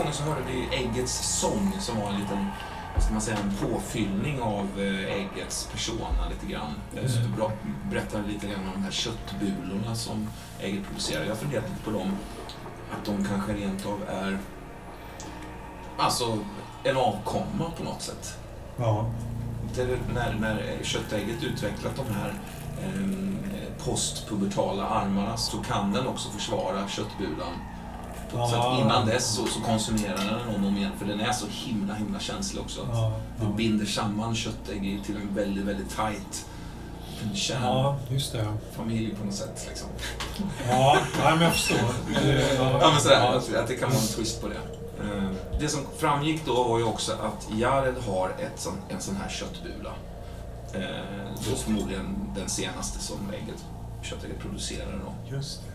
gången så hörde vi äggets sång som var en liten vad ska man säga, en påfyllning av eh, äggets persona lite grann. Eh, Så du berättade lite grann om de här köttbulorna som ägget producerar. Jag har funderat lite på dem, att de kanske rent av är alltså en avkomma på något sätt. Ja. Det, när, när köttägget utvecklat de här eh, postpubertala armarna så kan den också försvara köttbulan. Så Ja. att innan dess så, så konsumerar den den om och om igen för den är så himla himla känslig också. Ja, ja. binder samman köttägg till en väldigt, väldigt tight en ja, just det. kärnfamilj på något sätt. Liksom. Ja, nej, men jag förstår. Ja, men sådär, att, att det kan vara en twist på det. Eh, Det som framgick då var ju också att Jared har ett sån, en sån här köttbula. Eh, Då förmodligen den senaste som ägget, köttägget producerar då. Just det.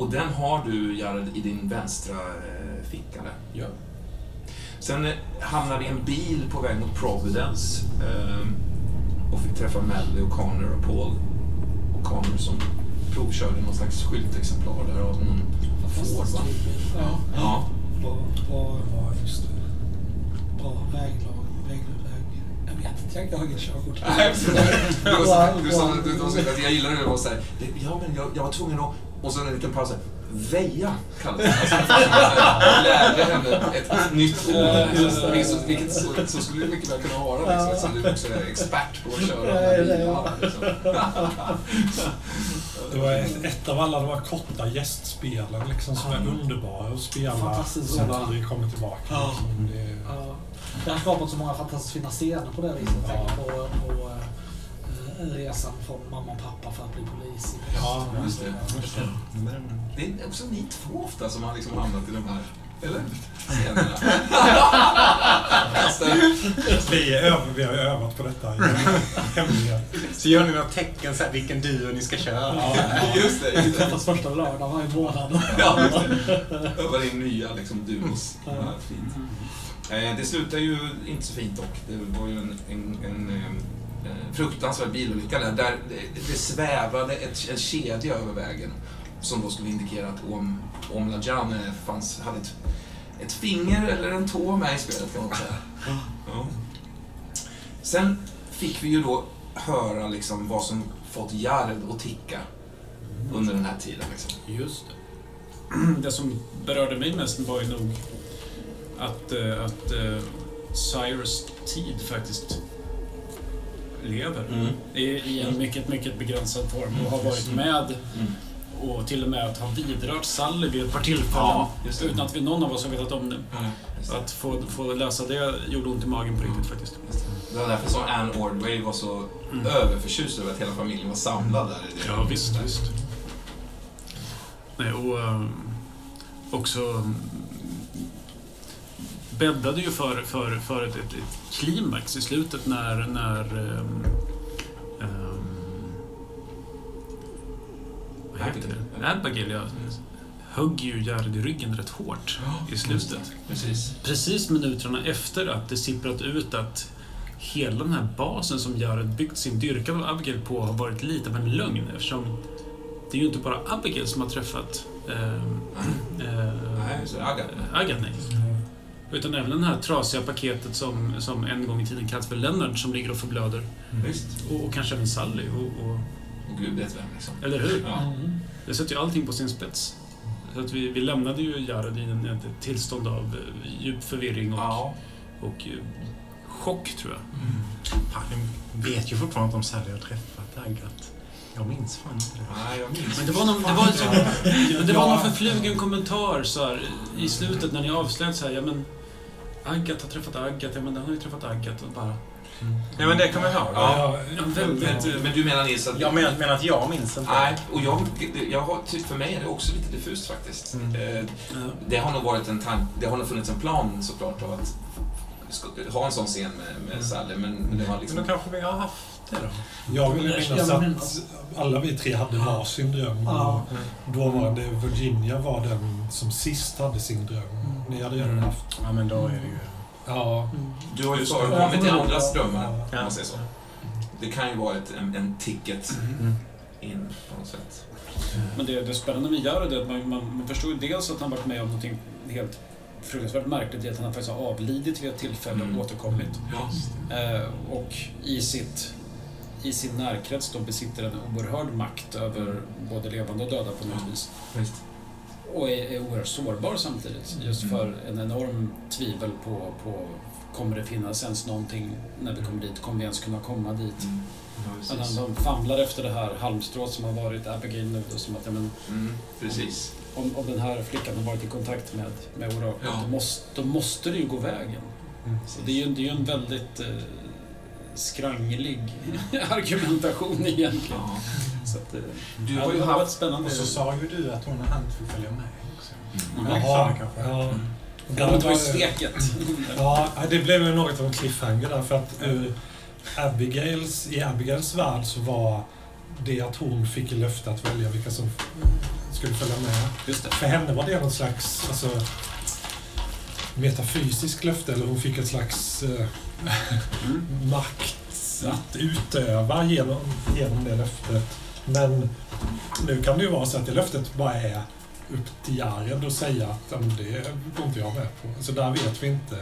Och den har du, Jared, i din vänstra eh, ficka där. Ja. Sen eh, hamnade vi i en bil på väg mot Providence eh, och fick träffa Melly och Connor och Paul. Och Connor som provkörde någon slags skyltexemplar där av någon Ford, va? Ja, Ja. bra, bra, Ja, just det. bra väglag. Väg, väg. Jag vet inte, jag har inget körkort. Nej, du sa, du, du, här, jag gillar det, det var så här, det- ja men jag, jag var tvungen att, och så en liten paus, väja kallades det. Alltså, lärde henne ett nytt ord, vilket, vilket så, så skulle det mycket väl kunna vara, liksom, eftersom du också är expert på att köra Ja, bil. ja, ja. Liksom. Det var ett, ett av alla de här korta gästspelen liksom, som är underbara att spela Fantastiskt sen aldrig kommer tillbaka. Ja. Liksom. Det, Ja, det har skapat så många fantastiskt fina scener på det viset. Ja. Tänk på, på eh, resan från mamma och pappa för att bli polis. i Ja, just det. Det. Är också ni två ofta som har liksom hamnat i de här, eller? Vi, är över, vi har övat på detta. Så gör ni några tecken så här, vilken duo ni ska köra? Ja, Just det, Vi just det. träffas första lördagen varje månad. Ja. Övar in nya liksom, duos. Ja, fint. Eh, det slutar ju inte så fint dock. Det var ju en, en, en, eh, fruktansvärd bilolycka där, där det, det svävade ett, en kedja över vägen som då skulle indikera att Om, Om Lajan eh, fanns, hade ett, ett finger eller en tå med i spelet kan man säga. Ja. Sen fick vi ju då höra liksom vad som fått Jared att ticka under den här tiden. Liksom. Just det. Det som berörde mig mest var ju nog att, eh, att eh, Cyrus tid faktiskt lever. Mm. I, I en mycket, mycket begränsad form och har varit med Mm. och till och med att ha vidrört Sally vid ett par tillfällen Ja, utan att vi någon av oss har vetat om det. Så det. att få, få läsa det gjorde ont i magen på riktigt faktiskt. Just det. Det var därför som Anne Ordway var så Mm. överförtjust över att hela familjen var samlad där. i det. Ja, visst, visst. Nej, och ehm, också mm, bäddade ju för, för, för ett, ett, ett klimax i slutet när, när ehm, ehm, vad heter det? Abigail, ja. Högg ju Jared i ryggen rätt hårt i slutet. Precis. Precis minuterna efter att det sipprat ut att hela den här basen som Jared byggt sin dyrkan av Abigail på har varit lite av en lögn eftersom det är ju inte bara Abigail som har träffat eh, Agatha. Agatha, nej. Utan även det här trasiga paketet som, som en gång i tiden kallats för Leonard som ligger och förblöder. Visst. Och, och kanske även Sally. Och, och, Och gud vet vem liksom. eller hur? Ja. Mm. Det sätter ju allting på sin spets. Så att vi, vi lämnade ju Jared i en, ett tillstånd av eh, djup förvirring och, Ja. och eh, chock, tror jag. Fan, ni vet ju fortfarande inte om Sally har träffat Agat. Jag minns fan inte det. Nej, jag minns Men det var någon, det var men det var någon förflugen kommentar så här, i slutet när ni avslöjade så här, ja men Agat har träffat Agat, ja men den har ju träffat Agat och bara... Nej men det kommer jag ihåg. Ja. Ja, väldigt... Men, men du menar Nils att... Jag menar, menar att jag minns inte. Nej, och jag, jag har, typ för mig är det också lite diffust faktiskt. Mm. Eh. Det har nog varit en tank, det har nog funnits en plan såklart av att ska, ha en sån scen med, med Mm. Sally, men, men det var Men liksom... då kanske vi har haft det då. Jag vill minnas att alla vi tre hade varsin dröm. Ja. Och Dåvarande Virginia var den som sist hade sin dröm. Ni hade redan Mm. haft... Ja men då är det ju... Ja. Mm. Du har ju förekommit i andras drömmar, Ja. om man säger så. Det kan ju vara ett, en, en ticket Mm. in på något sätt. Men det, det spännande med Jared är att man, man, man förstår ju dels att han varit med om någonting helt fruktansvärt märkligt är att han faktiskt har avlidit vid ett tillfälle och Mm. återkommit. Ja. Eh, och i, sitt, i sin närkrets då besitter en oerhörd makt över både levande och döda på något vis. Visst. Och är, är oerhört sårbar samtidigt. Just för en enorm tvivel på, på kommer det finnas ens någonting när vi kommer dit? Kommer vi ens kunna komma dit? Mm. Ja, Men de famlar efter det här halmstrået som har varit Abigail nu. Då, som att, ja, men, Mm, precis. om, om den här flickan har varit i kontakt med, med oraklet, Ja. då, måste, då måste det ju gå vägen. Och det är ju, det är ju en väldigt eh, skranglig argumentation egentligen. Ja. Så att, eh, Du ja, har ju det varit haft... spännande. Och så sa ju du att hon och han får följa med också. Mm. Mm. Jaha, kanske. ja. Mm. Det var ju steket. Ja, det blev ju något av en cliffhanger där för att ur Abigails, i Abigails värld så var det att hon fick löfte att välja vilka som skulle följa med. Just det. För henne var det någon slags alltså, metafysisk löfte, eller hon fick ett slags eh, Mm. makt att utöva genom, genom det löftet. Men nu kan det ju vara så att det löftet bara är upp till Jared att säga att "Ja, men det går inte jag med på. Så där vet vi inte.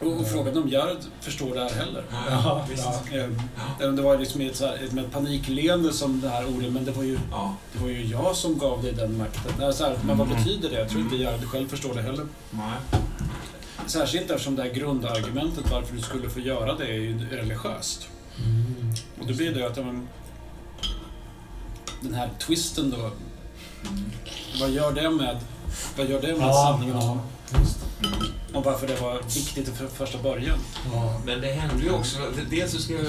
Och, och frågan om Jared förstår det här heller. Ja, visst. ja. Eh, Det var liksom ett, så här, ett med ett panikleende som det här ordet, men det var ju, Ja. det var ju jag som gav dig den makten. Så här, men vad Mm. betyder det? Jag tror inte Jared själv förstår det heller. Nej. Särskilt eftersom det här grundargumentet varför du skulle få göra det är ju religiöst. Mm. Och då blir det att ja, men, den här twisten då, Mm. vad gör det med, vad gör det med Ja, sanningen om, ja. Mm. om varför det var viktigt från första början? Ja. Men det händer ju också, dels så ska jag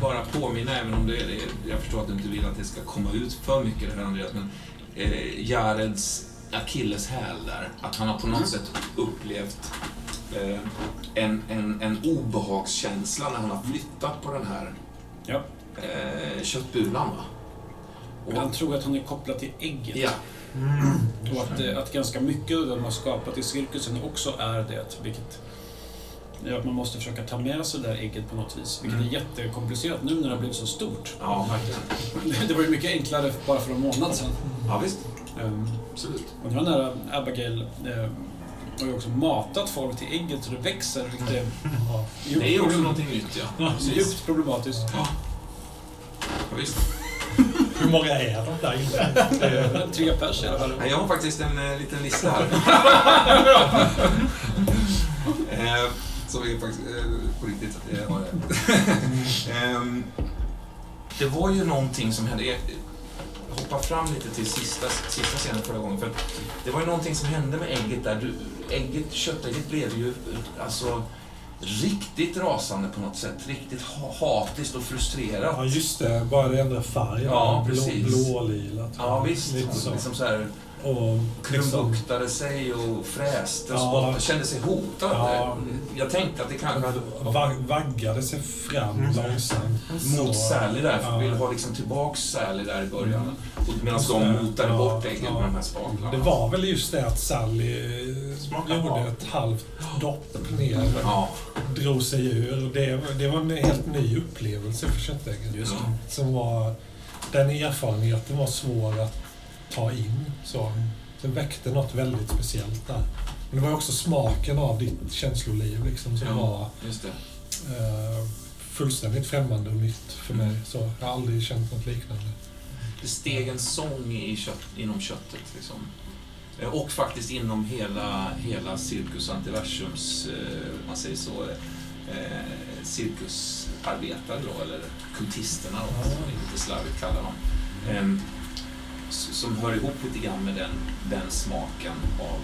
bara påminna, även om det är, jag förstår att du inte vill att det ska komma ut för mycket det här Andreas, men eh, Jareds akilleshäl där, att han har på något sätt upplevt eh, en, en, en obehagskänsla när han har flyttat på den här Ja. eh, köttbulan. Va? Och, Han tror att hon är kopplad till ägget. ja, Och att, eh, att ganska mycket av det de har skapat i cirkusen också är det, vilket gör att man måste försöka ta med sig det där ägget på något vis. Vilket Mm. är jättekomplicerat nu när det har blivit så stort. ja, verkligen. Det var ju mycket enklare bara för en månad sedan. Ja, visst. Ehm, Absolut. Och den här Abigail eh, har ju också matat folk till ägget så det växer, vilket är Ja. Det är också problem- någonting nytt, ja. ja, djupt problematiskt. Ja, visst. Hur många är de där inne? Är Tre pers i alla fall. Jag har faktiskt en eh, liten lista här. eh, som är faktiskt eh, på riktigt. Har. Ehm, det var ju någonting som hände. Jag hoppar fram lite till sista, sista scenen förra gången. För det var ju någonting som hände med ägget där. Du, ägget, köttägget blev ju alltså riktigt rasande på något sätt. Riktigt ha- hatiskt och frustrerat. Ja, just det. Bara det ändrar färg. Ja, blå, precis. blålila. tror Ja, jag. visst. Lite så. Liksom så här, Och liksom, krumbuktade sig och fräste och Ja. spottade, kände sig hotad. Ja. Jag tänkte att det kanske hade... va- vaggade sig fram Mm. långsamt. Mot Så- Sally där, för ja. ville ha liksom tillbaks Sally där i början. Och medan de motade Ja, bort ägget ja. med de här spaklarna. Det var väl just det att Sally Smakar gjorde bra. ett halvt dopp ner, Ja, drog sig ur. Och det, det var en helt ny upplevelse för köttägget. just det. Som var, den erfarenheten var svår att ta in. Så. Det väckte något väldigt speciellt där. Men det var också smaken av ditt känsloliv liksom, som Ja. var eh, fullständigt främmande och nytt för mig. Så jag har aldrig känt något liknande. Det steg en sång i kött, inom köttet. Liksom. Eh, Och faktiskt inom hela, hela Cirkus Antiversums, eh, om man säger så, eh, cirkusarbetare då, eller kultisterna då, som vi lite slarvigt kallar dem. Eh, s- som hör ihop lite grann med den, den smaken av,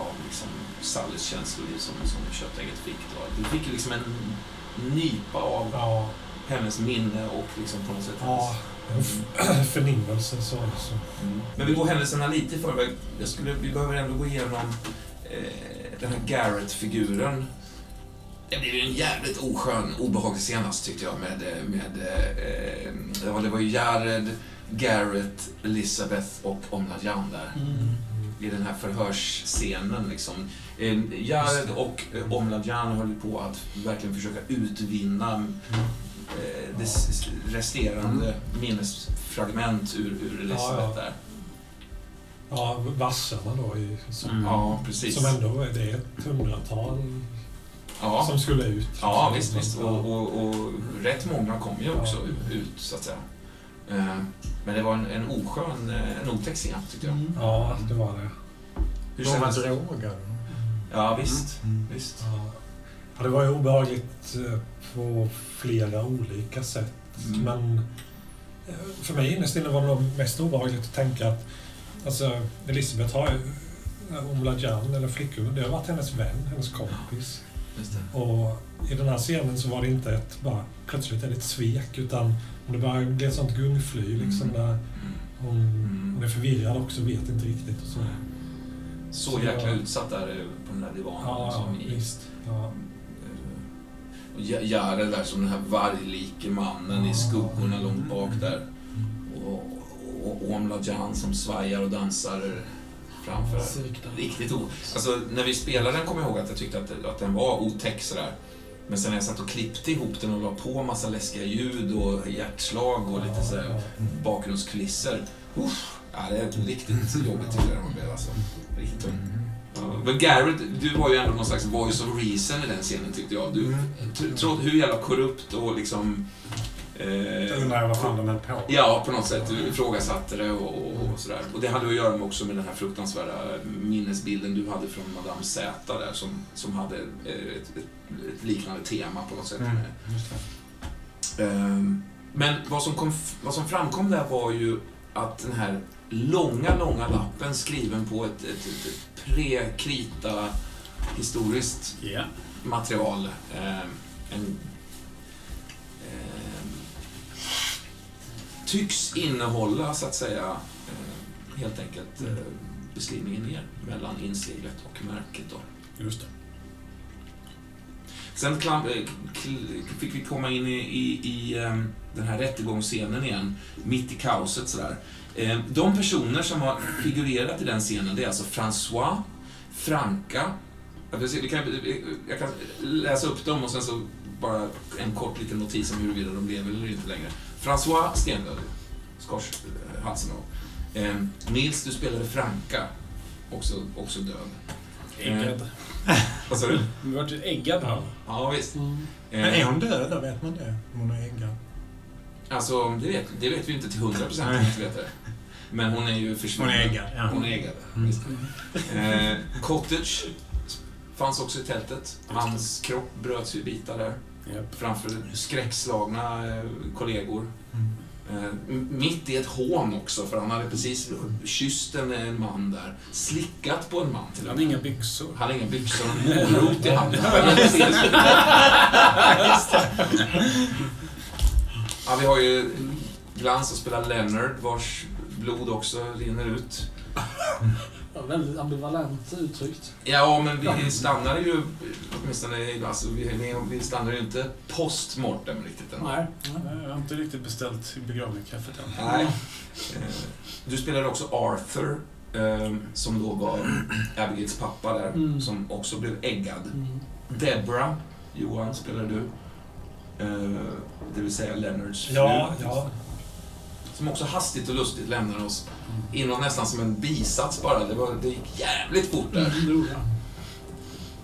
av liksom Sallys känsloliv som, som köttägget fick. Då. Du fick liksom en nypa av Ja, hennes minne och liksom på något sätt ja en f- förnimmelse. Så, så. Mm. Men vi går händelserna lite i förväg. Jag skulle, vi behöver ändå gå igenom eh, den här Garrett-figuren. Det blev ju en jävligt oskön, obehaglig senast tyckte jag med, eh, med eh, det, var, det var ju Jared, Garrett, Elizabeth och Omladjan där. Mm. I den här förhörsscenen liksom. Eh, Jared och eh, Omladjan höll på att verkligen försöka utvinna eh, det resterande minnesfragment ur, ur Elisabeth Ja, ja. där. ja, vassarna då i, som, Mm. Ja, precis. som ändå är det är ett hundratal Ja, som skulle ut. ja visst, visst. Och, och, och rätt många kom ju också ut, så att säga. Eh, Men det var en, en oskön, eh, en otäck scen, tyckte jag. Mm. Ja, det var det. Hur De var kändes det? droger. Ja, visst. Mm. visst. Ja. Ja, det var ju obehagligt eh, på flera olika sätt. Mm. Men för mig innerst inne var det nog mest obehagligt att tänka att alltså, Elisabeth har ju eh, Omla Jan, eller flickungen, det har varit hennes vän, hennes kompis. Just det. Och i den här scenen så var det inte ett bara plötsligt ett svek utan det bara blev ett sånt gungfly liksom Mm. där Mm. hon, Mm. hon är förvirrad också, vet inte riktigt och så. Så Så jäkla jag- utsatt där eh, på den där divanen. Ja, som i, visst. Ja. eh, och Ja- Jared där som den här varglike mannen i skuggorna långt bak där. Och, och Omla Jan som svajar och dansar framför. Riktigt o... Alltså, när vi spelade den kommer jag ihåg att jag tyckte att, att den var otäck sådär. Men sen när jag satt och klippte ihop den och la på massa läskiga ljud och hjärtslag och lite sådär bakgrundskulisser. Uff, ja, det är riktigt jobbigt tyckte jag det blev alltså. Riktigt tungt. Ja, Men Garrett, du var ju ändå någon slags voice of reason i den scenen tyckte jag. Du, tr- trots hur jävla korrupt och liksom... Jag Eh, undrar vad fan de höll på Ja, på något sätt. Du ifrågasatte det och, och, och sådär. Och det hade att göra med också med den här fruktansvärda minnesbilden du hade från Madame Z där som, som hade eh, ett, ett, ett liknande tema på något sätt. Mm. Ehm, Men vad som, kom, vad som framkom där var ju att den här långa, långa lappen skriven på ett, ett, ett, pre-krita historiskt Ja. material. Eh, en, tycks innehålla, så att säga, eh, helt enkelt eh, beskrivningen ner mellan inseglet och märket. Då. Just det. Sen eh, fick vi komma in i, i, i den här rättegångsscenen igen, mitt i kaoset sådär. De personer som har figurerat i den scenen, det är alltså François, Franca, kan, jag kan läsa upp dem och sen så bara en kort liten notis om huruvida de lever eller inte längre. François stendöd, skars eh, halsen av. Eh, Nils, du spelade Franca, också, också död. Äggad. Vad sa du? Du vart ju äggad va? Ja, visst. Mm. Eh, Men är hon död då? Vet man det? Om hon är äggad? Alltså, det vet, det vet vi inte till 100 procent. Men hon är ju Hon försvunnen. är äggad, ja. Hon är äggad, Mm. visst. Eh, Cottage fanns också i tältet. Hans kropp bröts i bitar där. Japp. Framför skräckslagna eh, kollegor. Mm. Eh, mitt i ett hån också, för han hade precis kysst en, man där. Slickat på en man till Han har inga byxor. Han hade inga byxor en morot i handen. ja, vi har ju Glans som spelar Leonard, vars blod också rinner ut. Ja, väldigt ambivalent uttryckt. Ja, men vi stannar ju, åtminstone, alltså, vi, vi, stannar ju inte post mortem riktigt än. Nej. Jag har inte riktigt beställt begravningskaffet än. Nej. Eh, Du spelade också Arthur, eh, som då var Abigails pappa där, Mm. som också blev äggad. Mm. Deborah, Johan, spelar du. Eh, det vill säga Leonards fru. Ja, ja. Som också hastigt och lustigt lämnar oss. Inom nästan som en bisats bara. Det, var, det gick jävligt fort där. Mm, det.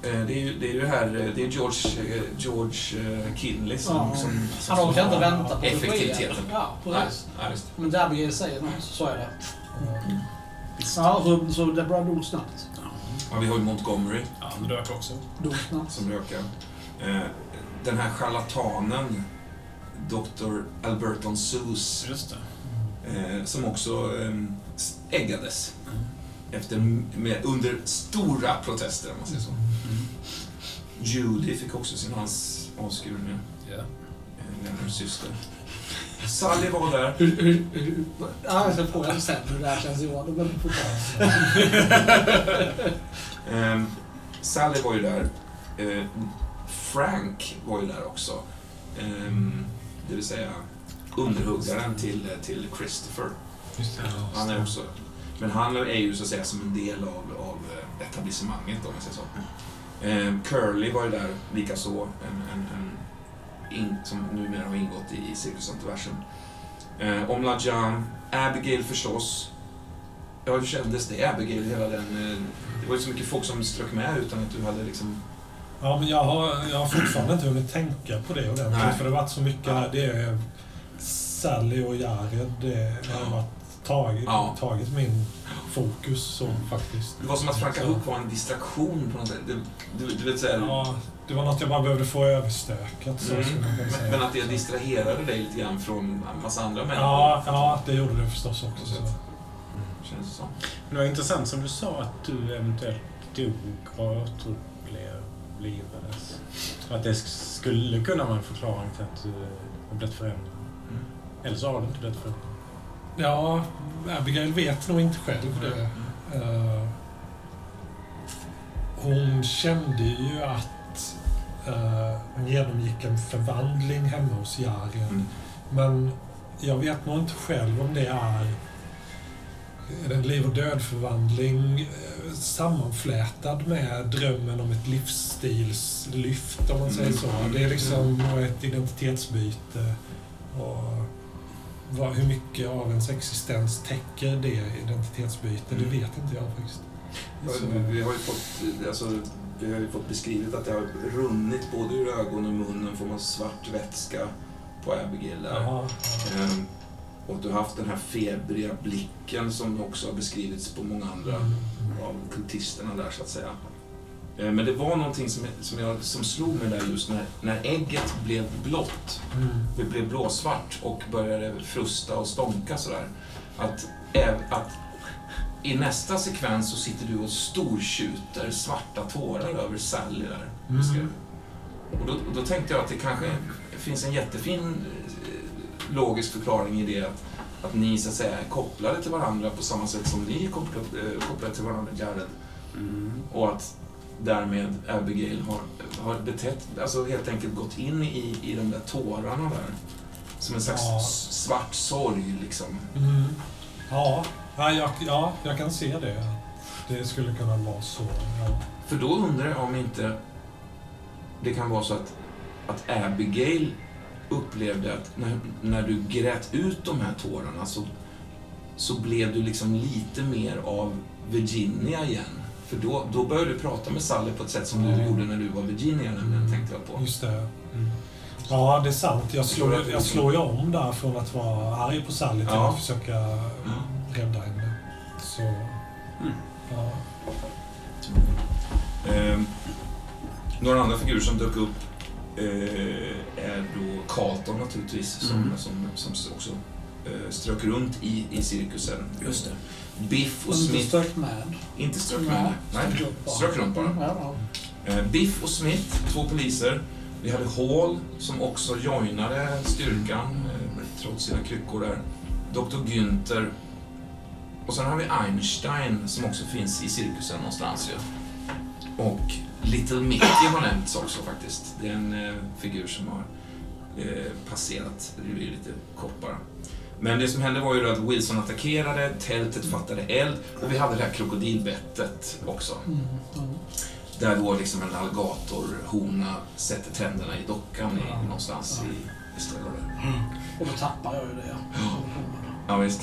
Eh, det, är ju, det är ju här, eh, det är George, eh, George Kinley som... Ja. som, som Han orkar inte vänta på Effektiviteten. Ja, Nej, precis. nej, visst. Men där Abigail säger så sa jag det. Ja, så, så Deborah dog snabbt. Ja, vi har ju Montgomery Ja, han rök också. Dog snabbt. som rökar. Den här charlatanen, Dr. Alberton Seuss, Just det. Eh, som också eh, äggades. Efter, med, under stora protester, om man säger så. Mm. Judy fick också sin hals avskuren, Ja. eh, Leonards syster. Sally var där. Hur, hur, hur, ja, jag sen hur det här känns Johan. Men fortfarande. Eh, Sally var ju där. Eh, Frank var ju där också. Eh, det vill säga underhuggaren till, till Christopher. Han är också... Men han är ju så att säga som en del av, av eh, etablissemanget om man säger så. Eh, Curly var ju där likaså, en, en, en in, som numera har ingått i, i Cirkus Antiversum. Eh, Omla Jan, Abigail förstås. ja, hur kändes det, Abigail, hela den... eh, Det var ju så mycket folk som strök med utan att du hade liksom... Ja, men jag har, jag har fortfarande inte hunnit tänka på det ordentligt. För det har varit så mycket. Det är Sally och Jared. Det, det har varit tagit, Ja. tagit min fokus så faktiskt. Det var som att Franka Så- Hook var en distraktion på något sätt. Det, du, du vet såhär... Ja, det var något jag bara behövde få överstökat. Så Mm. säga. Men att det distraherade dig lite grann från en massa andra människor. Ja, ja, det gjorde det förstås också. Så. Känns det som. Men det var intressant som du sa att du eventuellt dog och återupplevades. Att det skulle kunna vara en förklaring till att du har blivit förändrad. Mm. Eller så har du inte blivit förändrad. Ja, Abigail vet nog inte själv det. Eh, hon kände ju att eh, hon genomgick en förvandling hemma hos Jared. Mm. Men jag vet nog inte själv om det är det en liv och död-förvandling eh, sammanflätad med drömmen om ett livsstilslyft, om man säger så. Det är liksom ett identitetsbyte. Och vad, hur mycket av ens existens täcker det identitetsbytet, det Mm. vet inte jag faktiskt. Ja, vi har ju fått, alltså, vi har ju fått beskrivet att det har runnit både ur ögonen och munnen, får man svart vätska på Abigail. Ehm, och du har haft den här febriga blicken som också har beskrivits på många andra Mm. av kultisterna där så att säga. Eh, Men det var någonting som, som, jag, som slog mig där just när, när ägget blev blått. Mm. Det blev blåsvart och började frusta och stånka sådär. Att, att i nästa sekvens så sitter du och stortjuter svarta tårar över Sally där. Mm. Och då, och då tänkte jag att det kanske finns en jättefin eh, logisk förklaring i det att, att ni så att säga är kopplade till varandra på samma sätt som ni är kopplade, eh, kopplade till varandra, Jared. Mm. Och att därmed Abigail har, har betett, alltså helt enkelt gått in i, i de där tårarna där. Som en slags Ja. svart sorg liksom. Mm. Ja, ja, jag, ja, jag kan se det. Det skulle kunna vara så. Ja. För då undrar jag om inte det kan vara så att, att Abigail upplevde att när, när du grät ut de här tårarna så, så blev du liksom lite mer av Virginia igen. För då, då började du prata med Sally på ett sätt som du Mm. gjorde när du var Virginia nämligen, tänkte jag på. Just det. Mm. Ja, det är sant. Jag slår, jag slår ju om där från att vara arg på Sally till Ja. att försöka rädda henne. Så, ja. Ehm, några andra figurer som dök upp eh, är då Carlton naturligtvis, som, Mm. som, som också eh, strök runt i, i cirkusen. Just det. Biff och Inte Smith. stört med. Inte strök med. Nej, strök runt bara. Ja, ja. Biff och Smith, två poliser. Vi hade Hall som också joinade styrkan, eh, trots sina kryckor där. Dr. Günther. Och sen har vi Einstein som också finns i cirkusen någonstans ju. Och Little Mickey har nämnts också faktiskt. Det är en eh, figur som har eh, passerat. Det blir lite kort bara. Men det som hände var ju då att Wilson attackerade, tältet fattade eld och vi hade det här krokodilbettet också. Mm, ja. Där då liksom en alligatorhona sätter tänderna i dockan i, Ja. någonstans i, i stället där. Och då tappar jag ju det. Ja. Ja, visst.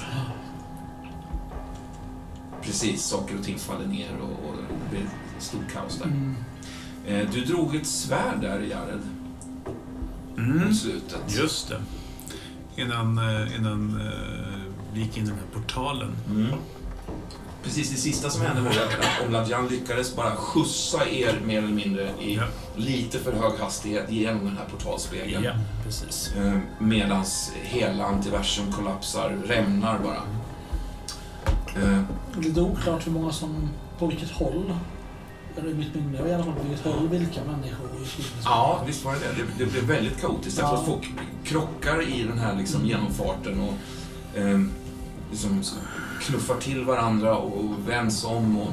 Precis, saker och ting faller ner och, och det blir ett stort kaos där. Mm. Eh, du drog ett svärd där, Jared, Mm. mot slutet. Just det. Innan, eh, innan eh, vi gick in i den här portalen. Mm. Precis, det sista som hände var att Omladjan lyckades bara skjutsa er mer eller mindre i Ja. lite för hög hastighet genom den här portalspegeln. Ja, precis. Eh, medans hela antiversum kollapsar, rämnar bara. Eh, Lite oklart hur många som, på vilket håll. I mitt minne i alla fall, på vilket håll vilka människor in. Ja, visst var det det. Det, det blev väldigt kaotiskt. Ja. folk krockar i den här liksom genomfarten och eh, liksom knuffar till varandra och vänds om. Och,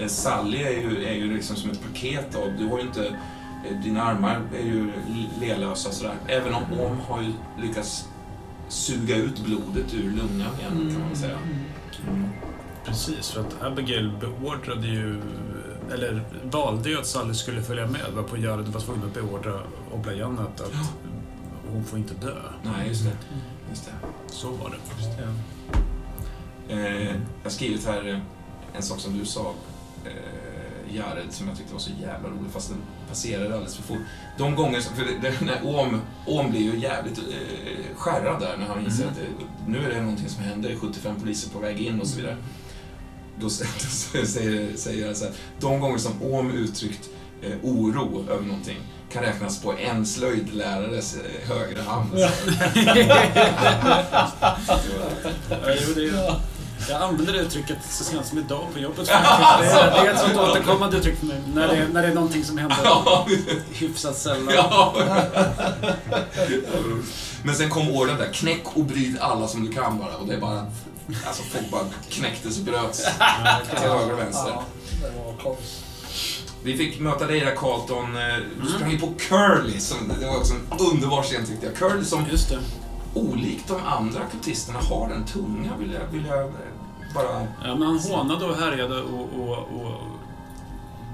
eh, Sally är ju, är ju liksom som ett paket av... Du har ju inte... Eh, dina armar är ju lelösa sådär. Även om hon har ju lyckats suga ut blodet ur lungan igen, kan man säga. Mm. Precis, för att Abigail beordrade ju, eller valde ju att Sally skulle följa med. Var på Jared var tvungen att beordra Oblajan att, att hon får inte dö. Nej, just det. Just det. Så var det. Eh, jag har skrivit här eh, en sak som du sa, eh, Jared, som jag tyckte var så jävla rolig, fast den passerade alldeles för fort. De gånger, som- för det, det, när Ohm, Ohm blir ju jävligt eh, skärrad där när han inser att det, nu är det någonting som händer, 75 poliser på väg in och så vidare. Då, då säger, säger jag så här, de gånger som Ohm uttryckt eh, oro över någonting kan räknas på en slöjdlärares eh, högra hand. Ja, jo, det är, jag använder det uttrycket så sent som idag på jobbet. Det är, det är ett sånt återkommande uttryck för mig. När det, är- när det är någonting som händer Ja, hyfsat sällan. ja. Men sen kom åren där, knäck och bryd alla som du kan bara. Och det är bara, alltså folk bara knäcktes och bröts till höger och vänster. Vi fick möta dig där Carlton, Eh, du sprang ju på Curly, som, det var också en underbar scen tyckte jag. Curly som Just det. olikt de andra kultisterna har en tunga, vill jag, vill jag eh, bara... Ja, men han hånade och härjade och, och, och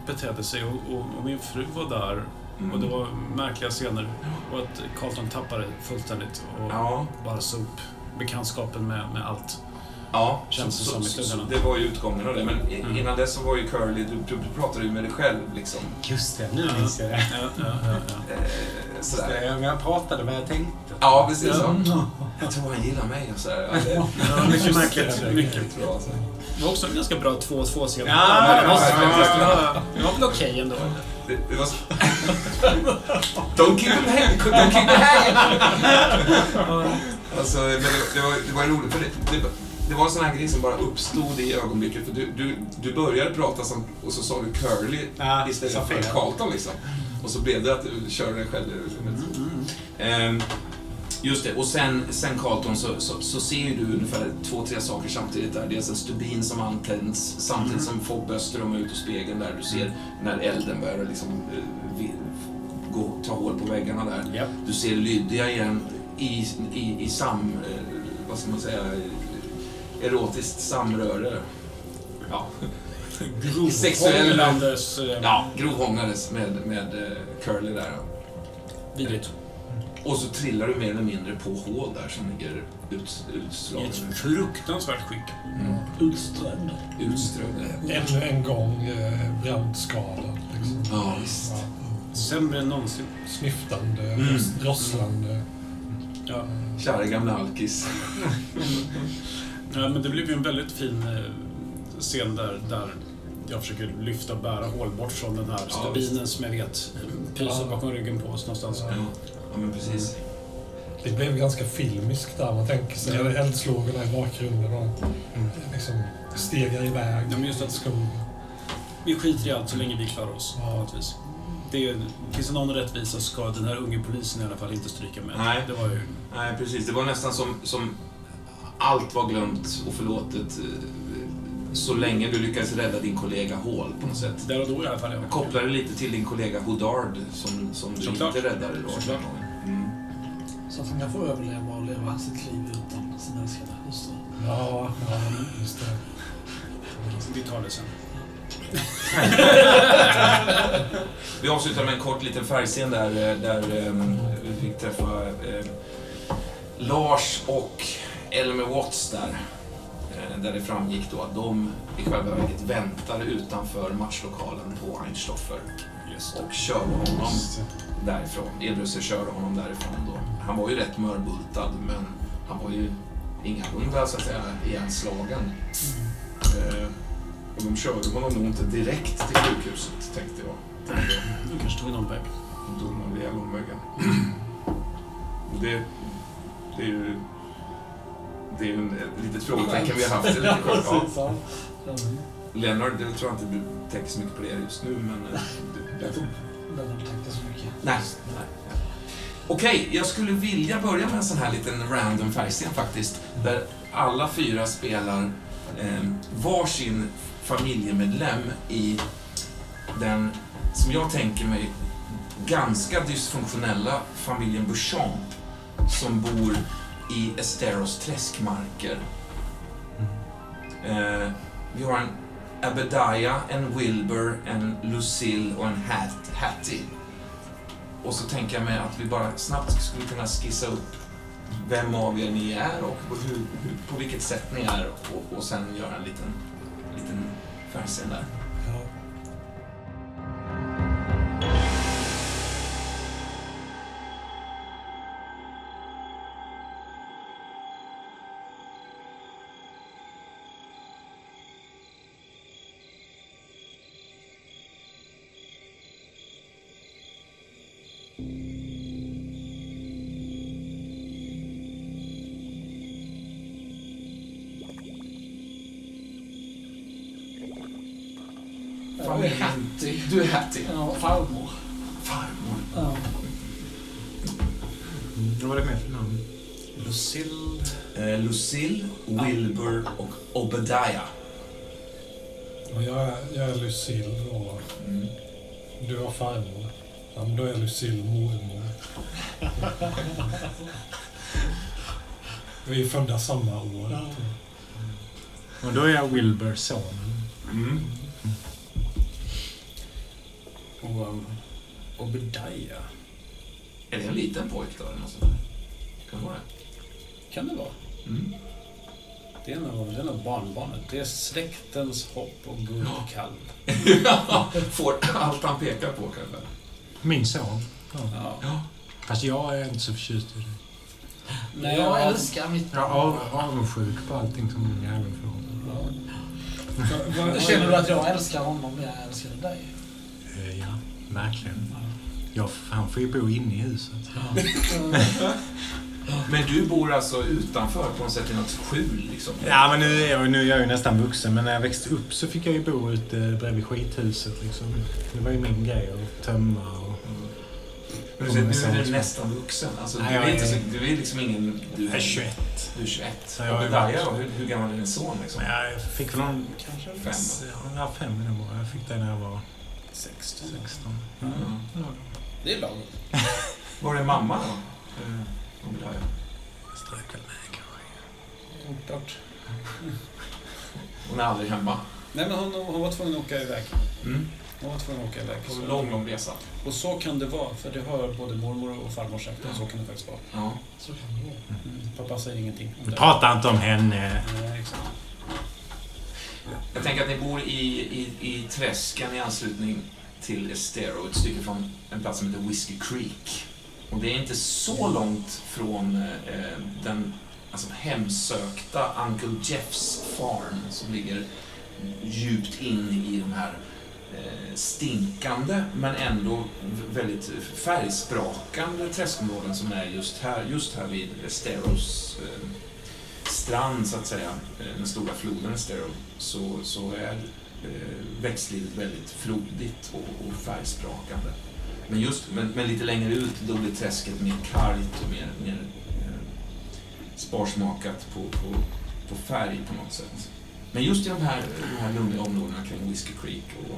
betedde sig och, och, och min fru var där Mm. och det var märkliga scener och att Carlton tappade fullständigt och Ja, bara upp bekantskapen med, med allt. Ja. Känns det så, som i så, så, det var ju utgången av det. Men i- Mm. innan dess så var ju Curly, du, du, du pratade ju med dig själv liksom. Just det, nu minns jag det. Ja, ja, ja, ja. Eh, sådär. det. Jag pratade vad jag tänkte. Ja, precis så. Ja. Jag tror han gillar mig och sådär. Ja, det, Ja, mycket märkligt. det. Mycket. tror jag, så. Det var också en ganska bra 2-2-scen. Ja, mellan oss ja, Det var- Det var väl okej ändå. Det, det var så... Don't keep him hanging! Don't keep him hanging! Alltså, men det, det, var, det var roligt, för det, det, det var en sån här grej som bara uppstod i ögonblicket. För du, du, du började prata som, och så sa du Curly Ja, istället för fel. Carlton liksom. Och så blev det att du körde dig själv. Ehm, just det, och sen, sen Carlton så, så, så ser ju du ungefär två, tre saker samtidigt där. Dels en stubin som antänds samtidigt som folk börjar strömma ut ur spegeln där. Du ser när elden börjar liksom eh, vi- gå, ta hål på väggarna där. Ja. Du ser Lydia igen i, i, i sam... eh, Vad ska man säga? Erotiskt samröre. Ja. Sexuell... Grovhånglandes... eh, Ja, grovhånglades med, med eh, Curly där. Vidrigt. Och så trillar du mer eller mindre på hål där som ligger ut, I ett fruktansvärt skick. Mm. Utströmd. Utströdda. Ännu en gång eh, brandskadad. Liksom. Ja, visst. Ja, Sämre än någonsin. snyftande, Mm. ross- rosslande. Ja. Kära gamla alkis. ja, men det blev ju en väldigt fin eh, scen där, där jag försöker lyfta och bära hål bort från den här Ja, stubinen som jag vet pyser Ja. bakom ryggen på oss någonstans. Ja, ja men precis. Det blev ganska filmiskt där. Man tänker sig Ja. eldslågorna i bakgrunden och liksom stegar iväg Ja, men just att-. Vi skiter i allt så länge vi klarar oss Ja. på något vis. Det, finns det någon rättvisa ska den här unge polisen i alla fall inte stryka med. Nej. Det var ju... Nej, precis. Det var nästan som, som allt var glömt och förlåtet eh, så länge du lyckades rädda din kollega Hall på något sätt. Där och då i alla fall. Jag Ja. kopplar det lite till din kollega Houdard som, som du Såklart. inte räddade då. Såklart. Mm. Så att han kan få överleva och leva sitt liv utan sin älskade hustru. Ja, ja, just det. Vi tar det sen. Vi avslutar med en kort liten färgscen där, eh, där ehm, vi fick träffa eh, Lars och Elmer Watts där. Eh, där det framgick då att de i själva verket väntade utanför matchlokalen på Einstoffer och körde honom därifrån. Sig köra honom därifrån då. Han var ju rätt mörbultad men han var ju ingalunda så att säga igenslagen. Eh, och de körde honom nog inte direkt till sjukhuset tänkte jag. Nu kanske tog en omväg. Då dog man rejäl omväg. Och det, det är ju... Det är ju en, ett litet frågetecken vi har haft. Lite skönt. Ja. Ja. Leonard, det tror jag inte du tänker så mycket på det just nu, men... eh, det- Jag tror den har tänkt så mycket. Nej. nej. Okej, jag skulle vilja börja med en sån här liten random färgscen faktiskt. Där alla fyra spelar eh, varsin familjemedlem i den, som jag tänker mig, ganska dysfunktionella familjen Beauchamp som bor i Esteros träskmarker. Eh, vi har en Abediah, en Wilbur, en Lucille och en Hat, Hattie. Och så tänker jag mig att vi bara snabbt skulle kunna skissa upp vem av er ni är och hur, hur, på vilket sätt ni är och, och sen göra en liten, liten färgscen där. Jag är Hattie. Du är Hattie. Ja, farmor. Farmor. Ja. Vad var det mer för namn? Lucille... Eh, Lucille, Wilbur och Obadiah. Och jag, är, jag är Lucille och Mm. du var farmor. Ja, men då är Lucille mormor. Vi är födda samma år. Ja. Och då är jag Wilbur sonen. Mm. Och um, Obadiah. Är det en liten pojk då? Eller något sånt där? Kan det vara det? Kan det vara. Mm. Det är nog, det är nog barnbarnet. Det är släktens hopp och guldkalv. Ja, Får allt han pekar på kanske. Min son. Ja. Ja. Fast jag är inte så förtjust i det. Nej, jag älskar mitt Jag är av, avundsjuk på allting som min jävel får. Känner du att jag älskar honom mer än jag älskar dig? Eh, Ja, verkligen. Jag, han får ju bo inne i huset. Men du bor alltså utanför på något sätt i något skjul liksom? Ja, men nu är, jag, nu är jag ju nästan vuxen. Men när jag växte upp så fick jag ju bo ute bredvid skithuset. Liksom. Det var ju min grej att tömma och... Men du, säger, nu är du nästan vuxen. Alltså, du, Nej, är jag inte så, är- du är liksom ingen... Du Jag är 21. Du är 21. Så jag är då? Hur, hur gammal är din son liksom? Jag fick väl någon... Kanske Fem. Ja, fem är det bara. Jag fick det när jag var 16. 16. Mm. Det är lagom. Var är mamma då? Eh, Obadiah. Jag strök väl med kanske. Oklart. Hon är aldrig hemma. Nej, men hon, hon var tvungen att åka iväg. Mm. Hon var tvungen att åka iväg. På en Så- lång, lång resa. Och så kan det vara, för det har både mormor och farmor sagt. Och så kan det faktiskt vara. Ja. Så kan det vara. Mm. Pappa säger ingenting pratar inte om henne. Nej, exakt. Jag tänker att ni bor i, i, i träsken i anslutning till Estero, ett stycke från en plats som heter Whiskey Creek. Och det är inte så långt från eh, den alltså, hemsökta Uncle Jeffs farm som ligger djupt in i de här eh, stinkande men ändå väldigt färgsprakande träskområden som är just här, just här vid Esteros eh, strand så att säga, eh, den stora floden Estero, så, så är eh, växtlivet väldigt flodigt och, och färgsprakande. Men, just, men, men lite längre ut då blir träsket mer kargt och mer, mer eh, sparsmakat på, på, på färg på något sätt. Men just i de här, de här lugna områdena kring Whiskey Creek och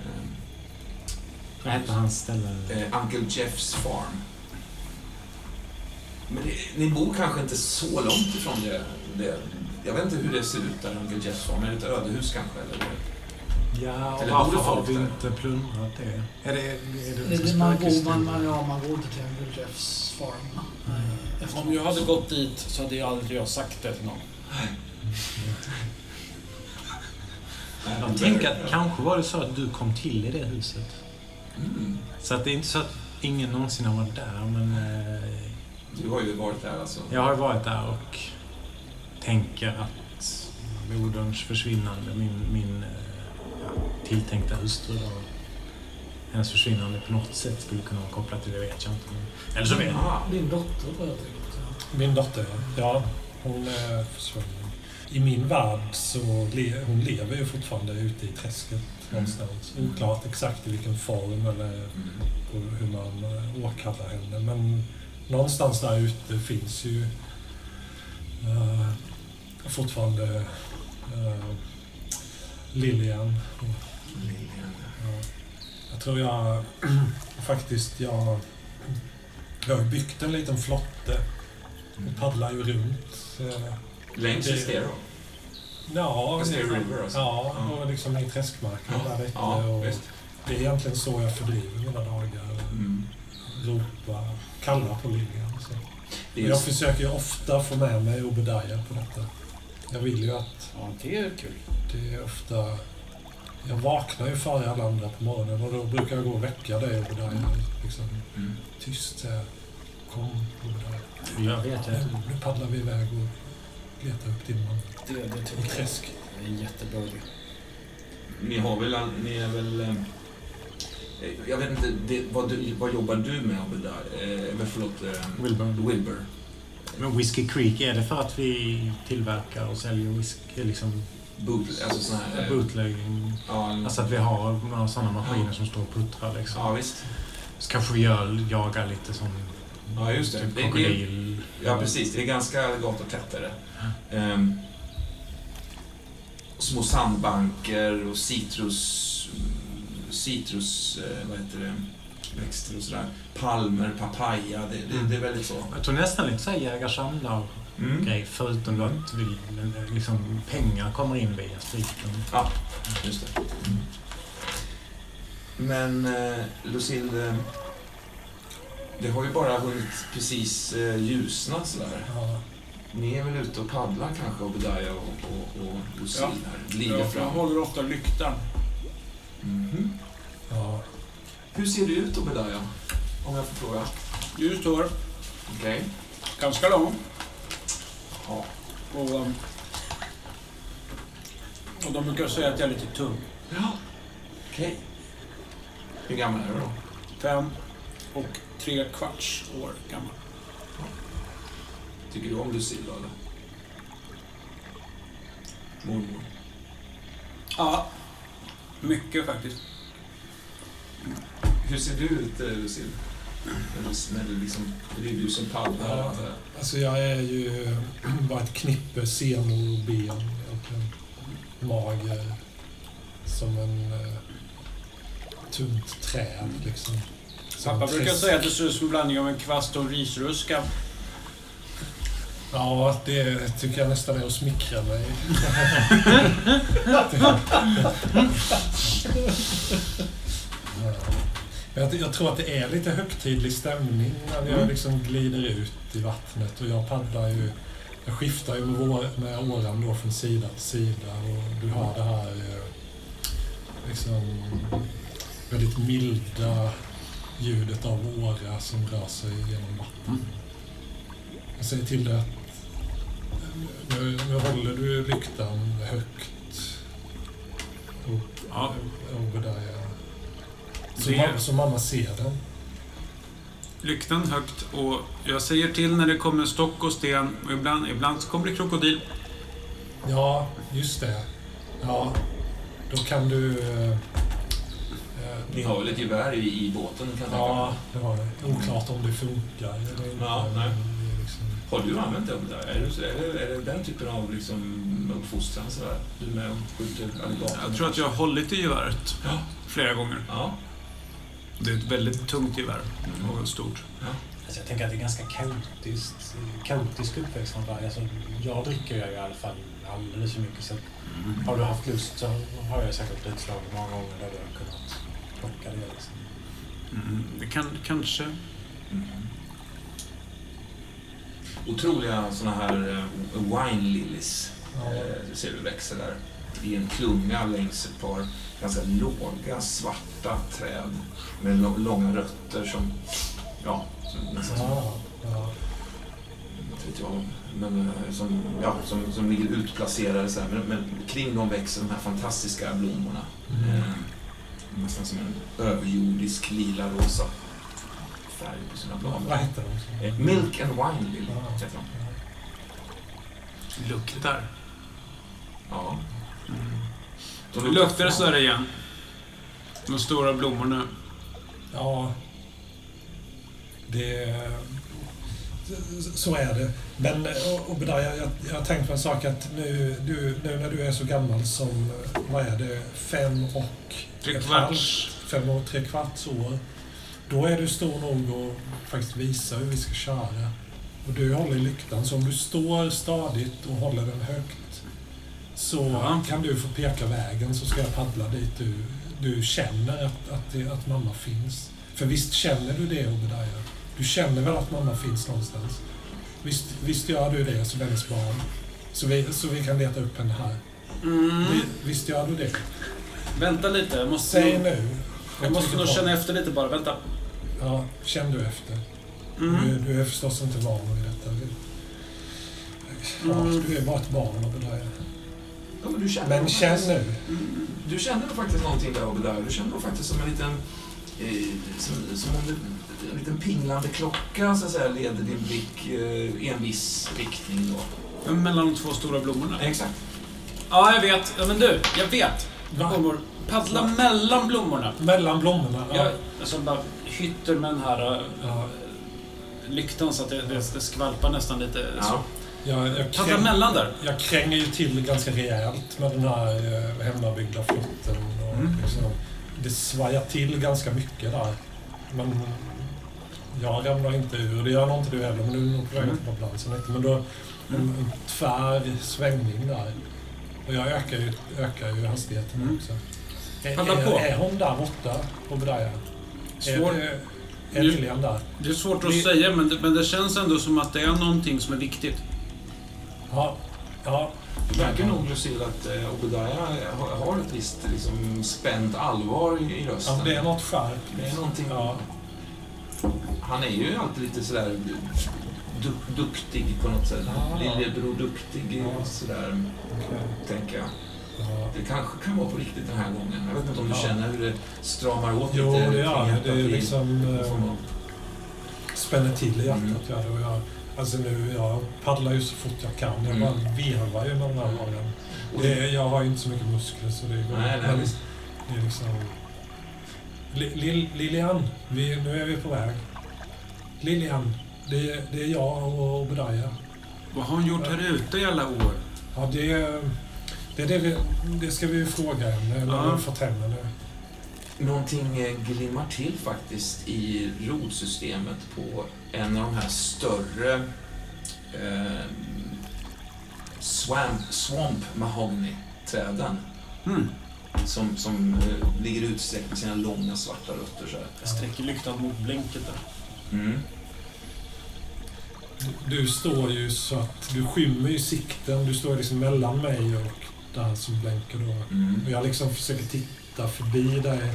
eh, Vad heter hans ställe? eh, Uncle Jeffs farm. Men det, ni bor kanske inte så långt ifrån det, det. Jag vet inte hur det ser ut där, Uncle Jeffs farm. Är det ett ödehus kanske? Eller? Ja, och Eller varför har vi inte plundrat det? Är det, är det, Det, det, man, går, man, man, ja, man går inte till Uncle Jeffs farm. efteråt. Om jag hade gått dit så hade jag aldrig jag sagt det till någon. Jag tänker att kanske var det så att du kom till i det huset. Mm. Så att det är inte så att ingen någonsin har varit där, men eh, Du har ju varit där alltså. jag har ju varit där och tänker att moderns försvinnande, min, min eh, ja, tilltänkta hustru då, hennes försvinnande på något sätt skulle kunna vara kopplat till det vet jag inte. Men, eller så vet jag. Ah, Din dotter tror jag tänkte. Min dotter, ja. Hon är försvunnen. I min värld så le, hon lever ju fortfarande ute i träsket någonstans. Oklart exakt i vilken form eller mm. hur man eh, åkallar henne. Men någonstans där ute finns ju eh, fortfarande uh, Lilian. Ja. Jag tror jag faktiskt jag, jag har byggt en liten flotte och paddlar ju runt. eh, Längs Estero? Ja, Estero liksom- River alltså? Ja, Ja. och liksom i träskmarken Ja, där ute. ja, och visst. det är egentligen så jag fördriver mina dagar. Mm. Ropa, kalla på Lilian. Så. Jag försöker ju ofta få med mig Obadiah på detta. Jag vill ju att Ja, det är kul. det är ofta... Jag vaknar ju före alla andra på morgonen och då brukar jag gå och väcka dig Obadiah. Liksom, Mm. tyst så här. Kom Obadiah. Jag vet ju Nu, paddlar vi iväg och letar upp din man Det, det tycker jag träsk. är en jättebra idé. Ni har väl, ni är väl... eh, Jag vet inte, det, vad, du, vad jobbar du med Obadiah? Eh, men förlåt, eh, Wilbur. Wilbur. Men Whiskey Creek, är det för att vi tillverkar och säljer whisky, liksom Boot, alltså sån här... eh, bootlegging? Ja, en, Alltså att vi har några sådana maskiner som står och puttrar liksom. ja, visst. Så kanske vi gör, jagar lite som Ja, just det. typ Det- det- krokodil. Ja, precis. Det är ganska gatutätt är det. Ehm, små sandbanker och citrus... Citrus... eh, Vad heter det? Växter och sådär. Palmer, papaya. Det, det, det är väldigt så. Jag tror nästan lite såhär jägarsamlar Mm. grej förutom då att vi, liksom, pengar kommer in via spriten. Ja, just det. Men eh, Lucille, eh, det har ju bara hunnit precis eh, ljusna sådär. Ja, Ni är väl ute och paddlar kanske, Obadiah och, och, och Lucille Ja. här? Glider Jag, fram. håller ofta lyktan. Mhm. ja. Hur ser du ut, Obadiah? Om jag får fråga. Ljust hår, Okej. ganska lång. Ja. Och, um, och de brukar säga att jag är lite tung. Ja. Okej. Hur gammal är du då? Fem och tre kvarts år gammal. Tycker du om Lucille då, eller? Mormor. Ja, mycket faktiskt. Hur ser du ut, eh, Lucille? När du, du liksom, det är du som paddlar. Ja. jag. Alltså jag är ju bara ett knippe senor och ben. Mager. Som en uh, tunt träd liksom. Som Pappa brukar säga att det ser ut som en blandning av en kvast och en risruska. Ja, det tycker jag nästan är att smickra mig. Jag, jag tror att det är lite högtidlig stämning när jag Mm. liksom glider ut i vattnet och jag paddlar ju jag skiftar ju med, vår, med åran då från sida till sida och du har det här eh, liksom väldigt milda ljudet av åra som rör sig genom vatten. Jag säger till dig att nu, nu håller du lyktan högt. Och, Ja. Obadiah. Så, mamma, så mamma ser den. Lyktan högt och jag säger till när det kommer stock och sten och ibland, ibland så kommer det krokodil. Ja, just det. Ja, då kan du... eh, eh, Ni har väl ett gevär i, i båten, kan jag Ja, det har det. Oklart om det funkar eller. Ja, nej. liksom, Har du använt det? Obadiah? Är det, så- är det, är det den typen av liksom, uppfostran? Sådär? Du är med och skjuter alligator? Jag tror att jag har hållit i geväret Ja. flera gånger. Ja. Det är ett väldigt tungt gevär och stort. Alltså jag tänker att det är ganska kaotiskt, kaotisk uppväxt från. Alltså jag dricker ju i alla fall alldeles för mycket. Så att har du haft lust så har jag säkert blivit slagen många gånger där du har kunnat plocka det. Liksom. Mm, det kan kanske... Mm. Otroliga såna här eh, wine lilies ja, eh, ser du växer där i en klunga längs ett par ganska låga svarta träd med långa rötter som, ja, som nästan som, ja, ja. inte vet jag, men eh, som, ja, som, som ligger utplacerade så här. Men, men kring dem växer de här fantastiska blommorna. Mm. Eh, nästan som en överjordisk lila-rosa färg på sina blad. Vad heter de? Eh, Milk and Wine Lily Ja. heter de. Luktar. Ja. De Det luktar sådär igen. De stora blommorna. Ja, det... Så är det. Men eh, Obadiah, jag, jag har tänkt på en sak att nu, du, nu när du är så gammal som, eh, vad är det, fem och... Tre kvarts. Fem och tre kvarts år. Då är du stor nog att faktiskt visa hur vi ska köra. Och du håller i lyktan, så om du står stadigt och håller den högt så Ja. kan du få peka vägen så ska jag paddla dit du, du känner att, att, det, att mamma finns. För visst känner du det, Obadiah? Du känner väl att mamma finns någonstans? Visst, visst gör du det som hennes barn? Så vi, så vi kan leta upp henne här. Mm. Vi, visst gör du det? Vänta lite, jag måste, Säg nu. jag måste nog känna efter lite bara. Vänta. Ja, känn du efter. Mm. Du, du är förstås inte van vid detta. Ja, Mm. du är bara ett barn där. Ja, men du känner Men känn faktiskt- nu. Du känner nog faktiskt någonting där uppe där. Du känner nog faktiskt som en liten... Eh, som, som om det, en liten pinglande klocka så att säga leder din blick eh, i en viss riktning då. Mellan de två stora blommorna. Exakt. Ja, jag vet. Ja, men du, jag vet. Blommor. Paddla mellan blommorna. Mellan blommorna. Ja. Jag alltså bara hytter med den här Ja. lyktan så att det, det, det skvalpar nästan lite. Så. Ja. Jag, jag, kräng, mellan där. jag kränger ju till ganska rejält med den här eh, hemmabyggda flotten. Och Mm. liksom, det svajar till ganska mycket där. Men jag ramlar inte ur. Det gör nog inte du heller, men du är nog på väg Mm. balansen lite. Men då en, en tvär svängning där. Och jag ökar ju, ökar ju hastigheten Mm. också. Är, är, på. är hon där borta? Är, Svår. är, är Lilian där? Det är svårt att Det- säga, men det, men det känns ändå som att det är någonting som är viktigt. Ja. ja. Du märker nog Lucille att eh, Obadiah har, ett visst liksom, spänt allvar i, i rösten. ja det är något skärp. Det är någonting... Ja. Han är ju alltid lite sådär du, duktig på något sätt. Ja. Lillebror duktig Ja. sådär, okej. tänker jag. Ja. Det kanske kan vara på riktigt den här gången. Jag vet inte om du Ja. känner hur det stramar åt Jo, lite. det gör det. Är liksom... eh, spänner till i hjärtat. Mm. jag, alltså nu, jag paddlar ju så fort jag kan. Jag Mm. bara vevar ju med den här lagen. Det, jag har ju inte så mycket muskler så det går Nej, nej, visst. Det är liksom... Li- Lil- Lilian, vi, nu är vi på väg. Lilian, det, det är jag och Obadiah. Vad har hon gjort här ute i alla år? Ja, det, det, är det, vi, det ska vi ju fråga henne när vi Ja. har fått hem henne. Någonting eh, glimmar till faktiskt i rotsystemet på en av de här större eh, swamp, swamp mahogny-träden Hmm. som, som eh, ligger utsträckt med sina långa svarta rötter. Så här. Jag sträcker lyktan mot blänket där. Mm. Du, du står ju så att du skymmer ju sikten. Du står liksom mellan mig och där som blänker då. Mm. Och jag liksom försöker titta förbi dig.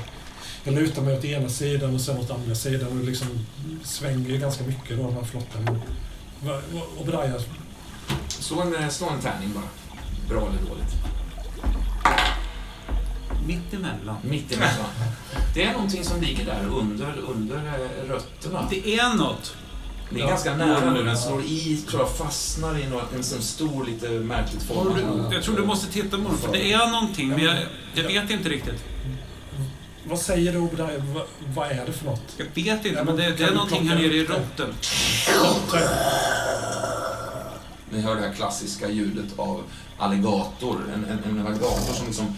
Jag lutar mig åt ena sidan och sen åt andra sidan och liksom svänger ju ganska mycket då den här flotten. Va- Obadiah, Slå, en, slå en tärning bara. Bra eller dåligt. Mitt emellan. Mitt emellan. Det är någonting som ligger där under, under eh, rötterna. Det är något. Det är Ja. ganska nära nu. Den slår i, tror jag, fastnar i något, en sån stor, lite märkligt formad... Jag tror du måste titta på den, för det är någonting, men jag, jag vet inte riktigt. Vad säger du Obadiah? Va, vad är det för något? Jag vet inte, Ja, men det, det är någonting här nere i. Ta- Ni hör det här klassiska ljudet av alligator. En, en, en alligator som liksom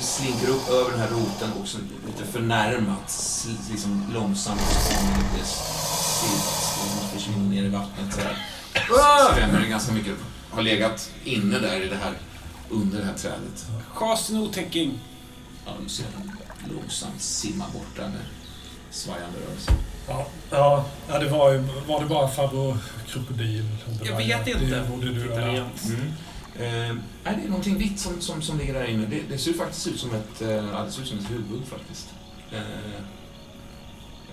slinker upp över den här roten och så lite förnärmat, liksom långsamt som försvinner ner i vattnet. Så här. Skrämmer det ganska mycket. Har legat inne där i det här, under det här trädet. Chasen otäcking. Ja, du ser den långsamt simma bort där med svajande rörelser. Ja, ja, ja, det var ju... Var det bara farbror krokodil? Jag vet inte. Det borde du ha lärt. Italienskt. Eh, nej, det är någonting vitt som, som, som ligger där inne. Det, det ser faktiskt ut som ett, eh, det ser ut som ett huvud faktiskt. Eh,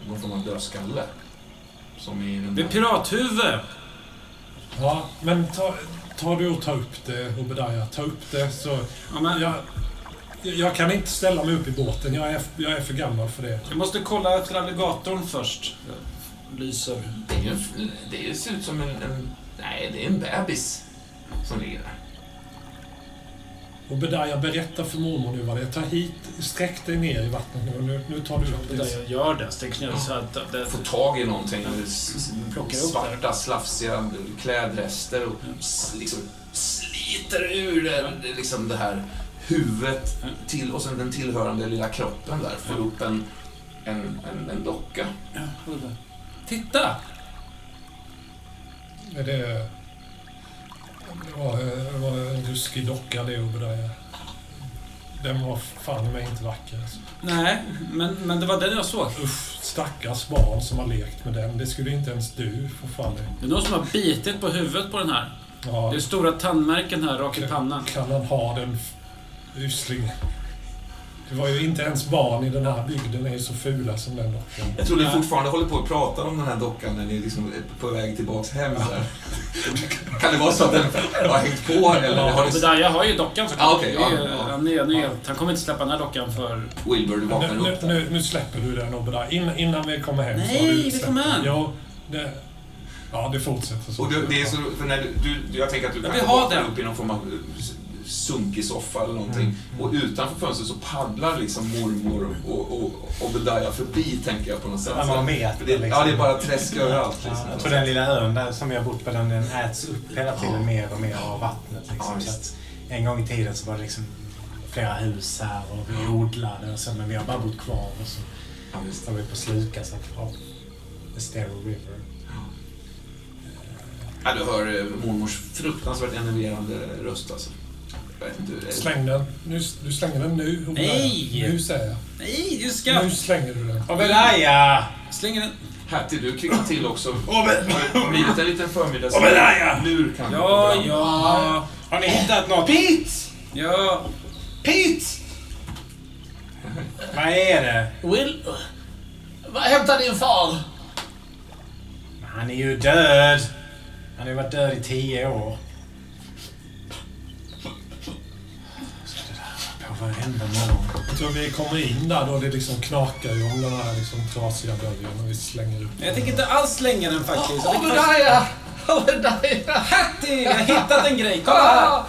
någon form av dödskalle. Som i den Det är här... pirathuvud! Ja, men ta, ta du och ta upp det, Obadiah. Ta upp det så... Ja, men Jag, jag kan inte ställa mig upp i båten. Jag är, jag är för gammal för det. jag måste kolla efter alligatorn först. Lyser. Det, är ju, det ser ut som en, en... Nej, det är en bebis som ligger där. Obadiah, berätta för mormor nu vad det är. Ta hit, sträck dig ner i vattnet nu. Nu, nu tar du upp Det där jag gör det. Sträcks ner så att det... Få tag i någonting. Plockar upp Svarta, slafsiga klädrester och liksom sliter ur det, det, liksom det här huvudet till, och sen den tillhörande lilla kroppen där. Får upp en, en, en, en docka. Titta! Är det... Det var, det var en ruskig docka det, Obadiah. Den var fan mig inte vacker. Alltså. Nej, men, men det var den jag såg. Usch, stackars barn som har lekt med den. Det skulle inte ens du få fan i. Det är någon som har bitit på huvudet på den här. Ja, Det är stora tandmärken här rakt i pannan. kan han ha den usling? Det var ju inte ens barn i den här bygden är ju så fula som den dockan. Jag tror ni fortfarande håller på att prata om den här dockan när ni liksom är på väg tillbaks hem. Där. Kan det vara så att den har hängt på eller har det... Obadiah har ju dockan såklart. Ah, okej, Det är- ja, ja. han, är, han, är, han kommer inte släppa den här dockan för... Wilbur, du vaknar Nu, nu, upp där. nu, nu släpper du den Obadiah. In, innan vi kommer hem så Nej, har du vi släppt kommer hem. Ja, det, ja, det fortsätter så. Och du, det är så, för när du, du, jag tänker att du Jag kanske vaknar den. upp i någon form av sunkig soffa eller någonting. Mm. Och utanför fönstret så paddlar liksom mormor och, och, och Obadiah förbi, tänker jag på något sätt. Ja, man vet det, det, Ja, det är liksom. bara träsk överallt. Ja, Liksom. jag tror den lilla ön där som har bott på, den, den äts upp hela tiden mer och mer av vattnet. Ja, Liksom. så att en gång i tiden så var det liksom flera hus här och vi odlade och så, men vi har bara bott kvar och så Ja, vi på att slukas av, av Estero River. Ja, du hör eh, mormors fruktansvärt enerverande röst alltså. Släng den. Nu, du slänger den nu. Nej! Nu säger jag. Nej, du ska... Nu slänger du den. Obadiah! Slänger den. Hattie, du kvicknar till också. Har det blivit en liten förmiddags... Obadiah! Lur kanske. Ja, ja. Har ni hittat något? Pete! Ja. Pete! Vad är det? Will... Vad hämtar din far? Han är ju död. Han har ju varit död i tio år. Varenda morgon. Jag tror vi kommer in där då det liksom knakar ju om den här liksom trasiga dörren och vi slänger upp Jag tänker inte alls slänga den faktiskt. Jag tänker först- Obadiah! Obadiah! Hattie! Jag har hittat en grej. Kolla här!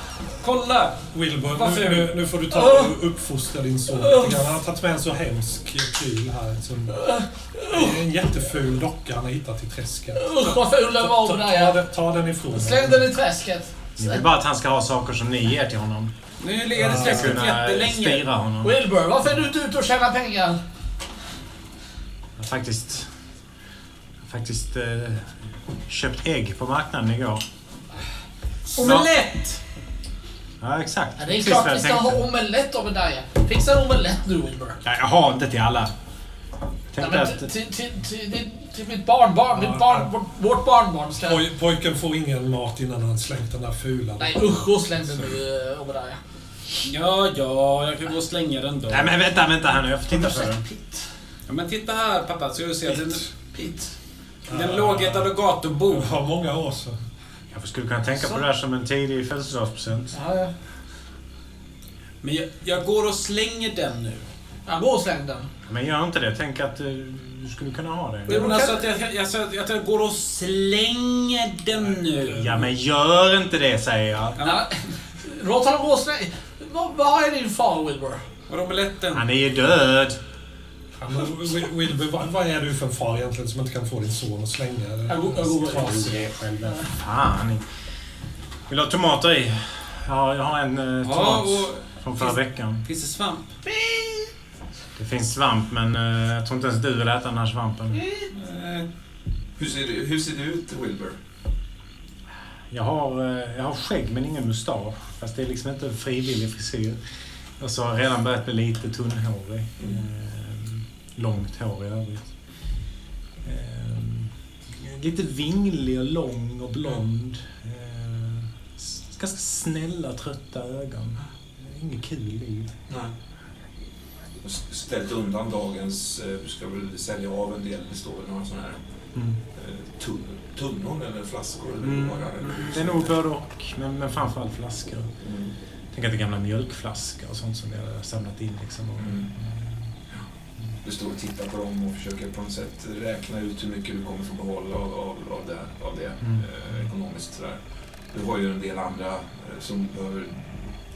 Kolla! Wilbur, nu, nu, nu får du ta och uppfostra din son lite grann. Han har tagit med en så hemsk pryl här. Som, det är en jätteful docka han har hittat i träsket. Usch vad ful den var Ta, ta, den- ta den ifrån Släng honom. den i träsket. Ni vill bara att han ska ha saker som ni ger till honom. Nu ligger det kunna jättelänge. Wilbur, varför är du inte ute och tjänar pengar? Jag har faktiskt, jag har faktiskt eh, köpt ägg på marknaden igår. Omelett! Ja, exakt. Ja, det är klart vi ska ha omelett Obadiah. Fixa en omelett nu Wilbur. Ja, jag har inte till alla. Nej, men att... till, till, till, till, mitt barnbarn, Ja, mitt barn, ja. vårt, barnbarn ska... Poj, pojken får ingen mat innan han slängt den där fula. Nej usch, och släng den nu eh, Obadiah. Ja, ja, jag kan gå och slänga den då. Nej men vänta, vänta här nu. Jag får titta på den. Pete. Ja, men titta här pappa, så du ser. Den, Pete. den låg i ett alligatobo. Det var många år sedan. Jag skulle kunna tänka på det här som en tidig födelsedagspresent. Ja, ja. Men jag, jag går och slänger den nu. Ja, gå och släng den. Men gör inte det. Tänk att eh, du skulle kunna ha det. Men alltså att jag, jag, jag, att jag går och slänger den nu. Ja, men gör inte det säger jag. Ja. Låt honom gå och släng... Vad, vad är din far Wilbur? Var omeletten? Han är ju död. Ja, men Wil- Wilbur, vad, vad är du för far egentligen som inte kan få din son att slänga? Jag går- själv. Fan. Vill du ha tomater i? Ja, jag har en eh, Ja, tomat och från förra veckan. finns det svamp? Det finns svamp, men eh, jag tror inte ens du vill äta den här svampen. Eh, Hur ser, det- hur ser det ut, Wilbur? Jag har, eh, jag har skägg men ingen mustasch. Fast det är liksom inte en frivillig frisyr. Och så har jag redan börjat bli lite tunnhårig. Mm. Långt hår i övrigt. Eh, lite vinglig och lång och blond. Ganska snälla, trötta ögon. Inget kul liv. Nej. Ställt undan dagens... Du ska väl sälja av en del. Det står väl några sådana här Mm. Eh, tun, tunnor eller flaskor eller Mm. eller- Det är nog både och, men, men framförallt flaskor. Mm. Tänk att det är gamla mjölkflaskor och sånt som jag har samlat in. Liksom. Och, Mm. Du står och tittar på dem och försöker på något sätt räkna ut hur mycket du kommer få behålla av, av, av det, av det Mm. eh, ekonomiskt. Sådär. Du har ju en del andra eh, som behöver...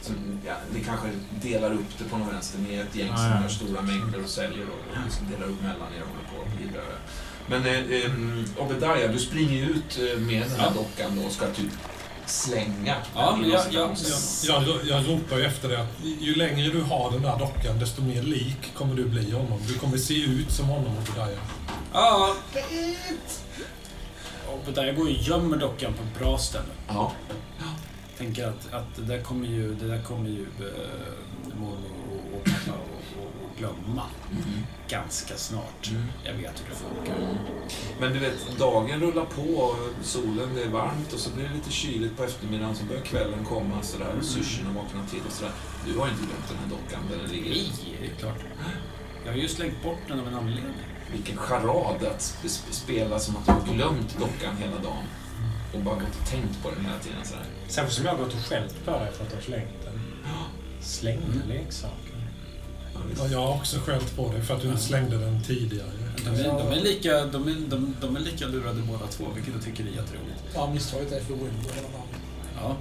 Som, ja, ni kanske delar upp det på något vänster. Ni är ett gäng som ja. har stora mängder och säljer och, och liksom delar upp mellan er och håller på och vidare. Men eh, eh, Obadiah, du springer ut eh, med den här Ja. dockan då och ska typ slänga. Ja, men jag- jag- Jag, jag ropar ju efter det att ju längre du har den där dockan, desto mer lik kommer du bli honom. Du kommer se ut som honom, Obadiah. Ja. Jag går och gömmer dockan på ett bra ställe. Ja. Tänker att, att det där kommer ju, det där kommer ju eh, mormor och, och pappa och, glömma ganska snart. Mm. Jag vet hur det funkar. Men du vet, dagen rullar på, och solen, det är varmt och så blir det lite kyligt på eftermiddagen, så börjar kvällen komma sådär, och syrsorna vaknar till och sådär. Du har inte glömt den här dockan där den ligger. Nej, det är klart. Jag har ju slängt bort den av en anledning. Vilken charad att sp- sp- spela som att du har glömt dockan hela dagen. Och bara gått och tänkt på den hela tiden sådär. Särskilt som jag har gått och skällt på dig för att du har slängt den. Slängde Mm. leksaker. Ja, jag har också skällt på dig för att du slängde den tidigare. De är, de är, lika, de är, de, de är lika lurade båda två, vilket jag tycker är jätteroligt. Ja, misstaget är för dagen. Ja.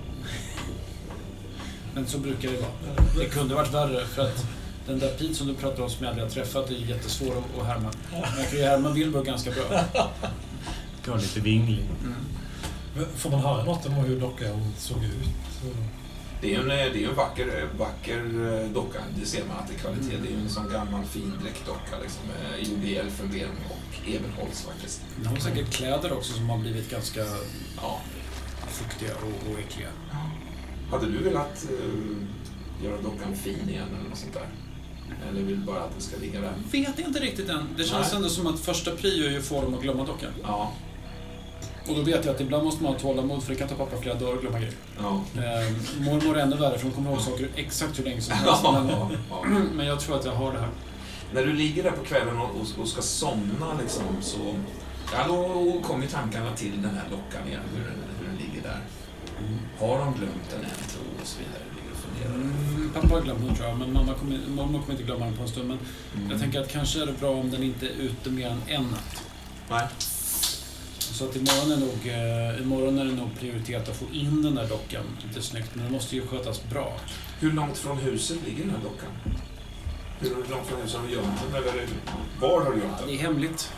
Men så brukar det vara. Det kunde varit värre för att den där Pete som du pratar om som jag aldrig har träffat är jättesvår att- härma. Men jag kan ju härma Wilbur ganska bra. Gå lite vinglig. Får man höra något om hur dockan såg ut? Det är en, det är en vacker, vacker eh, docka. Det ser man att det är kvalitet. Det är en sån gammal fin dräktdocka liksom, eh, gjord i elfenben och ebenholts faktiskt. Den har säkert kläder också som har blivit ganska Ja. fuktiga och, och äckliga. Hade du velat eh, göra dockan fin igen eller något sånt där? Eller vill du bara att den ska ligga där? Vet inte riktigt än. Det känns Nej. ändå som att första prio är ju att få dem att glömma dockan. Ja. Och då vet jag att ibland måste man ha tålamod för det kan ta pappa flera dagar att glömma grejer. Ja. Eh, mormor är ännu värre för hon kommer ihåg saker exakt hur länge som helst. Men, ja. ja. men jag tror att jag har det här. När du ligger där på kvällen och, och, ska somna liksom, så ja, då kommer tankarna till den här dockan igen, hur den, hur den ligger där. Har de glömt den än, tro och så vidare. Mm, pappa har glömt den tror jag, men mamma kommer, mormor kommer inte glömma den på en stund. Men Mm. jag tänker att kanske är det bra om den inte är ute mer än en natt. Nej. Så att imorgon är, nog, eh, imorgon är det nog prioriterat att få in den där dockan lite snyggt. Men den måste ju skötas bra. Hur långt från huset ligger den här dockan? Hur långt från huset har du gömt den? Eller var har du gömt Det den? är hemligt.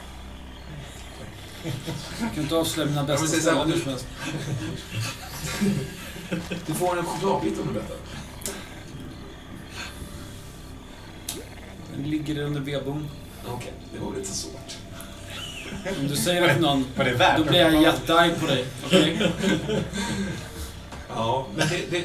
Jag kan inte avslöja mina Ja, bästa här, ställen hur som helst. Du får en chokladbit om du berättar. Den ligger under vedboden. Okej, det var lite svårt. Om du säger att någon... Var det värt Då blir jag jättearg på dig. Okej? Ja, men det, det,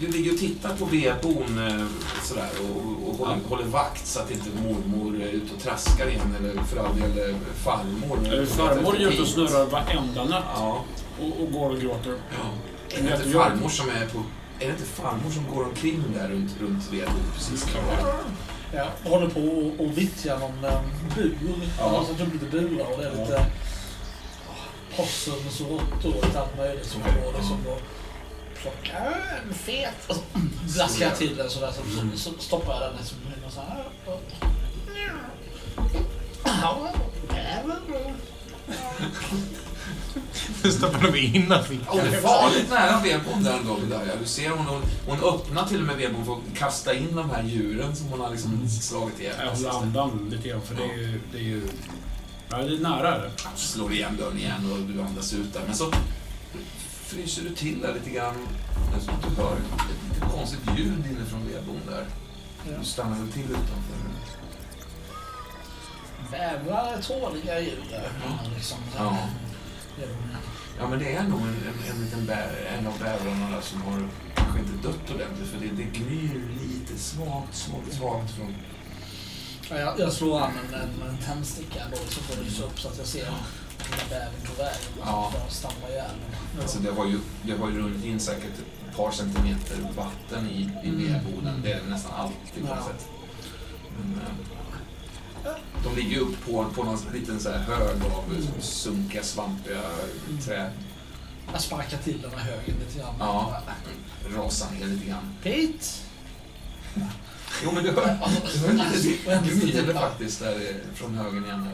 du ligger och tittar på vedbon eh, sådär och, och håller, håller vakt så att inte mormor är ute och traskar igen eller för all del eh, farmor. Eh, Farmor är ute och snurrar varenda natt Ja, och, och går och gråter. ja. Är det inte farmor som är på... Är det inte farmor som går omkring där runt, runt vedboden precis? Ja, jag håller på och, och vittjar någon um, bur. Ja. Alltså typ lite burar och det är Ja. lite possums och råttor och lite allt möjligt som går liksom och plockar en fet. Och så blaskar jag till den sådär så, så, så stoppar jag den liksom och så här. och- Ja, även. Stoppar de in fickan. Det är farligt nära vedboden där ändå, Vidaya. Du ser hon, hon, hon öppnar till och med vedboden för att kasta in de här djuren som hon har liksom slagit ihjäl. Jag håller andan lite grann för det är ju... Det är ju ja, det är nära det. slår igen dörren igen och du andas ut där. Men så fryser du till där lite grann. Att du hör ett lite konstigt ljud inifrån vedboden där. Ja. Du stannar väl till utanför. Bävrar är tåliga djur där. Liksom, så Ja. Ja, men det är nog en, en, en liten bä, en av bävrarna som har kanske inte dött ordentligt för det, det gnyr lite svagt, svagt, svagt från... Ja, jag, jag slår an en, en, en tändsticka då så får det lysa upp så att jag ser där bävern på väg. Ja. Stamma ihjäl den. Alltså det har ju, det har ju runnit in säkert ett par centimeter vatten i, i Mm. vedboden. Det är nästan alltid på något Ja. sätt. Men, eh, de ligger upp på, på någon liten så här hög av sunkiga, svampiga träd. Jag sparkar till den här högen lite grann. Ja. Rasar ner lite grann. Pete! Jo, men du hör, du hör lite sida. faktiskt där från högen igen.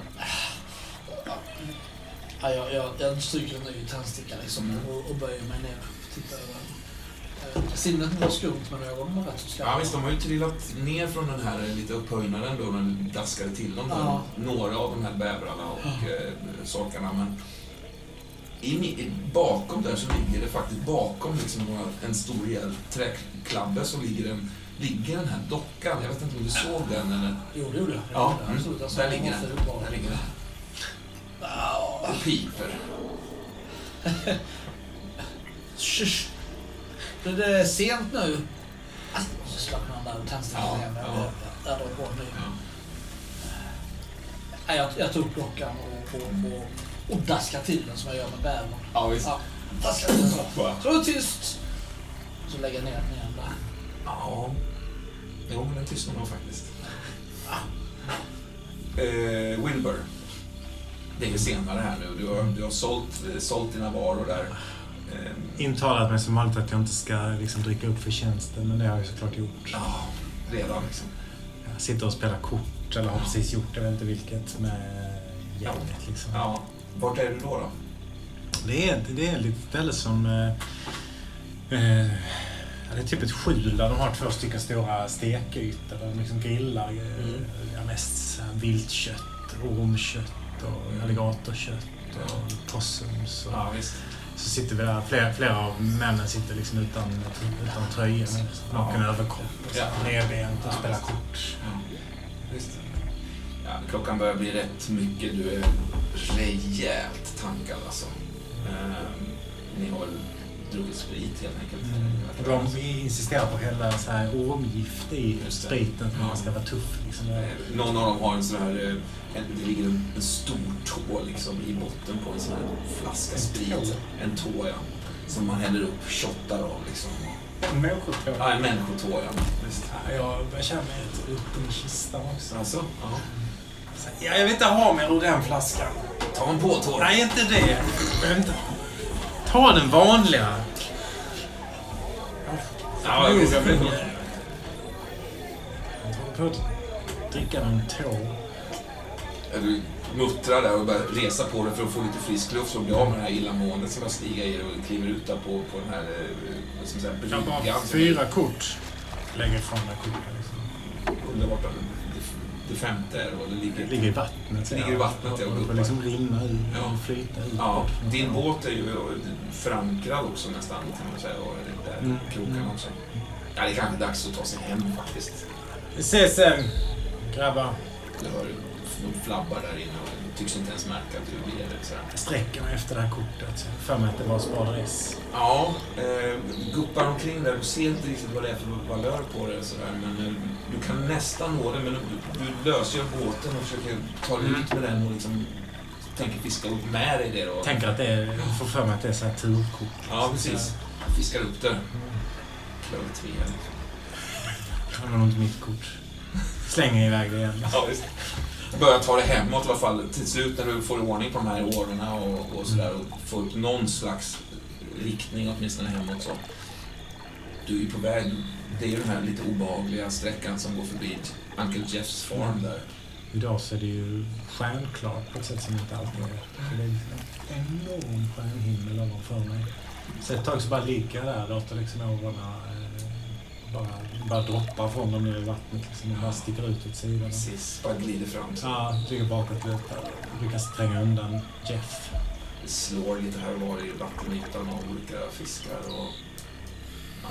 Ja, jag, jag, jag stryker en ny tändsticka liksom och, och böjer mig ner och tittar över. Sinnet var skumt men ögonen var rätt så skarpa. Ja, visst, de har ju trillat ner från den här lite upphöjnaden då när du daskade till dem. Ja. Några av de här bävrarna och eh, sakerna. Men i, mi- i, bakom där så ligger det faktiskt bakom liksom en stor rejäl träklabbe så ligger, en, ligger den här dockan. Jag vet inte om du såg den eller? Jo, det gjorde jag. Ja, mm. absolut. Såg där den ligger den. Där ligger den. Ja, Och piper. Shush. Det det är sent nu. Alltså, växlar på den där tändsticken Ja, igen. ja. Jag drar på den. Ja. Nej, Jag, jag tog klockan och, och, och, och daskade till den som jag gör med bävern. Ja, visst. Ja, daskade till den så. Så är det tyst. Så lägger jag ner den igen där. Ja. Jo, men den tystnar nog faktiskt. Eh, Wilbur. Det är ju senare här nu. Du har, du har sålt, sålt dina varor där. Eh, Intalat mig som vanligt att jag inte ska liksom, dricka upp för tjänsten, men det har jag såklart gjort. Ja, redan liksom. Jag sitter och spelar kort, eller har precis gjort det, jag vet inte vilket, med gänget. Liksom. Ja. Vart är du då? då? Det är, det är lite ställe som... Eh, eh, ja, det är typ ett skjul där de har två stycken stora stekytor där de liksom grillar eh, Mm. ja, mest viltkött, ormkött och alligatorkött och possums. Och, Ja, visst. Så sitter vi där, flera, flera av männen sitter liksom utan, utan tröja, naken överkropp och så Ja. nedbent och spelar kort. Ja, visst. Ja, klockan börjar bli rätt mycket. Du är rejält tankad alltså. Ehm, ni har druckit sprit helt enkelt. Och de insisterar på att hälla så här ormgift i spriten för att man ska vara tuff. Liksom. Någon av dem har en sån här, eh, det ligger en, en stor tå liksom i botten på en sån här flaska sprit. En tå ja. Som man häller upp shottar av liksom. En människotå. Ja, en människotå ja. Visst. Ja, jag börjar känna mig lite upp i kistan också. Alltså, ja. Ja, jag vill inte ha mer ur den flaskan. Ta en på tå. Nej, inte det. Vill inte. Ta den vanliga. Ja, jag vet, jag vet. Jag håller på att dricka en tå. Du muttrar där och börjar resa på dig för att få lite frisk luft för att bli av med det här illamåendet som börjar stiga i och kliver ut där på, på den här eh, man säga, Jag bryggan. bara fyra kort. Lägger ifrån mig korten. Liksom. Borta. Det, det femte är det det ligger. Det ligger i vattnet. så Ligger jag- i vattnet, ja, Det får liksom rinna ut Ja. flyta ut. Ja, från din båt är ju förankrad också nästan kan man säga. Och det där Mm. kroken också. Ja, det är kanske dags att ta sig hem faktiskt. Vi ses sen, grabbar. Du hör de flabbar där inne och tycks inte ens märka att du är. Sådär. Jag sträcker mig efter det här kortet. För mig att det var Spader S. Ja, eh, guppar omkring där. Du ser inte riktigt vad det är för valör på det. Sådär, men eh, du kan nästan nå det. Men du, du lösgör båten och försöker ta dig ut med den och liksom tänker fiska upp med dig det. Då. Tänker att det är, får för mig att det är så här turkort. Ja, precis. Fiskar upp det. Klöver tre. Det var nog inte mitt kort. Slänger iväg det igen. Ja, Börja ta dig hemåt i alla fall. Till slut när du får ordning på de här årorna och, och sådär och får upp någon slags riktning åtminstone hemåt så. Du är ju på väg. Det är ju den här lite obehagliga sträckan som går förbi Uncle Jeffs farm där. Idag så är det ju stjärnklart på ett sätt som inte alltid är. Det är en enorm stjärnhimmel ovanför mig. Så ett tag så bara ligger jag där och låter liksom årorna eh, bara, bara droppa från dem ner i vattnet liksom, och bara sticker ut åt sidan. Precis. Bara glider fram. Så Ja, ligger bakåt lite. Lyckas tränga undan Jeff. det slår lite här och var i vattenytan av olika fiskar och ja,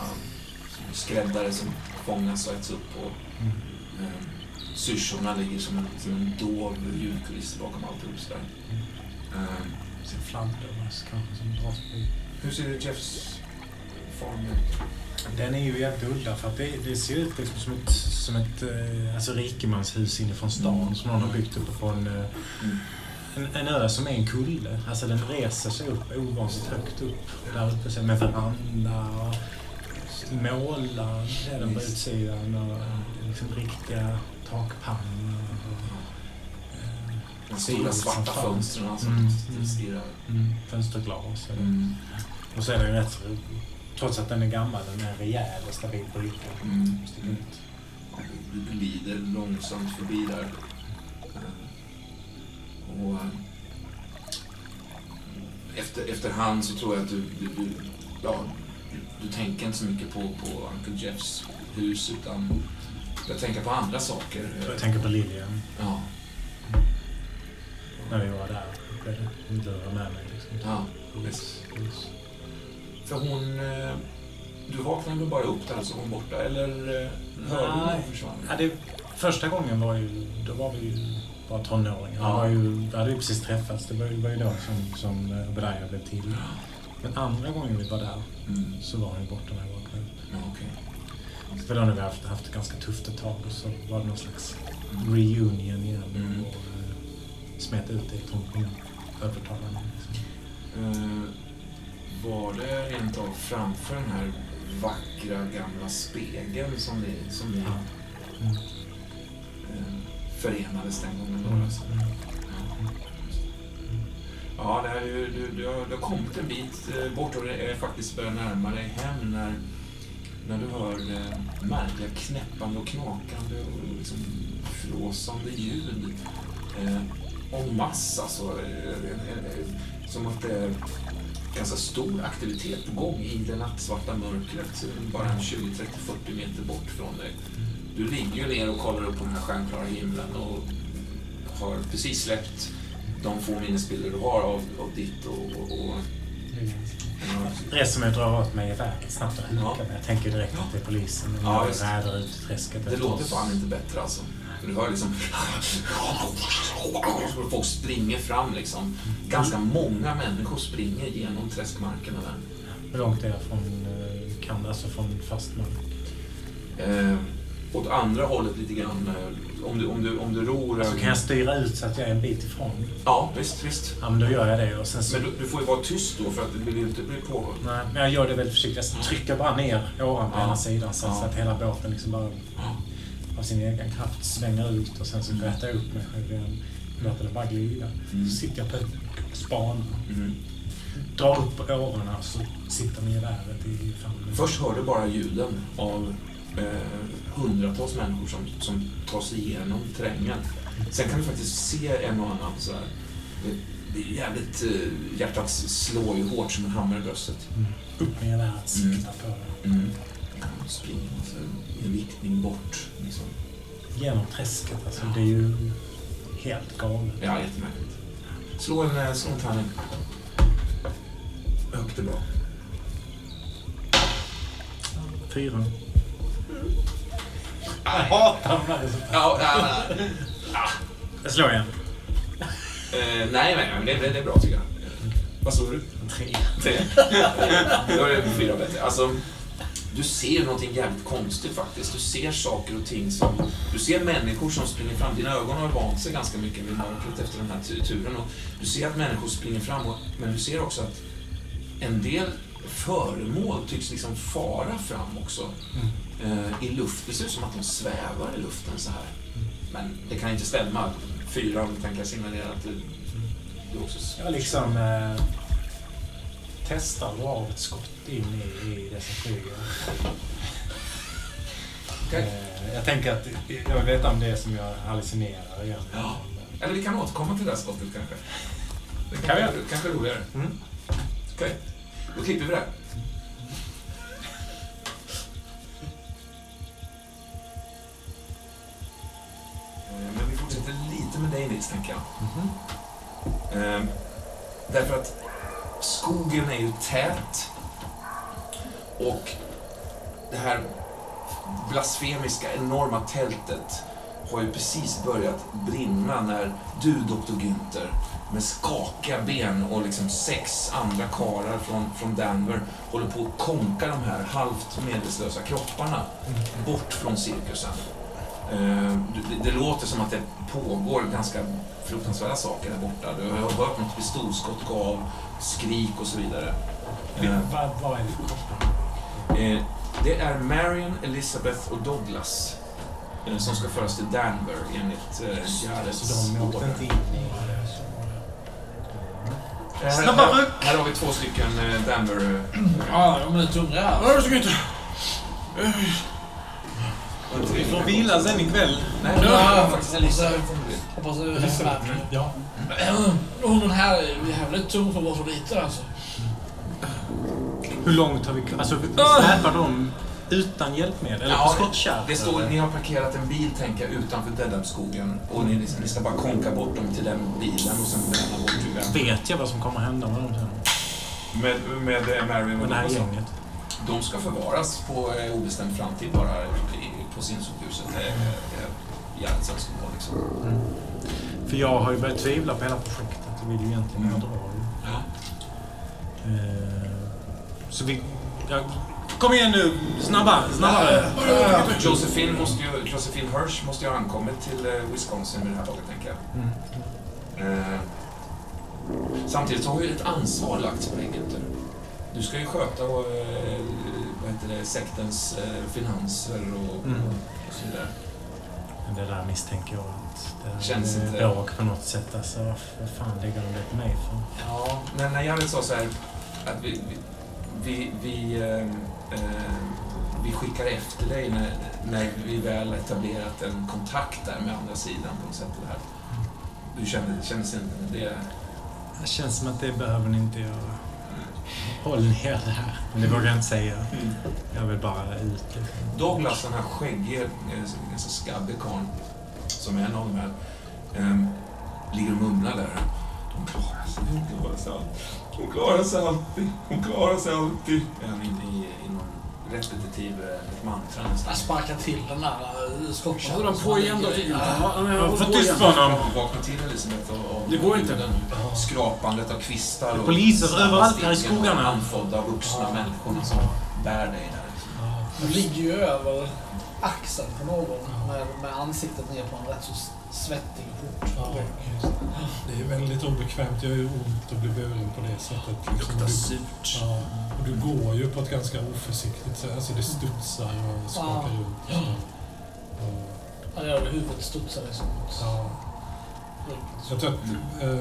skräddare som fångas och äts upp. Och, Mm. eh, syrsorna ligger som en, som en dov ljudkuliss bakom alltihop sådär. Eh, Ser fladdermöss kanske som dras förbi. hur ser Jeffs farm ut? Den är ju jävligt udda för att det, det ser ut liksom som ett, som ett eh, alltså rikemanshus inifrån stan som någon har byggt uppe på en, eh, Mm. en, en ö som är en kulle. Alltså den reser sig upp ovanligt högt upp där uppe med veranda och målad är den på utsidan och liksom riktiga takpannor. eh, De stora svarta fönstren som Mm. mm. stirrar. Mm, fönsterglas. Mm. Och så är den rätt trots att den är gammal, den är rejäl och stabil. Mm. Sticker ut. Ja, Du glider långsamt förbi där. Eh, Och eh, efter, efterhand så tror jag att du, du, du, ja, du, du tänker inte så mycket på, på Uncle Jeffs hus utan jag tänker på andra saker. Jag tänker på Lilian. Ja, När vi var där. Hon lurade med mig. Liksom. ja, visst. För hon... eh, Du vaknade bara upp där så var hon borta eller eh, hörde du hon försvann? Ja, det, första gången var ju, då var vi ju bara tonåringar. Ja. Var ju, vi hade ju precis träffats. Det var ju, var ju då som, som eh, Obadiah blev till. Men andra gången vi var där Mm. så var hon ju borta när jag vaknade upp. Ja, okej. För då när vi haft, haft det ganska tufft ett tag och så var det någon slags reunion igen Mm. och eh, smet ut det från övertalaren. Liksom. Eh, var det rent av framför den här vackra gamla spegeln som ni, som ni. Mm. eh, förenades den gången? Då, Mm. alltså? Ja, det, ju, du, du, har, du har kommit en bit eh, bort och det är faktiskt börjar närma dig hem när, när du hör eh, märkliga knäppande och knakande och liksom flåsande ljud. Eh, en massa alltså. Eh, eh, eh, som att det är ganska stor aktivitet på gång i det nattsvarta mörkret. Bara en 20, 30, 40 meter bort från dig. Du ligger ju ner och kollar upp på den här stjärnklara himlen och har precis släppt de få minnesbilder du har av, av ditt och... och, och ja, Reser mig och drar åt mig geväret snabbt och Ja. Jag tänker direkt att det är polisen. Ja, räder ut i träsket det låter fan inte bättre alltså. Du hör liksom... Folk springer fram liksom. Ganska många människor springer genom träskmarkerna där. Hur långt är jag från, eh, kan, alltså från fast mark? Eh, åt andra hållet lite grann. Eh, om, du, om, du, om du ror... Så eh, Alltså, kan jag styra ut så att jag är en bit ifrån? Ja, visst, visst. Ja, men då gör jag det. Och sen så, Men du, du får ju vara tyst då för att du vill inte bli påhörd. nej, men jag gör det väldigt försiktigt. Jag trycker bara ner åran på Ja. ena sidan så, Ja. så att hela båten liksom bara Ja. Av sin egen kraft svänger ut och sen så rätar jag upp mig själv igen. Låter det bara glida. Mm. Så sitter jag på span, Mm. drar upp årorna så sitter med geväret i famnen. Först hör du bara ljuden av eh, hundratals människor som, som tar sig igenom terrängen. Sen kan du faktiskt se en och annan så här. Det, det är jävligt... Eh, hjärtat slår ju hårt som en hammare i bröstet. Upp med geväret, sikta på det. Mm. Springer alltså, i en riktning bort. Genom träsket. Alltså, det är ju helt galet. Ja, jättemärkligt. Slå en, eh, slå en tärning. Högt är bra. Fyra. Jag hatar de resultaten. Ja, ja, Jag slår igen. eh, nej, nej, men det, det, det är bra tycker jag. Vad slår du? Tre. Tre. Då är det fyra bättre. Alltså, du ser någonting jävligt konstigt faktiskt. Du ser saker och ting som... Du ser människor som springer fram. Dina ögon har vant sig ganska mycket vid mörkret efter den här turen. Och du ser att människor springer fram, och, men du ser också att en del föremål tycks liksom fara fram också. Eh, I luft. Det ser ut som att de svävar i luften så här. Men det kan inte stämma. Fyra tänker signalera att du, du också... Jag liksom eh, testar dra av ett skott in i, i det som flyger. Eh, jag tänker att jag vill veta om det är som jag hallucinerar igen. Ja. Eller vi kan återkomma till det här skottet kanske. Det Kan vi kanske, göra. kanske är roligare. Mm. Okej, då klipper vi det. Eh, Men vi fortsätter lite med dig Nils, tänker jag. Eh, därför att skogen är ju tät och det här blasfemiska, enorma tältet har ju precis börjat brinna när du, Dr. Günther, med skakiga ben och liksom sex andra karar från, från Denver håller på att konka de här halvt medvetslösa kropparna bort från cirkusen. Eh, det, det låter som att det pågår ganska fruktansvärda saker där borta. Du har hört något pistolskott gå av, skrik och så vidare. Vad, är det för? Eh, det är Marion, Elizabeth och Douglas eh, som ska föras till Danver enligt eh, åkte order. Eh, här, Snabba här, ryck! här har vi två stycken Danver... Ja, de är lite hungriga här. Ja, det ska inte. Vi får vila sen ikväll. nej, Ja, det faktiskt. Elizabeth. Hoppas det är värt Och den här är jävligt tung för att vara så liten alltså. Hur långt har vi... Alltså, vi släpar dem utan hjälpmedel? Eller på Ja, skottkärr? Det står, ni har parkerat en bil, tänker jag, utanför Deadab-skogen och ni, ni ska bara konka bort dem till den bilen och sen bränna bort huvudet. Vet jag vad som kommer hända med dem sen? Med, med eh, Marion Med och det här gänget? De ska förvaras på eh, obestämd framtid bara i- på Sinsokhuset. Det är Jareds önskemål liksom. För jag har ju börjat tvivla på hela projektet. Jag vill ju egentligen Mm. dra. Ja. Eh, Så vi... Jag Kom igen nu! Snabbare, snabbare! Josephine, måste ju, Josephine Hirsch måste ju ha ankommit till eh, Wisconsin vid det här laget, tänker jag. Eh, samtidigt så har ju ett ansvar lagts på dig, Günther. Du ska ju sköta och, eh, vad heter det, sektens eh, finanser och, Mm. och så vidare. Men det där misstänker jag att det Känns inte- bråk på något sätt. Alltså, vad fan lägger de det på mig för? Ja, men när Jared sa så här att vi, vi, vi, vi, eh, eh, vi skickar efter dig när, när vi väl etablerat en kontakt där med andra sidan på något sätt. Det här. Du kände, kändes inte det? Det känns som att det behöver ni inte göra. Håll ner det här. Men det vågar jag inte säga. Jag vill bara ut. Douglas, den här skäggige, eh, ganska skabbig karln, som är en av de här, ehm, ligger och mumlar där. Hon klarar sig, hon klarar sig alltid. Hon klarar sig alltid, hon klarar sig alltid. Är i, i, i någon repetitiv eh, ett mantra nästan. Jag sparkar till den där uh, skotten. Håller han på igen då? Få på tyst på honom! Vakna till Elisabeth av, av Det går inte. den skrapandet av kvistar och Poliser överallt här i skogarna. andfådda vuxna människorna som bär dig där. Du ligger ju över axeln på någon med, med ansiktet ner på en rätt så svettig port. Ja, det är väldigt obekvämt. Gör ju ont att bli buren på det sättet. Liksom. Luktar surt. ja, och du går ju på ett ganska oförsiktigt sätt. Alltså det studsar och skakar Ja. runt. Och, Ja, det gör det. Huvudet studsar liksom ja. Jag tror att äh,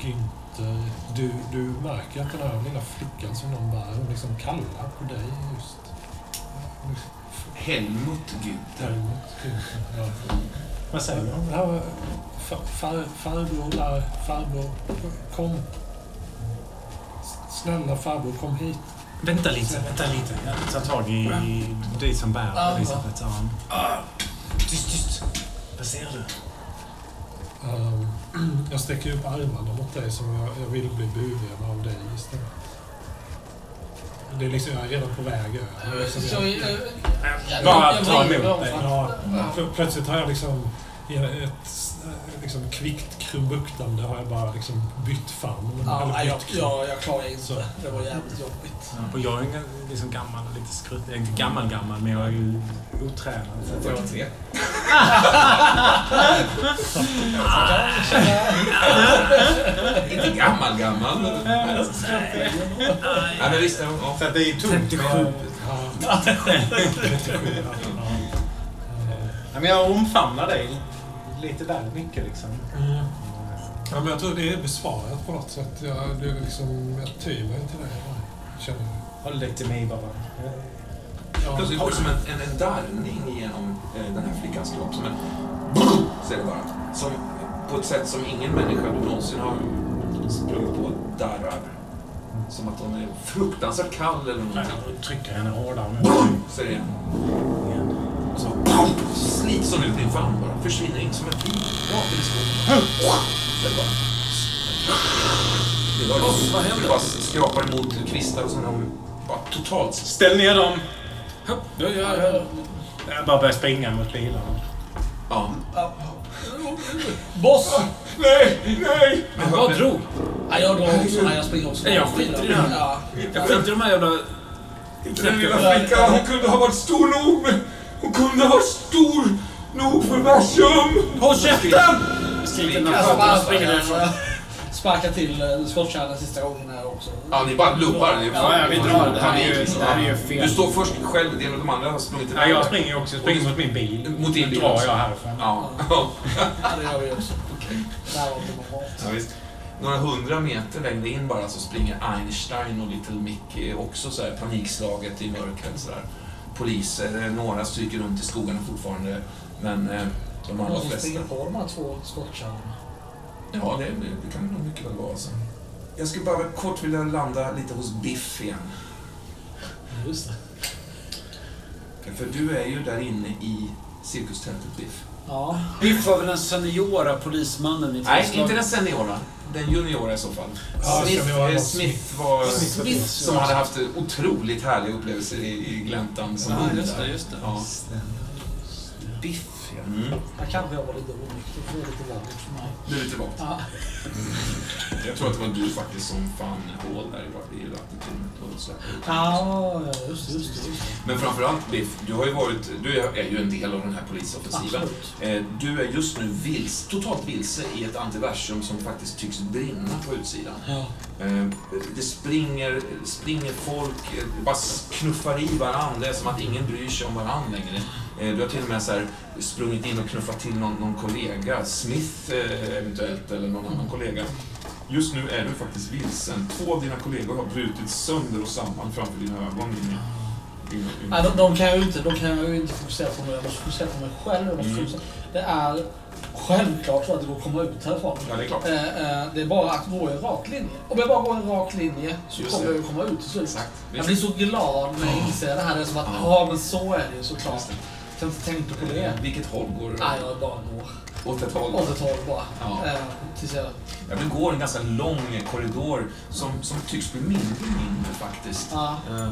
Günther, du, du märker att den här lilla flickan som de bär, hon liksom kallar på dig just. Helmut Günther. Vad säger du? Farbror där, farbror, kom. Snälla farbror, kom hit. Vänta lite, vänta lite. Jag tar tag i dig som bär. Elisabeths arm. Tyst, tyst! Vad ser du? Ehm, jag sträcker upp armarna mot dig som jag, jag vill bli buren av dig istället. Det är liksom, jag är redan på väg över. Så, jag, eh, jag- Bara jag ta emot om dig. ja, plö- plötsligt har jag liksom i ett eh, liksom, kvickt krumbuktande har jag bara liksom bytt famn. Ja, nej, jag, bytt jag, jag klarar inte. Så. Det var jävligt jobbigt. Och jag är liksom gammal lite skrutt. Jag är inte gammal gammal, men jag är ju otränad. Så att jag, 43. Inte gammal gammal. Nej, men visst. Ja. så det är tungt. 57. Ja. 37, ja. Ja, men jag omfamnar dig lite väl mycket liksom. Mm. Ja, men jag tror det är besvarat på något sätt. Jag, det är liksom, jag tyr mig till det. Känner Håll dig till mig bara. Ja, Plötsligt går det som en, en, en darrning genom eh, den här flickans kropp. Som en... Så är det bara. Som, på ett sätt som ingen människa du någonsin har sprungit på darrar. Som att hon är fruktansvärt kall eller någonting. Jag trycker henne hårdare nu. Så är det igen. Och så slits hon ut i en famn bara. Försvinner in som ett liv. Rakt in i skogen. Bara. Det var vad händer? Det bara skrapar emot kvistar och hon bara totalt Ställ ner dem! Ja, ja, ja. Jag bara börjar springa mot bilarna. Ja. Boss! Nej, nej! Men vad drog? Nej, jag drar också. Nej, jag springer också. Nej, jag skiter i det här. Ja. Jag skiter i de här jävla... Inte den lilla flickan, hon kunde ha varit stor nog, men hon kunde ha varit stor nog för versum! Håll käften! Skriker Jag springer därifrån. sparkar till eh, skottkärran sista gången här också. Ja, ni bara lubbar. Ni- Ja, ja, vi drar. Det här är ju, Panik, det här är ju fel. Du står först själv, det är de andra har sprungit Ja, jag springer ju också. Jag springer mot min bil. Mot din bil drar också. jag härifrån. Ja. ja. Det gör vi också. Det här var inte normalt. ja, visst. Några hundra meter längre in bara så springer Einstein och Little Mickey också så här panikslaget i mörkret. Så där. Poliser, eh, några stryker runt i skogarna fortfarande, men eh, de allra Någon som flesta... springer på de här två skottkärrorna. Ja, det, det kan nog mycket väl vara så. Jag skulle bara kort vilja landa lite hos Biff igen. Just det. För du är ju där inne i cirkustältet, Biff. Ja. Biff var väl den seniora polismannen i Nej, inte den seniora. Den juniora i så fall. Ja, Smith, eh, var Smith var... Smith. Som hade haft otroligt härliga upplevelser i, i gläntan som Ja, just det, just det. Ja. Biff. Fel. Mm. Här kanske jag var lite onykter, för det är lite vanligt för mig. Du är lite vant. Ja. Jag tror att det var du faktiskt som fann hål där i och släppte ut. Ja, just det, just det. Just det. Men framförallt Biff, du har ju varit, du är ju en del av den här polisoffensiven. Eh, Du är just nu vils, totalt vilse i ett antiversum som faktiskt tycks brinna på utsidan. Ja. Eh, Det springer, springer folk, eh, bara knuffar i varandra. Det är som att ingen bryr sig om varandra längre. Eh, Du har till och med så här sprungit in och knuffat till någon, någon kollega, Smith eh, eventuellt, eller någon annan kollega. Just nu är du faktiskt vilsen. Två av dina kollegor har brutit sönder och samman framför dina ögon. Dina, dina, Nej, de, de kan jag ju inte, de kan jag ju inte fokusera på mig. Jag måste fokusera på mig själv. Jag måste Mm. fokusera. Det är självklart så att det går att komma ut härifrån. Ja, det är klart. Eh, eh, det är bara att gå i en rak linje. Om jag bara går en rak linje så Just kommer det. jag ju komma ut till slut. Jag blir så glad när jag inser det här. Det är som att, Ja. ja men så är det ju såklart. Just det. Jag har inte tänkt på det. Eh, Vilket håll går du? Nej, jag bara går. Åt ett håll? Åt ett håll bara. Ja. Eh, tills jag... Ja, du går en ganska lång korridor som, som tycks bli mindre och mindre faktiskt. Ja. Eh,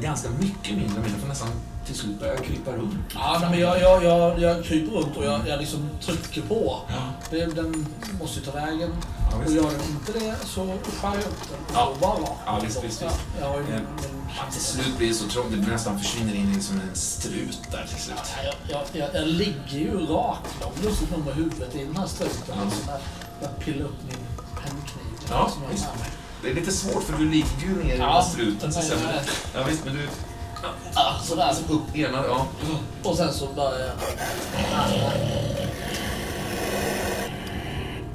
ganska mycket mindre och mindre, för nästan till slut börjar krypa runt. Ja, men jag, jag, jag, jag kryper runt och jag, jag liksom trycker på. Ja, den måste ju ta vägen. ja, Och gör den inte det så skär jag upp den. Ja. Och bara rakt. Ja, visst, visst, visst. Ja, jag ju Eh, Ja, till slut blir det så trångt, det nästan försvinner in i som en strut där till slut. Ja, jag, jag, jag, jag ligger ju raklång lustigt nog med huvudet i den här struten. Ja. Liksom, jag, jag pillar upp min pennkniv. Ja, jag visst. Det är lite svårt för du i den Ja, struten. Så sen, är- ja, visst, men du... Ja, sådär. Alltså upp ena, ja. Och sen så börjar jag...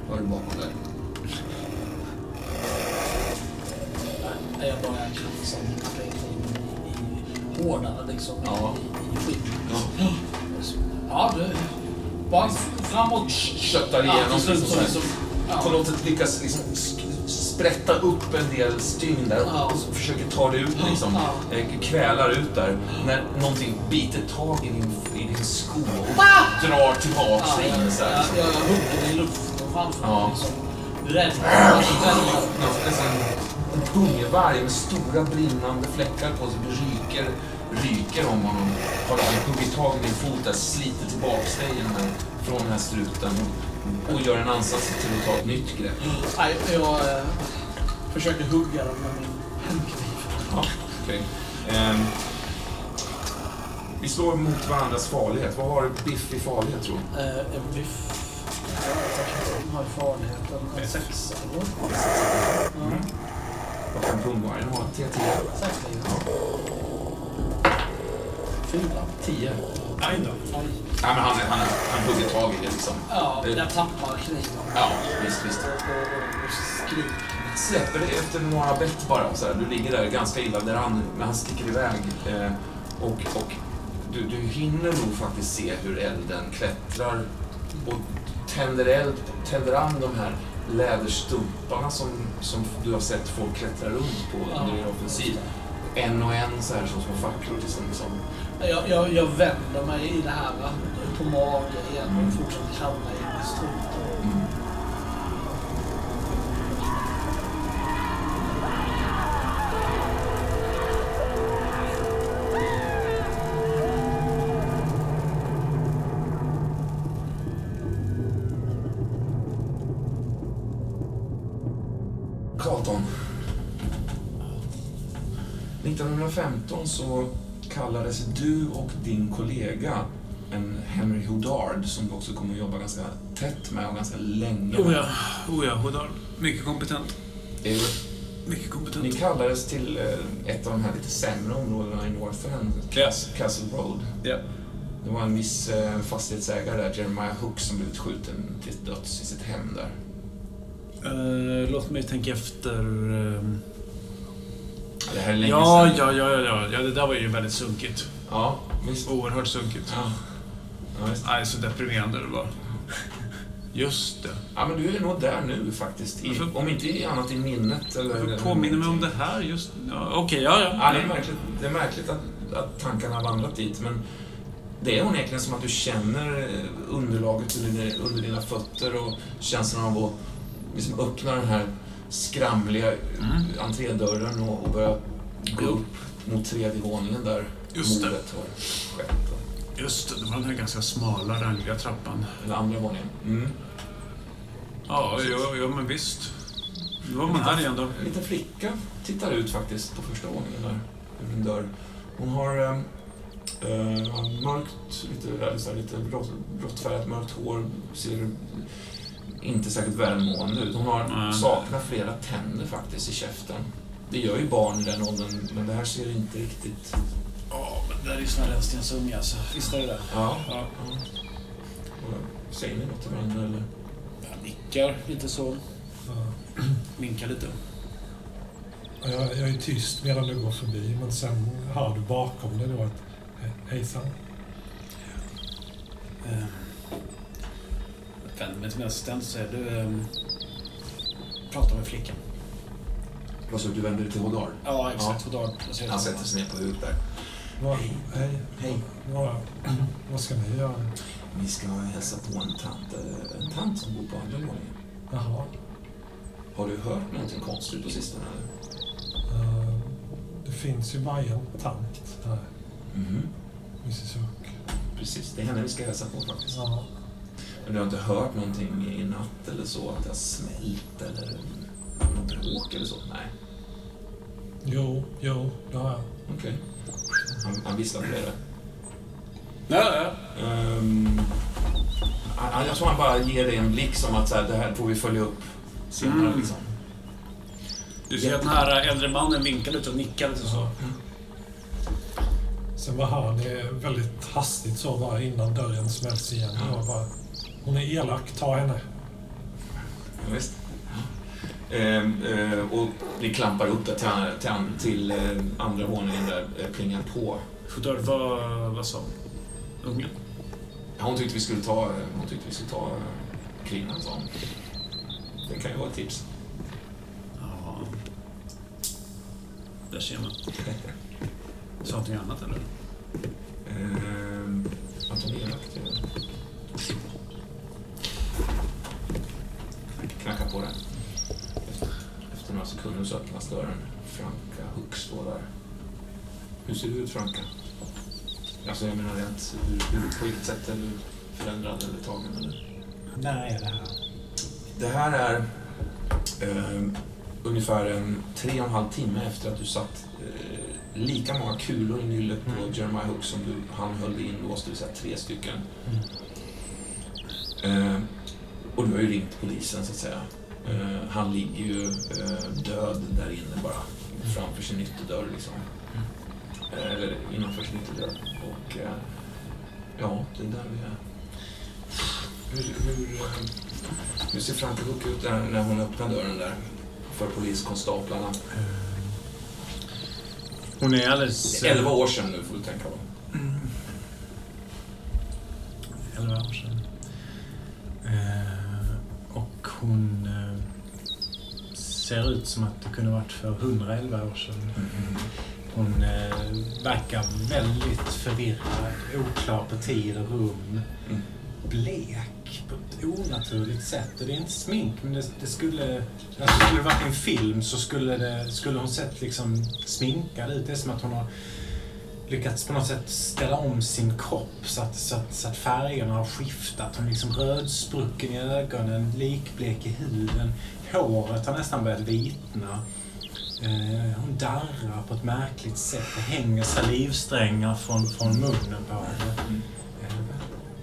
Vad är det bakom där? Nej, Jag i, i hårdare liksom. Ja. I, i skinnet. Ja. Ja, du. Bara framåt. Köttar igenom. Ja, liksom så så liksom... på Ja. något sätt lyckas liksom sprätta upp en del stygn där Ja. och så försöker ta det ut liksom. Ja. Eh, Kvälar ut där. När någonting biter tag i din, i din sko och drar tillbaks Ja, dig in så här. jag, hugger i luften framför Ja. mig. Liksom, rädd. En pungvarg med stora brinnande fläckar på sig ryker, ryker om honom. Har liksom huggit tag i din fot där, sliter tillbaks dig från den här struten och, gör en ansats till att ta ett nytt grepp. Nej, jag eh, försöker hugga den med min pennkniv. Ja, okej. Ehm, vi slår mot varandras farlighet. Vad har Biff i farlighet, tror du? Eh, en biff. Om har farligheten. En sexa Mm. Vad kan pungvargen ha? T10? säkerligen. Ja. Fyra. 10? Aj då. Nej, men han, han, han hugger tag i det liksom. Ja, Det- jag tappar kniven. Ja, visst, visst. Släpper det efter några bett bara. Så här. Du ligger där ganska illa där han, men han sticker iväg. Eh, och och du, du hinner nog faktiskt se hur elden klättrar och tänder eld, tänder an de här läderstumparna som, som du har sett folk klättra runt på under din offensiv. En och en så här som små facklor tills de liksom... Jag, jag, jag vänder mig i det här va, på mage igen och fortsätter hamna in i struten. Mm. Carlton. 1915 så kallades du och din kollega, en Henry Houdard, som du också kommer att jobba ganska tätt med och ganska länge med. Oh ja, oh ja, Hodar. Mycket kompetent. Eh, Mycket Ni kompetent. kallades till eh, ett av de här lite sämre områdena i North End, Yes. Castle Road. Ja. Det var en viss eh, fastighetsägare där, Jeremiah Hook, som blivit skjuten till döds i sitt hem där. Eh, låt mig tänka efter. ehm. Ja, det här är länge ja, sedan. ja, ja, ja, ja. Det där var ju väldigt sunkigt. Ja, visst. Oerhört sunkigt. Ja. Ja, visst. Nej, så deprimerande det var. Just det. ja, men du är nog där nu faktiskt. I, Varför- om inte i annat i minnet eller... Jag påminner mig om det här just... Ja, Okej, ja, ja. Ja, det är märkligt, det är märkligt att, att tankarna har vandrat dit, men det är onekligen som att du känner eh, underlaget under, under dina fötter och känslan av att liksom öppna den här skramliga Mm. entrédörren och, och börja gå Jo. upp mot tredje våningen där Just det. mordet har skett. Just det, det var den här ganska smala, rangliga trappan. Den andra våningen. Mm. Ja, ja, ja men visst. Då var man där igen då. En liten flicka tittar ut faktiskt på första våningen där. Ur en dörr. Hon har eh, eh, mörkt, lite, eller så här, lite brottfärgat mörkt hår. Ser inte särskilt välmående ut. Hon har, Nej. saknar flera tänder faktiskt i käften. Det gör ju barn i den åldern, men det här ser inte riktigt... Ja, men det där är ju såna rännstensunga alltså. Visst är det det? Ja. Ja. Och Säger ni något till varandra eller? Jag nickar lite så. Ja. Vinkar lite. Jag, jag är tyst medan du går förbi, men sen hör du bakom dig då "He- hejsan. Jag vänder mig till min assistent och säger du... Eh, prata med flickan. Vad sa du? Du vänder dig till Hodar? Ja, exakt. Ja. Han sätter sig ner på huvudet där. Hej. Hej. Vad, vad ska ni göra? Vi ska hälsa på en tant, eh, en tant som bor på andra våningen. Jaha. Har du hört någonting konstigt på sistone? eller? Eh, det finns ju bara en tant här, Mhm. Mrs Hook. Precis, det är henne vi ska hälsa på faktiskt. Ja. Men du har inte hört någonting i natt eller så? Att det har smält eller något bråk eller så? Nej, Jo, jo, det har jag. okej. Han, han visslar på det där. Ja, ja. Ehm, han- jag tror han bara ger dig en blick som att så här, det här får vi följa upp senare. Mm. Liksom. Du ser att den här äldre mannen vinkar lite och nickar lite så. Sen var han det väldigt hastigt så bara innan dörren smälls igen. Det var bara, hon är elak, ta henne. Ja, visst. Ehm, eh, och ni klampar upp där till, till, till eh, andra våningen där, eh, plingar på. Fodor, vad, vad sa ungen? Ja, Hon tyckte vi skulle ta, eh, hon tyckte vi skulle ta eh, kvinnan, sa hon. Det kan ju vara ett tips. Ja. Där ser man. Sa någonting annat eller? Ehm, att hon är elak, Knackar på den. Efter, efter några sekunder så öppnas dörren. Franka Hook står där. Hur ser du ut, Franka? Alltså, jag menar rent, hur, hur, på vilket sätt är du förändrad eller tagen? Eller? När är det här? Det här är eh, ungefär en tre och en halv timme efter att du satt eh, lika många kulor i nyllet på Mm. Jeremiah Hook som du, han höll inlåst, det vill säga tre stycken. Mm. Eh, och du har ju ringt polisen så att säga. Eh, han ligger ju eh, död där inne bara, framför sin ytterdörr liksom. Eh, eller innanför sin ytterdörr. Och ja, det är där vi är. Hur, hur, hur ser Franka Hook ut där, när hon öppnar dörren där för poliskonstaplarna? Hon är alldeles... Det är 11 år sedan nu får du tänka på. 11 år sedan. Och hon eh, ser ut som att det kunde varit för 111 år sedan. Hon eh, verkar väldigt förvirrad, oklar på tid och rum. Mm. Blek på ett onaturligt sätt. Och det är inte smink, men det, det skulle... Alltså, skulle det varit en film så skulle, det, skulle hon sett liksom sminkad ut. Det är som att hon har lyckats på något sätt ställa om sin kropp så att, så att, så att färgerna har skiftat. Hon är liksom rödsprucken i ögonen, likblek i huden. Håret har nästan börjat vitna. Eh, hon darrar på ett märkligt sätt. Det hänger salivsträngar från, från munnen på henne. Mm.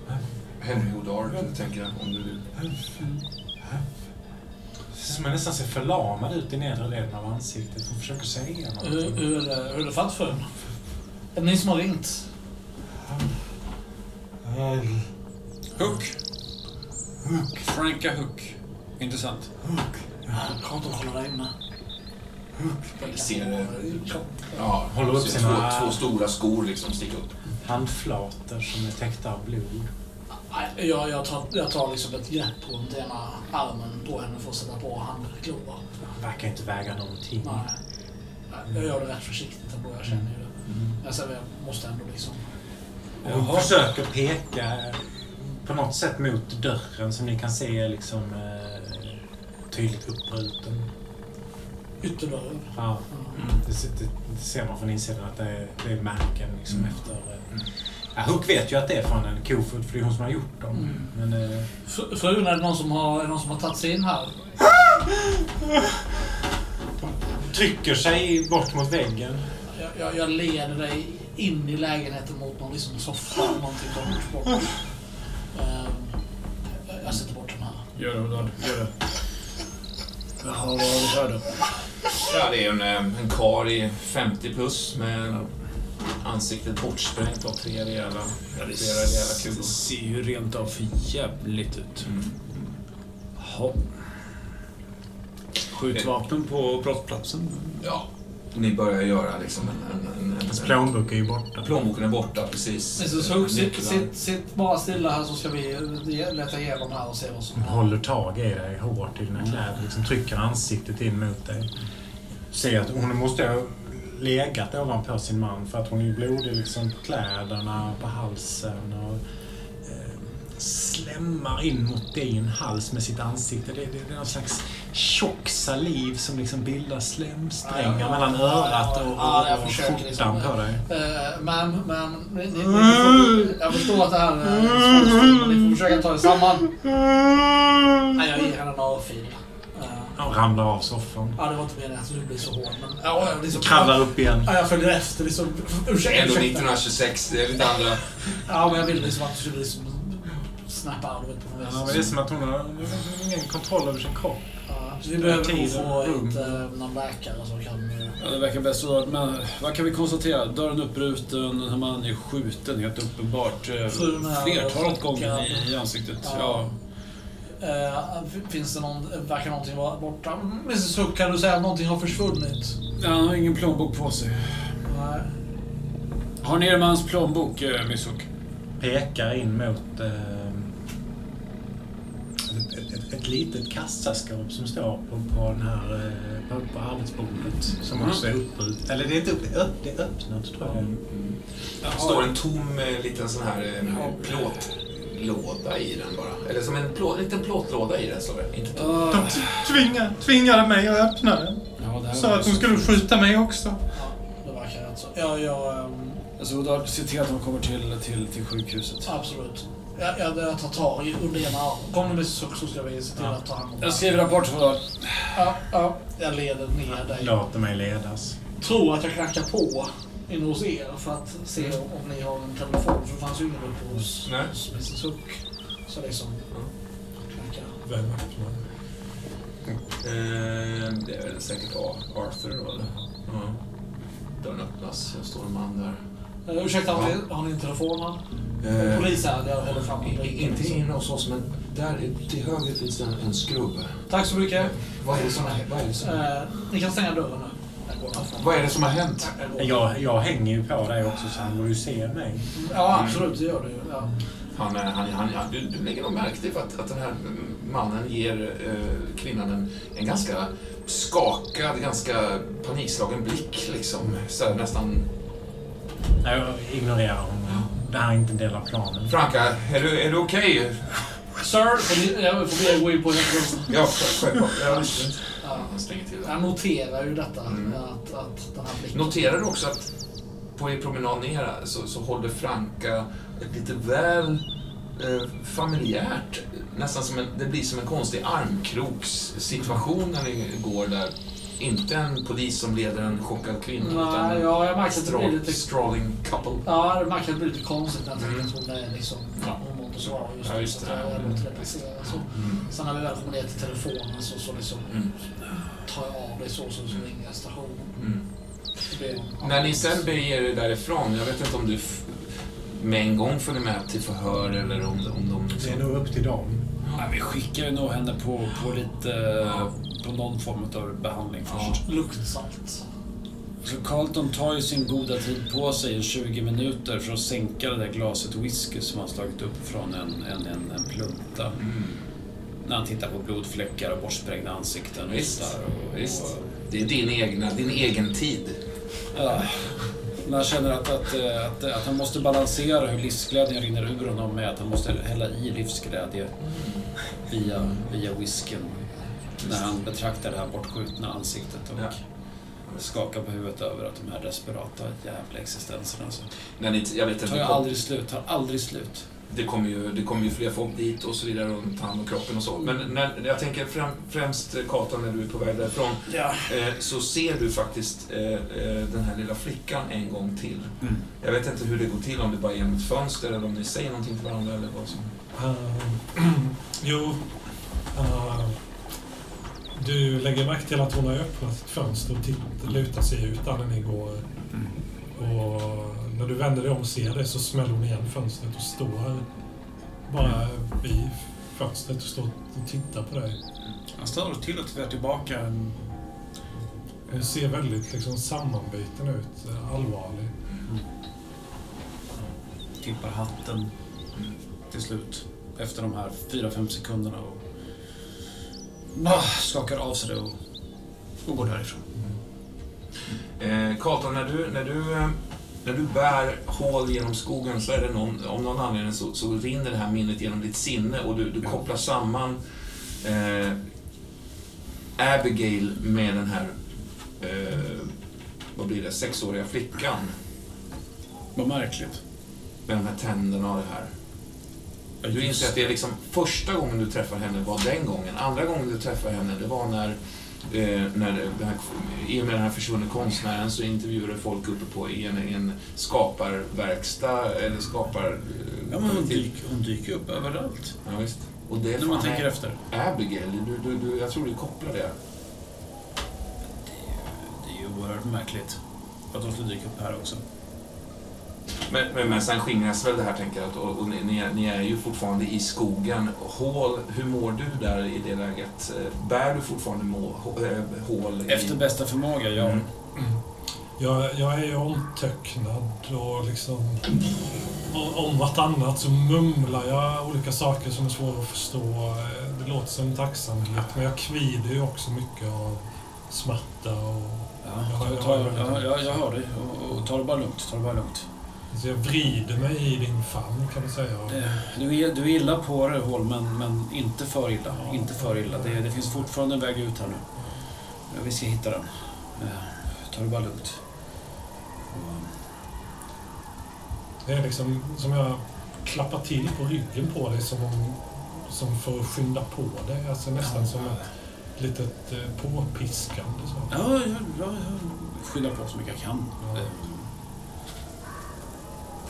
Eh, Henry Hodard, tänker jag, om du vill. Som jag nästan ser förlamad ut i nedre delen av ansiktet. Hon försöker säga Hur, någonting. hur, hur är Är det ni som har ringt? Hook. Franka Hook. Intressant. Jag kan inte hålla dig inne. Ser, ja, Håller upp sina- två, två stora skor liksom sticka upp. Handflator som är täckta av blod. Nej, jag, jag, tar, jag tar liksom ett grepp runt ena armen då henne får sätta på handklovar. Han verkar inte väga någonting. Nej, Jag gör det rätt försiktigt ändå, jag känner ju det. Men sen, jag måste ändå liksom... Hon Jaha. försöker peka på något sätt mot dörren som ni kan se är liksom eh, tydligt uppbruten. Ytterdörren. Ja, Ja. det, ser- det, det ser man från insidan att det är, det är märken liksom Mm. efter... Eh, Ja, Hook vet ju att det är från en kofot för det är hon som har gjort dem. Mm. Men eh, Fr- Frun, är det någon som har, är det någon som har tagit sig in här? trycker sig bort mot väggen. Jag, jag, jag leder dig in i lägenheten mot någon liksom soffa eller någonting långt bort. Ehm, jag- jag sätter bort den här. Gör det, Oddard. Gör det. Jaha, vad har vi här då? Ja, det är en, eh, en kar i 50 plus med ansiktet bortsprängt av tre rejäla, flera rejäla Det kulor. ser ju rent av för jävligt ut. Mm. Jaha. Skjutvapen på brottsplatsen? Ja, ni börjar göra liksom en... en, en, en, plånbok är ju borta. plånboken är borta, precis. Sitt, sitt, sitt bara stilla här så ska vi le- leta igenom här och se vad som Hon håller tag i dig hårt i dina kläder. Liksom trycker ansiktet in mot dig. Ser att hon måste ha legat ovanpå sin man för att hon är ju blodig liksom på kläderna, på halsen och eh, slämmar in mot din hals med sitt ansikte. Det, det, det är någon slags tjock saliv som liksom bildar slemsträngar Ja, ja, mellan örat och, ja, jag och, och försöker skjortan liksom, på dig. Eh, men, men, ni, ni, ni får, jag förstår att det här är svårt, men ni får försöka ta er samman. Nej, jag ger henne en örfil. Eh, Och ramlar av soffan. ja, det var inte meningen att du skulle bli så hård, men... Ja, liksom, Kravlar upp igen. Ja, jag följer efter liksom. Ursäkta. Ändå ursäkta. 1926, det är lite andra... Ja, men jag ville liksom att du skulle liksom snappa out of it på något Ja, men det är som att hon har ingen kontroll över sin kropp. Vi behöver nog få ett, eh, någon läkare som kan... eh, Ja, det verkar bäst så. Men vad kan vi konstatera? Dörren uppbruten, den här mannen är skjuten helt uppenbart. eh, Flertalet gånger i, i ansiktet. Ja. Ja. Eh, finns det någon, verkar någonting vara borta? Mrs Hook, kan du säga att någonting har försvunnit? Ja, Han har ingen plånbok på sig. Nej. Har ni er mans plånbok, Miss Hook? Pekar in mot eh, ett, ett, ett, ett litet kassaskåp som står på, på, den här, eh, på, på arbetsbordet. Som Mm. också är uppbrutet. Eller det är inte upp, det är, öpp, det är öppnat tror jag. Det står en tom eh, liten sån här eh, plåtlåda i den bara. Eller som en plå, liten plåtlåda i den står det. Inte tom. Uh, Tvinga, tvingade mig att öppna den. ja, var att hon så- skulle skjuta mig också. Ja, det verkar rätt så. Ja, jag... ehm, Alltså, Oddar, se till att de kommer till, till, till sjukhuset. absolut. Jag, jag, jag tar tag i under ena armen. Kom nu Mrs Hook så ska vi se till att ta hand om Jag skriver rapport för Oddar. Ja, ja, jag leder ner dig. Låter mig ledas. Tror att jag knackar på inne hos er för att se om, om ni har en telefon. För det fanns ju ingen uppe hos, Nej. Mrs Hook. Så liksom... Knackar. Vem öppnar? Eh, det är väl säkert Arthur då, eller? Ja. Dörren öppnas, det står en man där. Uh, ursäkta, har ni, har ni en telefon här? Eh, Polis här, jag håller fram inte inne hos oss, men där till höger finns det en, en skrubb. Tack så mycket. Vad är det som har, vad är det som, Eh, ni kan stänga dörren nu. Vad är det som har hänt? Jag. Jag, hänger ju på dig också så han borde ju se mig. Ja, absolut. Det gör du ju. Ja. Han, han, han, han, du, du lägger nog märke till att, att den här mannen ger eh, kvinnan en, en ganska skakad, ganska panikslagen blick. Liksom. Så här, nästan... Jag ignorerar honom. Det här är inte en del av planen. Franka, är du, är du okej? Sir, får ni- jag får gå in på rum. Ja, självklart. Ja, visst. Ja. Han stänger till det. Jag noterar ju detta. Mm. Att, att den här blicken... Noterar du också att på er promenad ner så, så håller Franka ett lite väl eh, familjärt, nästan som en, det blir som en konstig armkrokssituation när ni går där. Inte en polis som leder en chockad kvinna, utan Nej, en ja, jag märker att det blir lite... strawling couple. Ja, jag märker att det blir lite konstigt när jag Mm. att hon är liksom... Ja. Hon mår inte så bra just Ja, just det. jag Mm. låter det passera. Så. Mm. Sen när vi väl kommer ner till telefonen så, så liksom Mm. tar jag av det så, så, så ringer jag stationen. Mm. Om- När ni sen beger er därifrån, jag vet inte om du f- med en gång följer med till förhör eller om, om de... Det är nog upp till dem. Ja, vi skickar nog henne på, på lite... På någon form av behandling först. Luktsalt. Så Carlton tar ju sin goda tid på sig i 20 minuter för att sänka det där glaset whisky som han slagit upp från en, en, en, en plunta. Mm. När han tittar på blodfläckar och bortsprängda ansikten. och Visst, sådär. Och, visst. Och, Det är din, egna, din egen tid. ja. Men han känner att, att, eh, att, att han måste balansera hur livsglädjen rinner ur honom med att han måste hälla i livsglädje via, via whiskyn. När han betraktar det här bortskjutna ansiktet. Och, Ja. skakar på huvudet över att de här desperata jävla existenserna alltså. När ni, jag vet Det inte, tar kom, aldrig slut, tar aldrig slut. det kommer ju, det kommer ju fler folk dit och så vidare och ta hand om kroppen och så. Men när, jag tänker främ, främst eh, Katan när du är på väg därifrån Ja. eh, så ser du faktiskt eh, eh, den här lilla flickan en gång till. Mm. Jag vet inte hur det går till, om det bara är genom ett fönster eller om ni säger någonting till varandra eller vad som... Uh, jo. Uh, du lägger märke till att hon har öppnat ett fönster och titt, lutar sig ut där när ni går. Och när du vänder dig om och ser det så smäller hon igen fönstret och står bara vid fönstret och står och tittar på dig. Han stannar till och tittar tillbaka. Du ser väldigt liksom sammanbiten ut, allvarlig. Tippar hatten till slut. Efter de här fyra fem sekunderna. Och skakar av sig det och, och går därifrån. Eh, Carlton, när du, när, du, eh, när du bär hål genom skogen så är det någon, om någon anledning så, så rinner det här minnet genom ditt sinne och du, du kopplar samman eh, Abigail med den här, eh, vad blir det, sexåriga flickan. Vad märkligt. Med de här tänderna och det här. Du inser att det är liksom första gången du träffar henne var den gången. Andra gången du träffar henne, det var när, eh, när den här, i och med den här försvunne konstnären så intervjuade folk uppe på en, en skaparverkstad eller skapar... Ja, men hon, dyker, hon dyker upp överallt. Ja, visst. Och det är När man tänker efter. Abigail, du, du, du, jag tror du kopplar det. Det är ju oerhört märkligt. Att hon skulle dyka upp här också. Men, men, men sen skingras väl det här, tänker jag. Och, och ni, ni, är, ni är ju fortfarande i skogen. Hål, hur mår du där i det läget? Eh, Bär du fortfarande må, eh, hål? i- Efter bästa förmåga, ja. Mm. Jag, jag är ju omtöcknad och liksom... Om, vartannat så mumlar jag olika saker som är svåra att förstå. Det låter som tacksamhet, men jag kvider ju också mycket av smärta och... Ja, ta, ta, ja, ja, jag hör dig. Och, och ta det bara lugnt. Ta det bara lugnt. Så jag vrider mig i din famn kan man säga. Eh, Du är, du är illa på det, Hål, men, inte för illa. Inte för illa. Det, det finns fortfarande en väg ut här nu. Ja, Vi ska hitta den. Eh, Ta det bara lugnt. Det är liksom som jag klappar till på ryggen på dig som, om, som för att skynda på dig. Alltså nästan som ett litet eh, påpiskande. Så. Ja, jag, jag, jag skyndar på så mycket jag kan. Ja.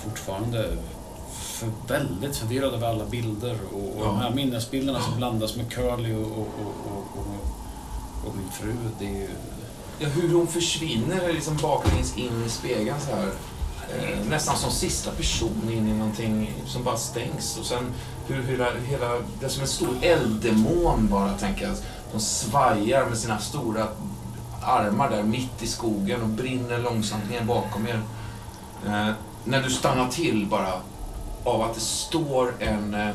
Fortfarande för väldigt förvirrad över alla bilder och, och Ja. de här minnesbilderna som blandas med Curly och, och, och, och, min fru. Det är ju... Ja, hur hon försvinner liksom baklänges in i spegeln så här. Eh, nästan som sista person in i någonting som bara stängs. Och sen hur hela, hela det är som en stor elddemon bara, tänker jag. De svajar med sina stora armar där mitt i skogen och brinner långsamt ner bakom er. Eh, när du stannar till bara av att det står en eh,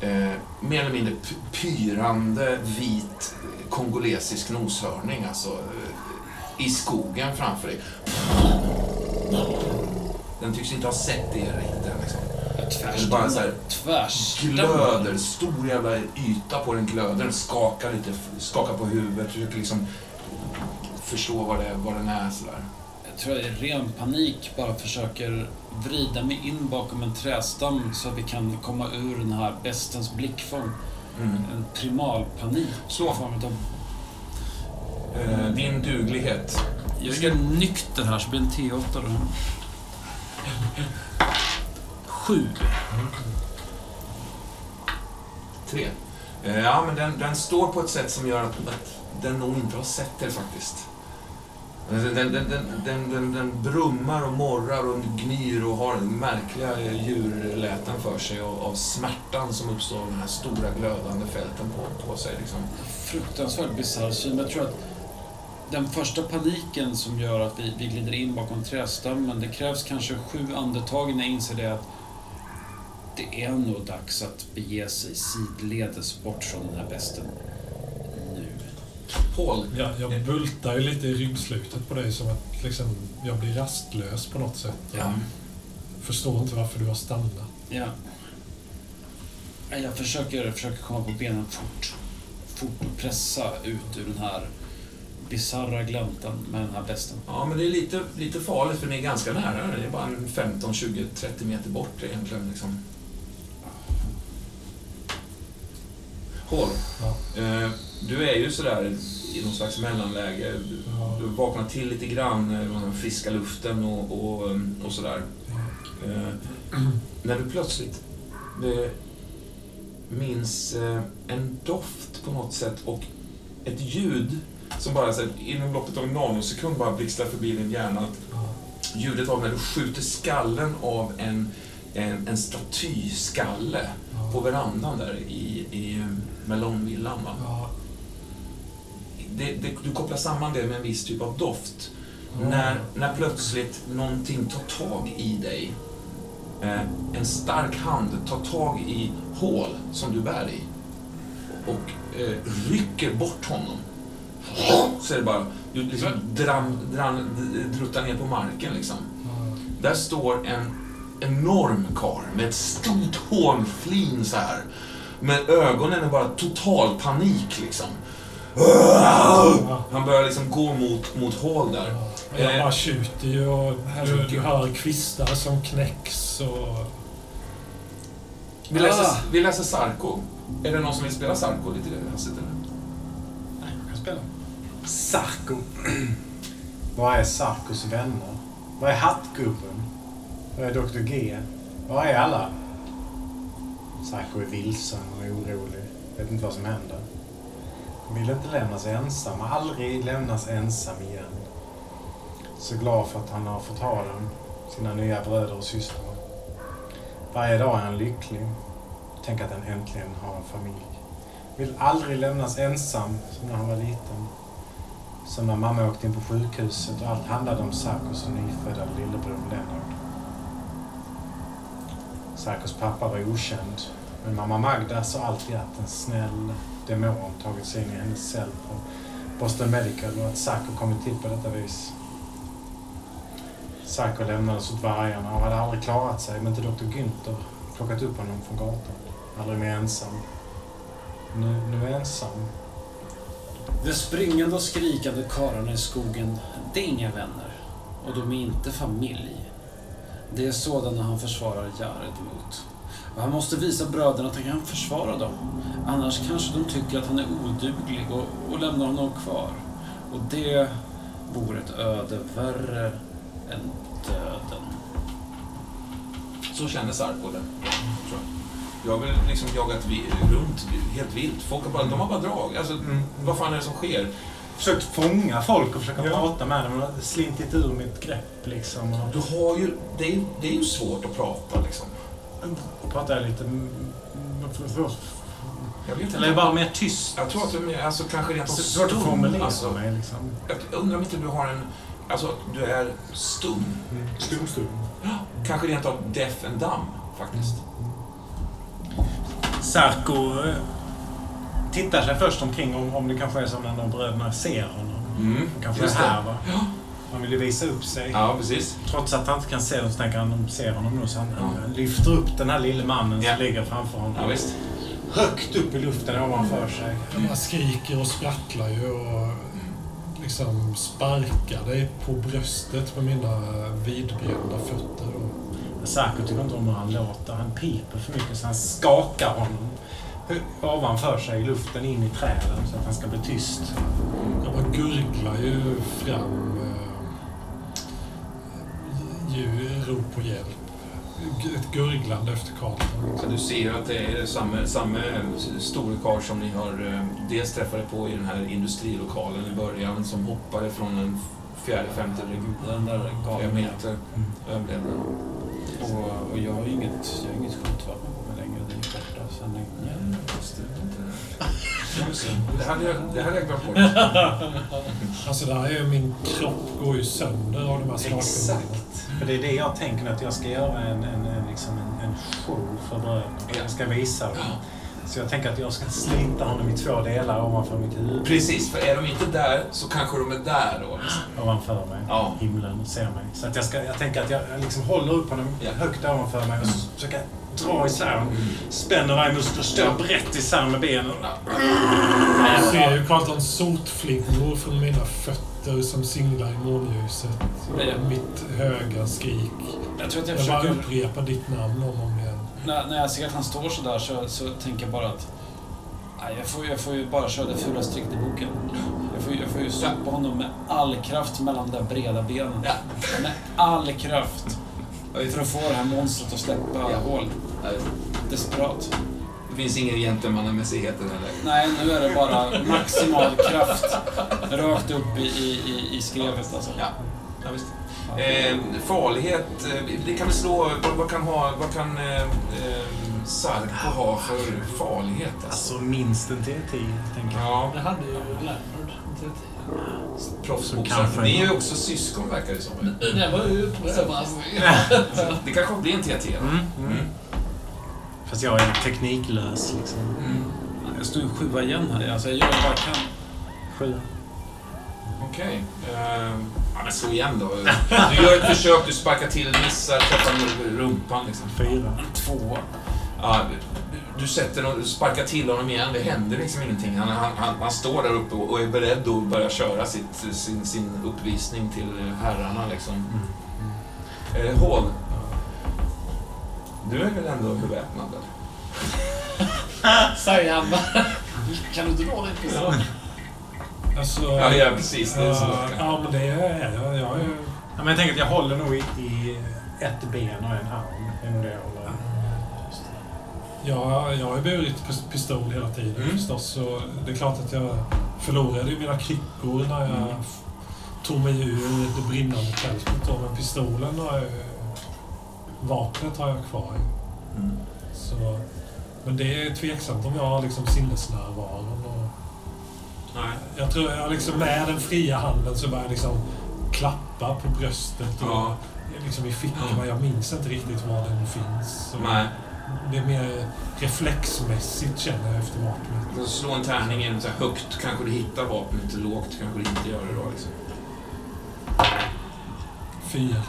eh, mer eller mindre pyrande vit kongolesisk noshörning alltså eh, i skogen framför dig. Den tycks inte ha sett er riktigt än. Liksom. Tvärs. Bara så här Tvärs. glöder, stor jävla yta på den glöder. Den skakar lite, skakar på huvudet, försöker liksom förstå vad, det, vad den är sådär. Jag tror jag i ren panik bara försöker vrida mig in bakom en trästam så att vi kan komma ur den här bestens blickfång. Mm. En primal panik. Så. form av Eh, din duglighet. Jag är nykter här så blir en T8 då. Sju. Tre. Eh, Ja, men den, den står på ett sätt som gör att, att den nog inte har sett er faktiskt. Alltså, den, den, den, den, den, den, brummar och morrar och gnyr och har märkliga djurläten för sig av, av smärtan som uppstår av de här stora glödande fälten på, på sig. Liksom. fruktansvärt bisarr syn. Jag tror att den första paniken som gör att vi, vi glider in bakom trästammen, det krävs kanske sju andetag innan jag inser det att det är nog dags att bege sig sidledes bort från den här besten. Nu. Paul, Jag, jag bultar ju lite i ryggslutet på dig som att liksom, jag blir rastlös på något sätt. Ja. Förstår inte varför du har stannat. Ja. Ja, Jag försöker, försöker komma på benen fort. Fort och pressa ut ur den här bisarra gläntan med den här besten. Ja, men det är lite, lite farligt för ni är ganska nära. Det är bara en 15, 20, 30 meter bort egentligen. Liksom. Hål. Ja. Eh, du är ju sådär i någon slags mellanläge. Ja. Du vaknar till lite grann eh, med den friska luften och, och, och sådär. Eh, när du plötsligt eh, minns eh, en doft på något sätt och ett ljud som bara så här, inom loppet av en nanosekund bara blixtrar förbi din hjärna. Ljudet av när du skjuter skallen av en, en, en statyskalle på verandan där i, i Melonvillan. Va? Det, det, du kopplar samman det med en viss typ av doft. När, när plötsligt någonting tar tag i dig. Eh, en stark hand tar tag i hål som du bär i och eh, rycker bort honom. Så är det bara, du liksom dram, dram, druttar ner på marken liksom. Där står en enorm karl med ett stort hånflin så här. Med ögonen är bara total panik liksom. Han börjar liksom gå mot, mot hål där. Jag bara tjuter ju och du, du hör kvistar som knäcks och... Vi läser, vi läser Sarko. Är det någon som vill spela Sarko lite hastigt eller? Nej, jag kan spela. Sarko. Vad är Sarkos vänner? Vad är Hattgubben? Vad är Dr. G? Vad är alla? Sarko är vilsen och orolig. Vet inte vad som händer. Han vill inte lämnas ensam. Aldrig lämnas ensam igen. Så glad för att han har fått ha dem. Sina nya bröder och systrar. Varje dag är han lycklig. Tänk att han äntligen har en familj. Vill aldrig lämnas ensam som när han var liten. Som när mamma åkte in på sjukhuset och allt handlade om Sarkos och nyfödda lillebror Lennart. Sarkos pappa var okänd, men mamma Magda sa alltid att en snäll demon tagit sig in i hennes cell på Boston Medical och att Sacko kommit till på detta vis. Sacko lämnades åt vargarna och hade aldrig klarat sig om inte Dr. Günther plockat upp honom från gatan. Aldrig mer ensam. Nu, nu ensam. De springande och skrikande karlarna i skogen, det är inga vänner. Och de är inte familj. Det är sådana han försvarar Jared mot. Och han måste visa bröderna att han kan försvara dem. Annars kanske de tycker att han är oduglig och, och lämnar honom kvar. Och det vore ett öde värre än döden. Så känner Sarko det. Tror jag. Jag har väl liksom jagat vi, runt helt vilt. Folk har bara, de har bara drag. Alltså, vad fan är det som sker? Försökt fånga folk och försöka Ja. prata med dem. Slintit ur mitt grepp liksom. Du har ju, det, är, det är ju svårt att prata liksom. Pratar jag lite... mm, Jag vet Eller är inte. jag bara mer tyst? Jag tror att du är alltså, kanske rent av Svårt att stum. formulera Alltså, mig liksom. jag undrar om inte du har en... Alltså, du är stum. Stum, stum. Kanske rent av deaf and dumb, faktiskt. Sarko eh, tittar sig först omkring om, om det kanske är som när de bröderna ser honom. Mm. Kanske Just är det. här va? Han vill ju visa upp sig. Ja, precis. Trots att han inte kan se dem så tänker han de ser honom nu så han, Ja. han lyfter upp den här lille mannen Ja. som ligger framför honom. Ja, visst. Högt upp i luften ovanför sig. Jag skriker och sprattlar ju och liksom sparkar dig på bröstet med mina vidbrända fötter. Och, Sarko tycker inte om hur han låter. Han piper för mycket så han skakar honom ovanför sig i luften in i träden så att han ska bli tyst. jag bara gurglar ju fram ju, rop på hjälp. Ett gurglande efter. Så du ser att det är samma, samma store karl som ni har eh, dels träffade på i den här industrilokalen i början som hoppade från en fjärde, femte galningen. meter. Överlevde. Och, och jag har inget, jag har inget skjutvapen på mig längre. Det är borta sen länge. Det. Hade jag, det hade jag glömt bort. Alltså det här är ju min kropp går ju sönder av de här slagningarna. Exakt. För det är det jag tänker att jag ska göra en, en, en, liksom en, en show för bröderna. Jag ska visa dem Så jag tänker att jag ska slita honom i två delar ovanför mitt huvud. Precis, för är de inte där så kanske de är där då. Liksom. Ovanför mig. Ja. Himlen ser mig. Så att jag, ska, jag tänker att jag jag liksom håller upp honom Ja. högt ovanför mig och så försöker jag dra isär honom. Spänner varje muskel, står brett isär med benen. Jag ser ju Carltons sotflingor från mina fötter som singlar i månljuset. Ja. Mitt höga skrik. Jag tror att jag Jag bara försöker... upprepar ditt namn om och om. När, när jag ser att han står så där så, så tänker jag bara att... Nej, jag, får, jag får ju bara köra det fula strecket i boken. Jag får, jag får ju sopa honom med all kraft mellan de där breda benen. Ja. Med all kraft. För att få det här monstret att släppa Ja. hål. Desperat. Det finns ingen gentlemannamässighet i där. Nej, nu är det bara maximal kraft. Rakt upp i, i, i, i skrevet alltså. Ja, ja visst. Eh, farlighet, eh, det kan vi slå, vad, vad kan, ha, vad kan eh, eh, Sarko ha för farlighet? Alltså? Alltså minst en T10, tänker jag. Ja, Det hade ju Leonard. inte vet proffsboxare. Kanske. Ni är ju också syskon verkar det som. Det var ju överraskning. Det kanske blir en TT då? Mm, mm. Mm. Fast jag är tekniklös liksom. Mm. Jag står ju sjua igen här. Alltså, jag gör vad jag kan. Sju. Okej. Eh, ja, men slå igen då. Du gör ett försök, du sparkar till, missar, träffar rumpan liksom. Fyra. Tvåa. Ja, du, sätter och sparkar till honom igen, det händer liksom ingenting. Han, han, han, han står där uppe och är beredd att börja köra sitt, sin, sin uppvisning till herrarna liksom. Eh, Hall. Du är väl ändå beväpnad? Säger han bara. Kan du inte dra pistol? Alltså, Ja, ja precis. Det är så. ja, ja, men det är jag. Jag är Ja, men jag tänker att jag håller nog i, ett ben och en arm. Nog det jag håller. Jag, jag har ju burit pis- pistol hela tiden Mm. förstås. Så det är klart att jag förlorade mina kryckor när jag Mm. tog mig ur det brinnande tältet. Men pistolen har jag Vapnet har jag kvar. Mm. Så, men det är tveksamt om jag har liksom sinnesnärvaron. Nej. jag tror jag liksom med den fria handen så börjar jag liksom klappa på bröstet och Ja. liksom i fickorna. Jag minns inte riktigt var den finns. Nej. Det är mer reflexmässigt känner jag efter vapnet. Så Slå en tärning in så här högt kanske du hittar vapnet, lågt kanske du inte gör det då. Liksom. Fyra.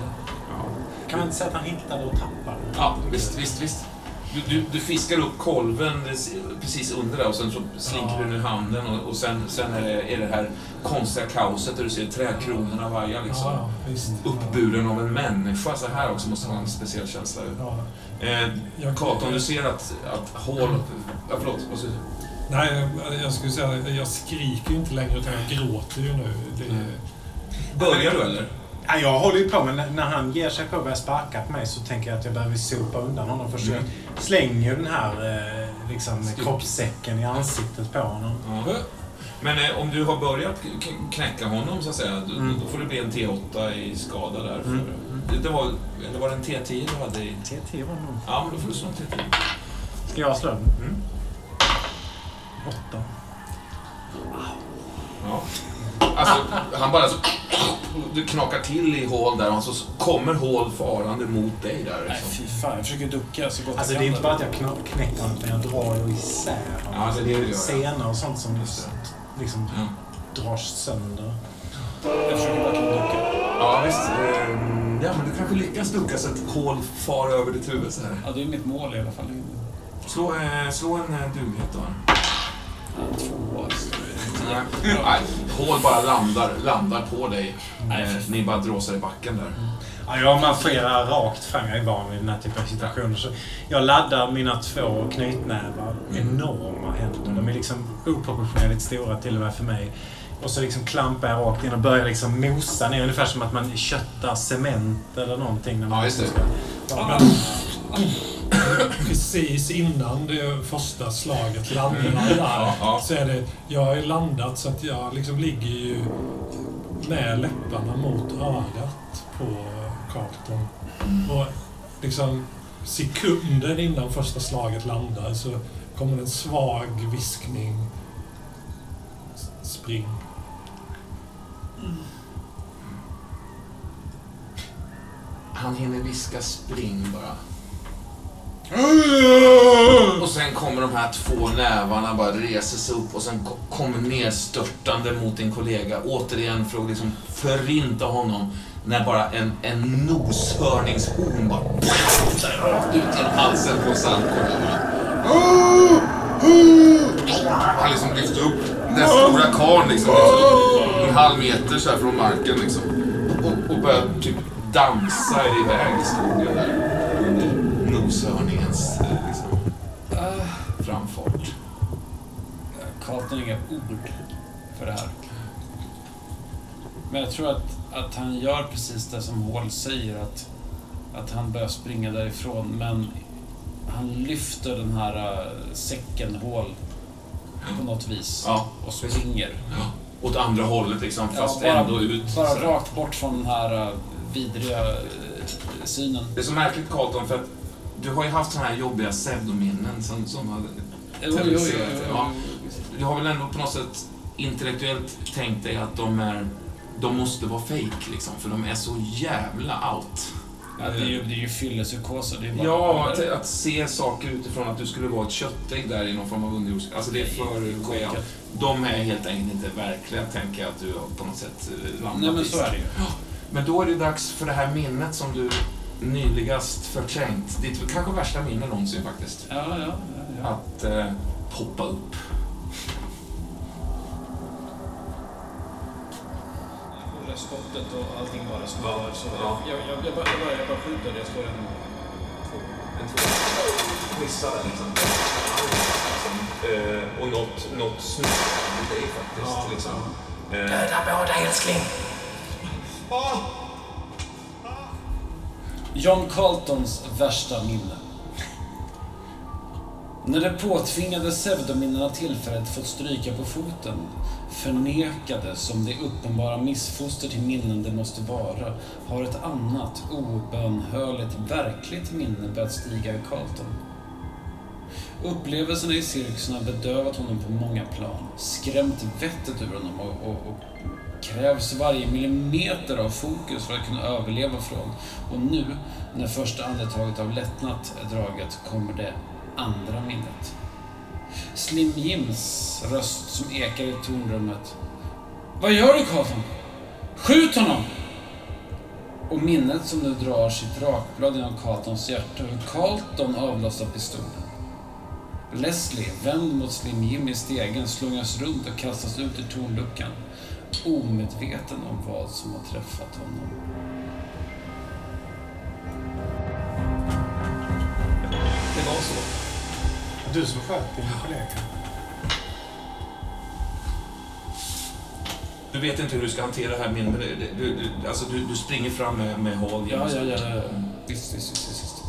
Ja. Kan man inte säga att han hittade och tappade? Ja, visst, visst, visst. Du, du, du fiskar upp kolven precis under där och sen så slinker Ja. du den i handen och, och sen, sen är, det, är det här konstiga kaoset där du ser trädkronorna vaja liksom. Ja. Uppburen av en människa. Så här också måste vara en speciell känsla. Ja. Eh, Jag- Katon, du ser att, att Hall... Ja, förlåt. Vad säger du? Nej, jag skulle säga jag skriker ju inte längre utan jag gråter ju nu. Det, Mm. Börjar du eller? Ja, jag håller ju på, men när- han ger sig på att börja sparka på mig så tänker jag att jag behöver sopa undan honom. För så Mm. Slänger ju den här eh, liksom, kroppssäcken i ansiktet på honom. Ja. Men eh, om du har börjat knäcka honom så att säga, då, Mm. då får det bli en T8 i skada där. För, Mm. det, det var, eller var det en T10 du hade i? TT var nog... Ja, men då får du slå en T10. Ska jag slå den? Mm. Åtta. Ja. Alltså, han bara så... Du knakar till i hål där och så kommer hål farande mot dig där. Nej, Liksom. fy fan. Jag försöker ducka så gott Alltså det är inte bara att jag knäcker honom, utan jag drar ju isär honom. Ja, alltså, det är det senor och sånt som Just liksom Ja. dras sönder. Jag försöker verkligen ducka. ja, visst. ehm, Ja, men du kanske lyckas ducka så att hål far över ditt huvud så här. Ja, det är mitt mål i alla fall. Slå, eh, slå en eh, duglighet då. Två. Nej, Nej, hål bara landar, landar på dig. Eh. Ni bara dråsar i backen där. Ja, jag marscherar rakt fram. Jag är van vid den här typen av situationer. Så jag laddar mina två knytnävar. Enorma händer. De är liksom oproportionerligt stora till och med för mig. Och så liksom klampar jag rakt in och börjar liksom mosa ner. Ungefär som att man köttar cement eller någonting. När man Ja, just det. ska- precis innan det första slaget landar där Ja, så är det, jag har ju landat så att jag liksom ligger ju med läpparna mot örat på Carlton. Och liksom sekunder innan första slaget landar så kommer en svag viskning. Spring. Han hinner viska spring bara. Och sen kommer de här två nävarna bara reser sig upp och sen kommer ner störtande mot din kollega. Återigen för att liksom förinta honom. När bara en, en noshörningshorn bara rakt ut genom halsen på Sandkorn. Han liksom lyfter upp den stora karln liksom, liksom, en halv meter så här från marken liksom. Och, och börjar typ dansa iväg i skogen där. Under Har inga ord för det här. Men jag tror att, att han gör precis det som Hall säger, att, att han börjar springa därifrån, men han lyfter den här äh, säcken Hall på något vis Ja, och springer. åt andra hållet liksom, Ja, fast bara- ändå ut. Bara sådär. rakt bort från den här äh, vidriga äh, synen. Det är så märkligt Carlton, för att du har ju haft såna här jobbiga pseudominnen som, som har jo, jo. Ja. Du har väl ändå på något sätt intellektuellt tänkt dig att de är de måste vara fake liksom, för de är så jävla out. Ja, det är ju, det är ju fyllepsykoser. Ja, att, att se saker utifrån att du skulle vara ett köttägg där i någon form av underjordisk... Alltså det är för skevat. De är helt enkelt inte verkliga, tänker jag att du på något sätt eh, landat Nej, men så är det ju. Men då är det dags för det här minnet som du nyligast förträngt. Ditt kanske värsta minne någonsin faktiskt. Ja, ja, ja. ja. Att eh, poppa upp. Det skottet och allting bara så. Ja, så ja. jag, jag, jag, bara, jag, bara, jag bara skjuter. Jag slår en två. En två. Missar den liksom. Eh, och något, något snurrar i dig faktiskt. liksom. Eh, John Carltons värsta minne. När de påtvingade pseudominnena tillfället fått stryka på foten, förnekade som det uppenbara missfoster till minnen det måste vara, har ett annat, obönhörligt, verkligt minne börjat stiga i Carlton. Upplevelserna i cirkusen har bedövat honom på många plan, skrämt vettet ur honom och, och, och krävs varje millimeter av fokus för att kunna överleva från. Och nu, när första andetaget av lättnad är draget, kommer det andra minnet. Slim Jims röst som ekar i tornrummet. Vad gör du Carlton? Skjut honom! Och minnet som nu drar sitt rakblad genom Carltons hjärta, hur Carlton avlossar pistolen. Leslie, vänd mot Slim Jim i stegen, slungas runt och kastas ut ur tornluckan. Omedveten om vad som har träffat honom. det var så. Du som sköt din kollega. Du vet inte hur du ska hantera det här men det- Du, du, alltså du, du springer fram med, med Hall Ja, ja, ja. ja. Visst, visst, visst, visst.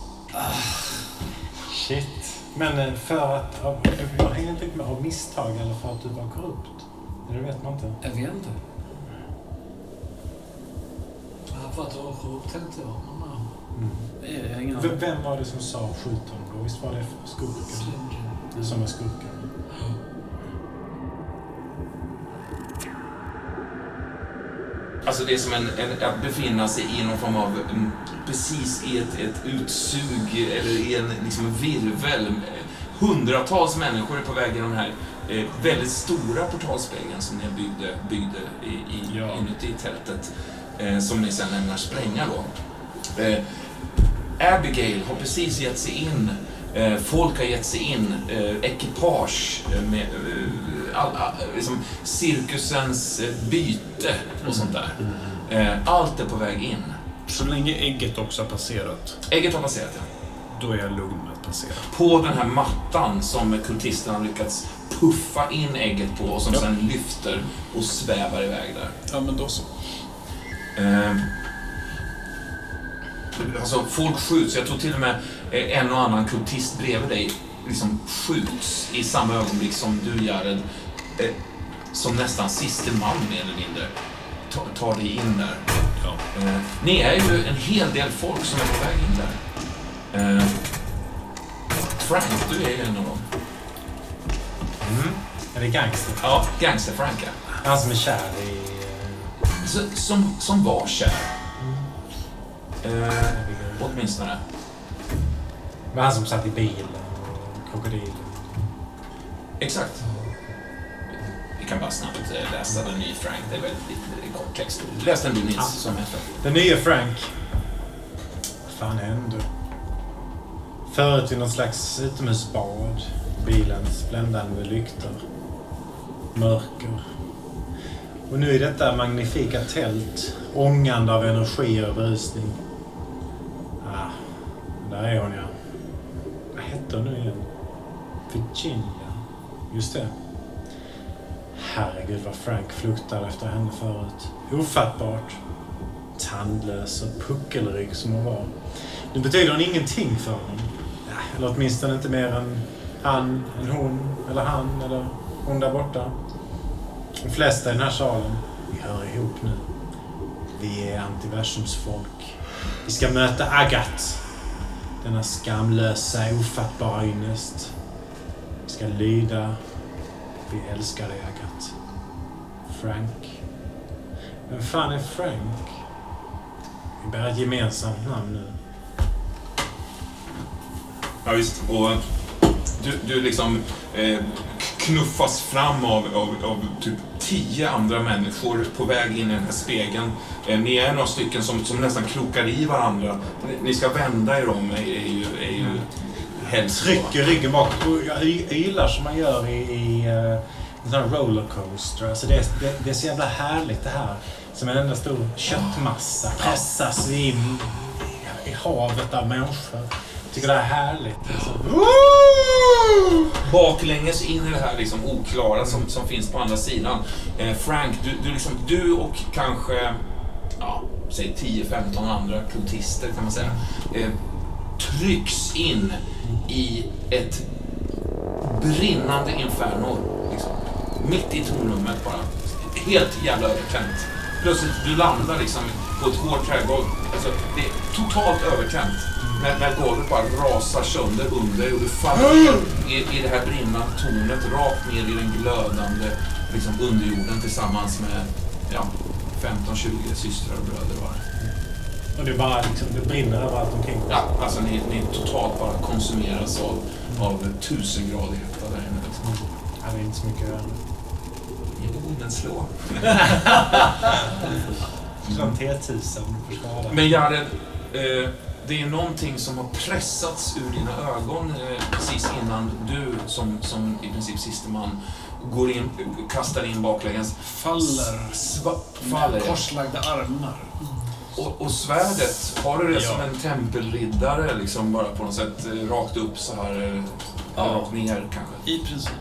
Shit. Men eh, för att... av- Jag hänger inte med. Av misstag eller för att du var korrupt? Det vet man inte. Jag vet inte. För att det var sjukt tänkte jag. Men, ja. Jag jag har ingen V- aning. Vem var det som sa skjut honom då? Visst var det skurken? Jim. Som var skurken? Alltså det är som en, en, att befinna sig i någon form av, mm, precis i ett, ett utsug eller i en liksom, virvel. Hundratals människor är på väg genom den här eh, väldigt stora portalsprängen som ni byggde, byggde i, i, Ja. inuti tältet. Eh, som ni sen ämnar spränga då. Eh, Abigail har precis gett sig in. Eh, folk har gett sig in. Eh, ekipage eh, med eh, all, all, liksom cirkusens byte och sånt där. Eh, allt är på väg in. Så länge ägget också har passerat, Ägget har passerat, ja. då är jag lugn med att passera. På den här mattan som kultisterna har lyckats puffa in ägget på och som Ja. sen lyfter och svävar iväg där. Ja, men då så. Eh, alltså, folk skjuts. Jag tror till och med eh, en och annan kultist bredvid dig liksom skjuts i samma ögonblick som du, Jared, eh, som nästan siste man mer eller mindre, tar, tar dig in där. Ja. Eh, ni är ju en hel del folk som är på väg in där. Eh, Frank, du är ju en av dem. Är det gangster? Ja, Gangster-Frank, ja. Han som är kär i... Så, som, som var kär. Eh, åtminstone. Var han som satt i bilen. och Krokodilen. Exakt. Vi kan bara snabbt eh, läsa den nya Frank. Det är väldigt lite kort text. Läs den du Nils, Ja. som heter. Den nya Frank. Vad fan hände? Förut i någon slags utomhusbad. Bilens bländande lyktor. Mörker. Och nu i detta magnifika tält. Ångande av energi och berusning. Ah, där är hon ja. Vad hette hon nu igen? Virginia. Just det. Herregud vad Frank fluktade efter henne förut. Ofattbart. Tandlös och puckelrygg som hon var. Nu betyder hon ingenting för honom. Eller åtminstone inte mer än han, en hon, eller han, eller hon där borta. De flesta i den här salen, vi hör ihop nu. Vi är antiversums folk. Vi ska möta Agat. Denna skamlösa, ofattbara ynnest. Vi ska lyda. Vi älskar dig, Agat. Frank. Vem fan är Frank? Vi bär ett gemensamt namn nu. Ja, visst. Och eh, du, du liksom eh, knuffas fram av, av, av typ tio andra människor på väg in i den här spegeln. Eh, ni är några stycken som, som nästan krokar i varandra. Ni, ska vända er om, är, är ju, är ju helst så. Trycker ryggen och jag ylar som man gör i, i eh, en sån här rollercoaster. Alltså det, är- det, det är så jävla härligt det här. Som en enda stor köttmassa pressas i, i havet av människor. Jag tycker det är härligt. Alltså. baklänges in i det här liksom oklara som, som finns på andra sidan. Eh, Frank, du, du, liksom, du och kanske, ja, säg 10-15 andra kultister kan man säga, eh, trycks in i ett brinnande inferno. Liksom. Mitt i tornrummet bara. Helt jävla övertänt. Plötsligt, du landar liksom på ett hårt trägolv. Alltså, det är totalt övertänt. När, när golvet bara rasar sönder under och du faller i, i det här brinnande tornet rakt ner i den glödande liksom, underjorden tillsammans med ja, 15-20 systrar och bröder var det. Och det bara liksom, det brinner överallt omkring. Ja, alltså ni, ni totalt bara konsumeras av, av tusengradig hetta där inne. Liksom. Ja, det är inte så mycket göra. Jo, men slå. Som T1000 försvarar. Men Jared, eh, det är någonting som har pressats ur dina ögon eh, precis innan du, som, som i princip siste man, går in, kastar in baklänges. Faller. Sva, faller. Med korslagda armar. Och, och svärdet, har du det Ja. som en tempelriddare, liksom bara på något sätt eh, rakt upp så här, eller Ja. rakt ner kanske? I princip.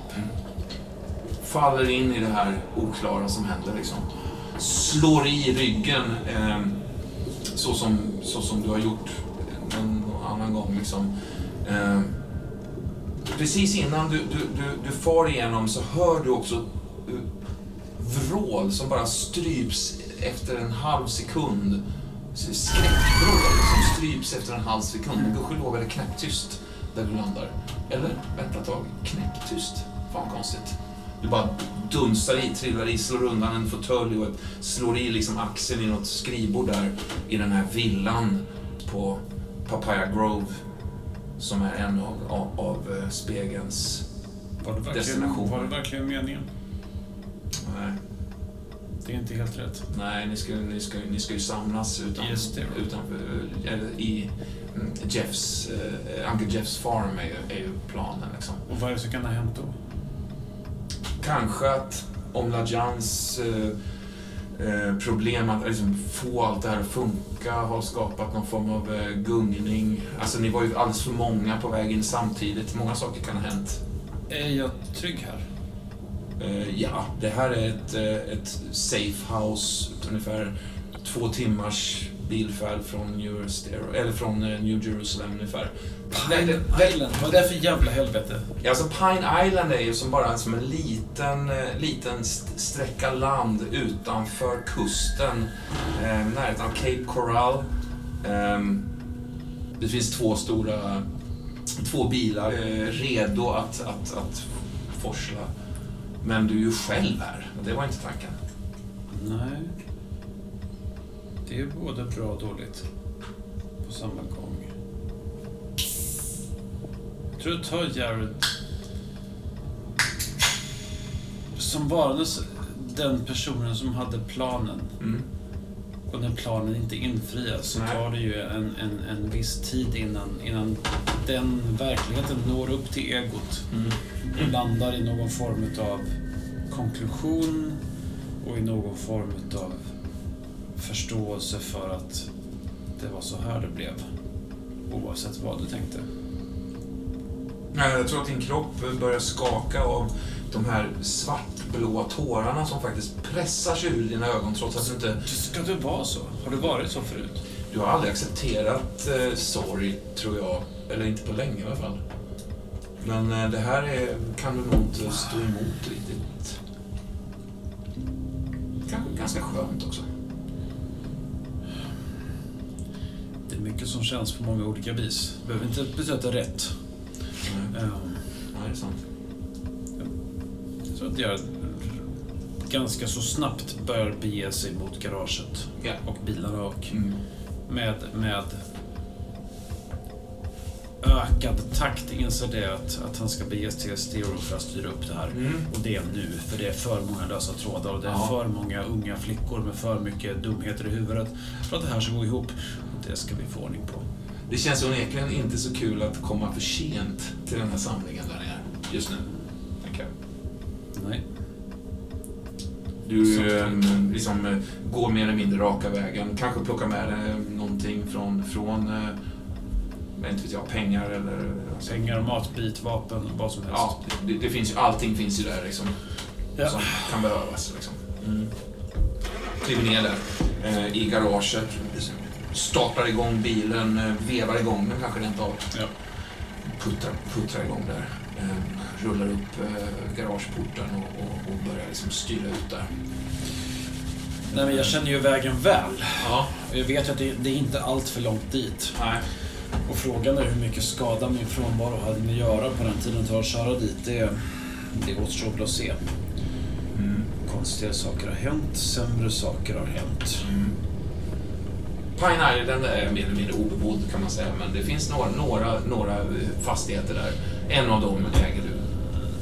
faller in i det här oklara som händer. Liksom. Slår i ryggen eh, så, som, så som du har gjort en annan gång. Liksom. Eh, precis innan du, du, du, du far igenom så hör du också eh, vrål som bara stryps efter en halv sekund. Skräckvrål som stryps efter en halv sekund. Men gudskelov är det knäpptyst där du landar. Eller, vänta ett tag, knäpptyst. Fan konstigt. Du bara dunsar i, trillar i, slår undan en fåtölj och slår i liksom axeln i något skrivbord där i den här villan på Papaya Grove som är en av, av, av eh, spegelns... Var det, verkligen, Destination. var det verkligen meningen? Nej, Det är inte helt rätt. nej ni, ska, ni, ska, ni ska ju samlas utan, det. utanför, eller i mm, Jeffs, eh, Uncle Jeffs farm är ju, är ju planen liksom. Och vad är det som kan ha hänt då? Kanske att om Lajans eh, problem att liksom få allt det här att funka har skapat någon form av eh, gungning. Alltså ni var ju alldeles för många på väg in samtidigt. Många saker kan ha hänt. Är jag trygg här? Eh, ja, det här är ett, eh, ett safe house, ungefär två timmars bilfärd från New, Estero, eller från New Jerusalem ungefär. Nej, Pine det- Island, vad är det för jävla helvete? Ja, alltså Pine Island är ju som bara som en liten, eh, liten st- sträcka land utanför kusten, eh, närheten av Cape Coral. Ehm, det finns två stora, två bilar eh, redo att, att, att forsla. Men du är ju själv här, och det var inte tanken. Nej. Det är både bra och dåligt. På samma gång. Tror du tar Jared som varandes den personen som hade planen Mm. och när planen inte infrias så tar det ju en, en, en viss tid innan, innan den verkligheten når upp till egot Mm. och landar i någon form av konklusion och i någon form av förståelse för att det var så här det blev. Oavsett vad du tänkte. Jag tror att din kropp börjar skaka av de här svartblåa tårarna som faktiskt pressar sig ur dina ögon trots att du inte... Ska det vara så? Har det varit så förut? Du har aldrig accepterat eh, sorg, tror jag. Eller inte på länge i alla fall. Men eh, det här är, kan du nog inte stå emot riktigt. Kanske ganska skönt också. Det är mycket som känns på många olika vis. Det behöver inte betyda att det är rätt. Nej, Ehm, nej, det är sant. Tror att jag ganska så snabbt börjar bege sig mot garaget Ja. och bilarna och Mm. med, med ökad takt inser det att, att han ska bege sig till Stereo för att styra upp det här. Mm. Och det är nu, för det är för många lösa trådar och det är Ja. för många unga flickor med för mycket dumheter i huvudet för att det här ska gå ihop. Och det ska vi få ordning på. Det känns onekligen inte så kul att komma för sent till den här samlingen där nere just nu. tänker jag. Nej. Du Som eh, liksom, eh, går mer eller mindre raka vägen. Kanske plockar med dig någonting från, från eh, inte vet jag, pengar eller... alltså- Pengar, matbit, vapen, vad som helst. Ja, det, det finns ju, allting finns ju där liksom. Ja. Som kan behövas liksom. Mm. Kliver ner där eh, i garaget. Startar igång bilen, eh, vevar igång den kanske rent av. Ja. Puttrar, puttrar igång där. Eh, rullar upp eh, garageporten och, och, och börjar liksom styra ut där. Nej, men jag känner ju vägen väl. Ja, jag vet ju att det, det är inte allt för långt dit. nej. Och frågan är hur mycket skada min frånvaro hade med att göra på den tiden det tar att köra dit. Det, det återstår att se. Mm. Konstiga saker har hänt, sämre saker har hänt. Mm. Pine Island är mer eller mindre obebodd kan man säga, men det finns några, några, några fastigheter där. En av dem äger du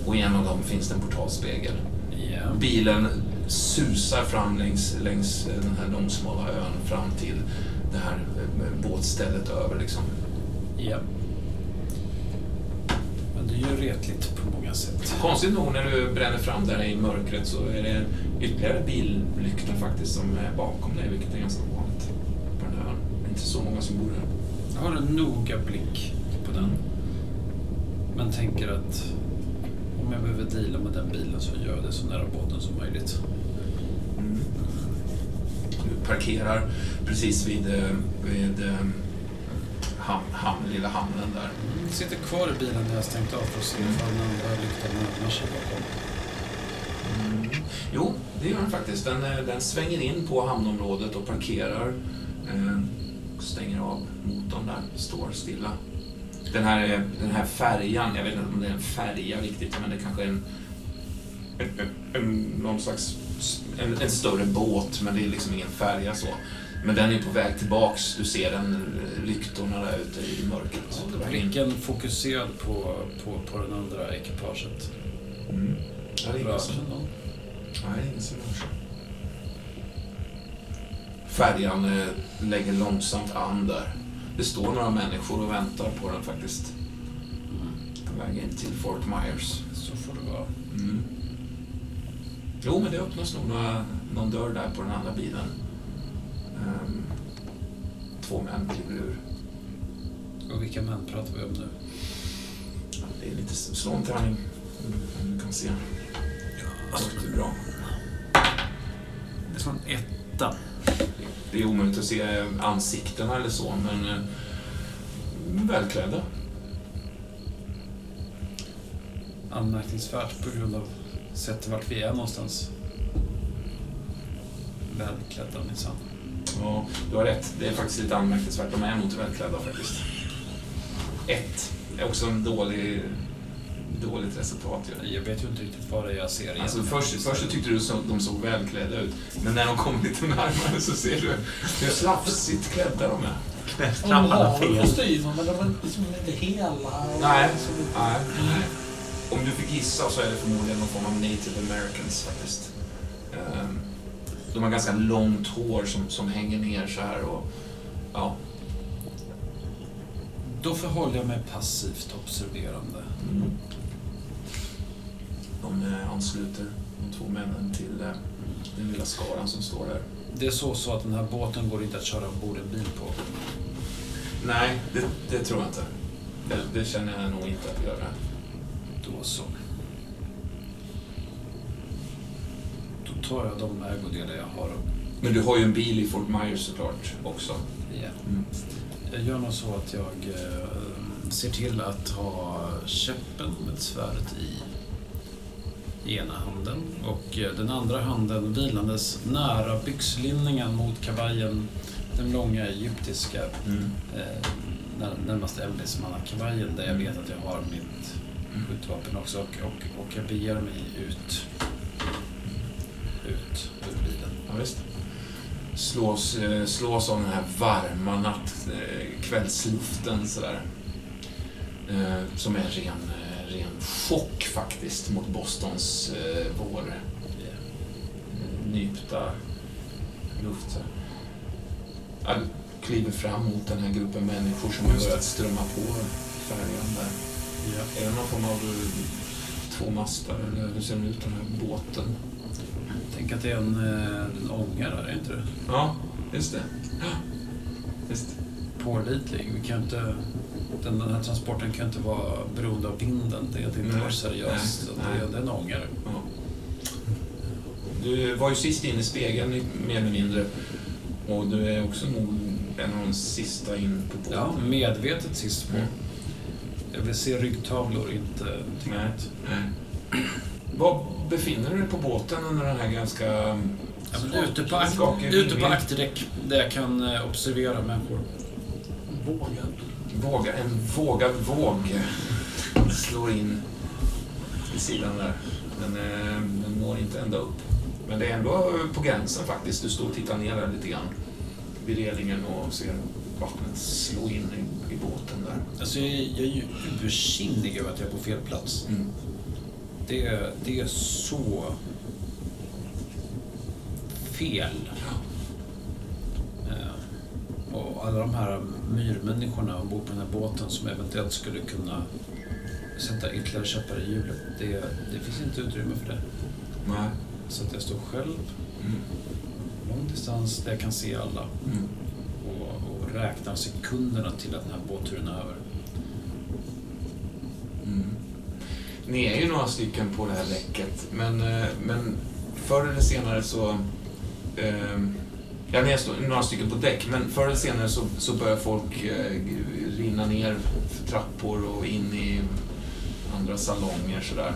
och i en av dem finns det en portalspegel. Ja. Bilen susar fram längs, längs den här långsmala ön fram till det här eh, båtstället över liksom. ja. Men det är ju retligt på många sätt. Konstigt nog när du bränner fram där i mörkret så är det ytterligare billykta faktiskt som är bakom dig, vilket är ganska vanligt på den här ön. Det är inte så många som bor här. Jag har en noga blick på den. Men tänker att om jag behöver deala med den bilen så gör jag det så nära båten som möjligt. Mm. Du parkerar precis vid, eh, vid eh, ham, ham, lilla hamnen där. Jag sitter kvar i bilen när jag stängt av för att se ifall den andra lyktan öppnar sig bakom. Mm. Jo, det gör den faktiskt. Den, eh, den svänger in på hamnområdet och parkerar. Eh, står stilla. Den här, den här färjan, jag vet inte om det är en färja riktigt, men det kanske är en, en, en, någon slags en, en större båt, men det är liksom ingen färja så. Men den är på väg tillbaks. Du ser den, eh, lyktorna där ute i mörkret. in. Blicken fokuserad på, på, på den andra ekipaget. Mm. Ja, det är ingen som, nej, ingen som rör sig. Färjan eh, lägger långsamt an där. Det står några människor och väntar på den faktiskt. På väg in till Fort Myers. Så får det vara. Mm. Jo, men det öppnas nog några, någon dörr där på den andra bilen. Ehm, två män kliver ur. Och vilka män pratar vi om nu? Ja, det är lite slå en tärning. Om du kan se. Det är bra. Det är som en etta. Det är omöjligt att se ansiktena eller så, men eh, välklädda. Anmärkningsvärt på grund av sättet vart vi är någonstans. Välklädda minsann. Ja, du har rätt. Det är faktiskt lite anmärkningsvärt. De är nog inte välklädda faktiskt. Ett. är också en dålig, dåligt resultat. Ju. Jag vet ju inte riktigt vad det är jag ser. Alltså först, först så tyckte du att de såg välklädda ut, men när de kommer lite närmare så ser du hur slafsigt klädda de är. de Knästrapparna har fel. kostymer men de är liksom inte hela. Nej. så lite- Nej. nej. Om du fick gissa så är det förmodligen någon form av native americans faktiskt. Ehm, De har ganska långt hår som, som hänger ner så här och ja. Då förhåller jag mig passivt observerande. Mm. De eh, ansluter de två männen till eh, den lilla skaran som står där. Det är så, så att den här båten går inte att köra ombord en bil på. Nej, det, det tror jag inte. Det, det känner jag nog inte att göra. Då så. Då tar jag de ägodelar jag har. Men du har ju en bil i Fort Myers såklart också. Ja. Mm. Jag gör nog så att jag eh, ser till att ha käppen med svärdet i, i ena handen och eh, den andra handen vilandes nära byxlinningen mot kavajen. Den långa egyptiska Mm. eh, när- närmaste ämbetsmannakavajen där jag vet att jag har mitt skjutvapen också och, och, och jag beger mig ut, ut ur bilen. Ja, visst. Slås, eh, slås av den här varma natt, kvällsluften sådär. Som är en ren, ren chock faktiskt mot Bostons eh, vår eh, nypta luft. Jag kliver fram mot den här gruppen människor som har börjat strömma på färjan där. Ja. Är det någon form av eh, två mastar eller hur ser den ut den här båten? Tänk att det är en, eh, en ångare, är inte det? Ja, just det. Just. pålitlig. Vi kan inte, den, den här transporten kan inte vara beroende av vinden. Det hade inte varit seriöst. nej, Det. Det är en ångare. Ja. Du var ju sist in i spegeln mer eller mindre. Och du är också nog en av de sista in på båten. Ja, medvetet sist på. Mm. Jag vill se ryggtavlor, inte någonting Nej. annat. Nej. Var befinner du dig på båten under den här ganska... Ja, men ute på, ute på akterdäck där jag kan eh, observera människor. Vågad. Våga, en vågad våg slår in i sidan där. Men eh, den når inte ända upp. Men det är ändå på gränsen faktiskt. Du står och tittar ner där lite grann vid relingen och ser vattnet slå in i, i båten där. Alltså, jag, jag är ju ursinnig över att jag är på fel plats. Mm. Det, är- det är så fel. Och alla de här myrmänniskorna ombord på den här båten som eventuellt skulle kunna sätta ytterligare käppar i hjulet. Det, det finns inte utrymme för det. Nej. Så att jag står själv, Mm. lång distans, där jag kan se alla. Mm. Och, och räknar sekunderna till att den här båtturen är över. Mm. Ni är ju några stycken på det här räcket, men, eh, men förr eller senare så... Eh, ja, ni är några stycken på däck, men förr eller senare så, så börjar folk eh, rinna ner för trappor och in i andra salonger sådär.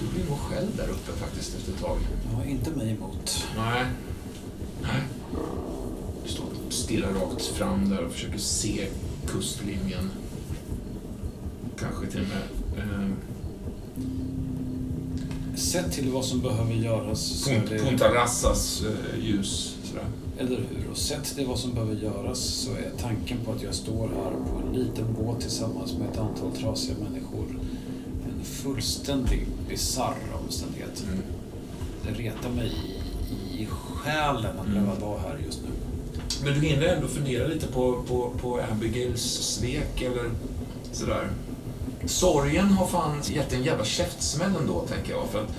Du blir nog själv där uppe faktiskt efter ett tag. Ja, inte mig emot. Nej. Nej. Du står och stirrar rakt fram där och försöker se kustlinjen. Kanske till och med. Eh, Sett till vad som behöver göras så är Punt, det... Punta Rassas eh, ljus. Sådär. Eller hur? Och sett till vad som behöver göras så är tanken på att jag står här på en liten båt tillsammans med ett antal trasiga människor en fullständigt bisarr omständighet. Mm. Det retar mig i, i själen att Mm. behöva vara här just nu. Men du hinner ändå fundera lite på, på, på Abigails svek eller sådär. Sorgen har fan gett en jävla käftsmäll ändå, tänker jag. För att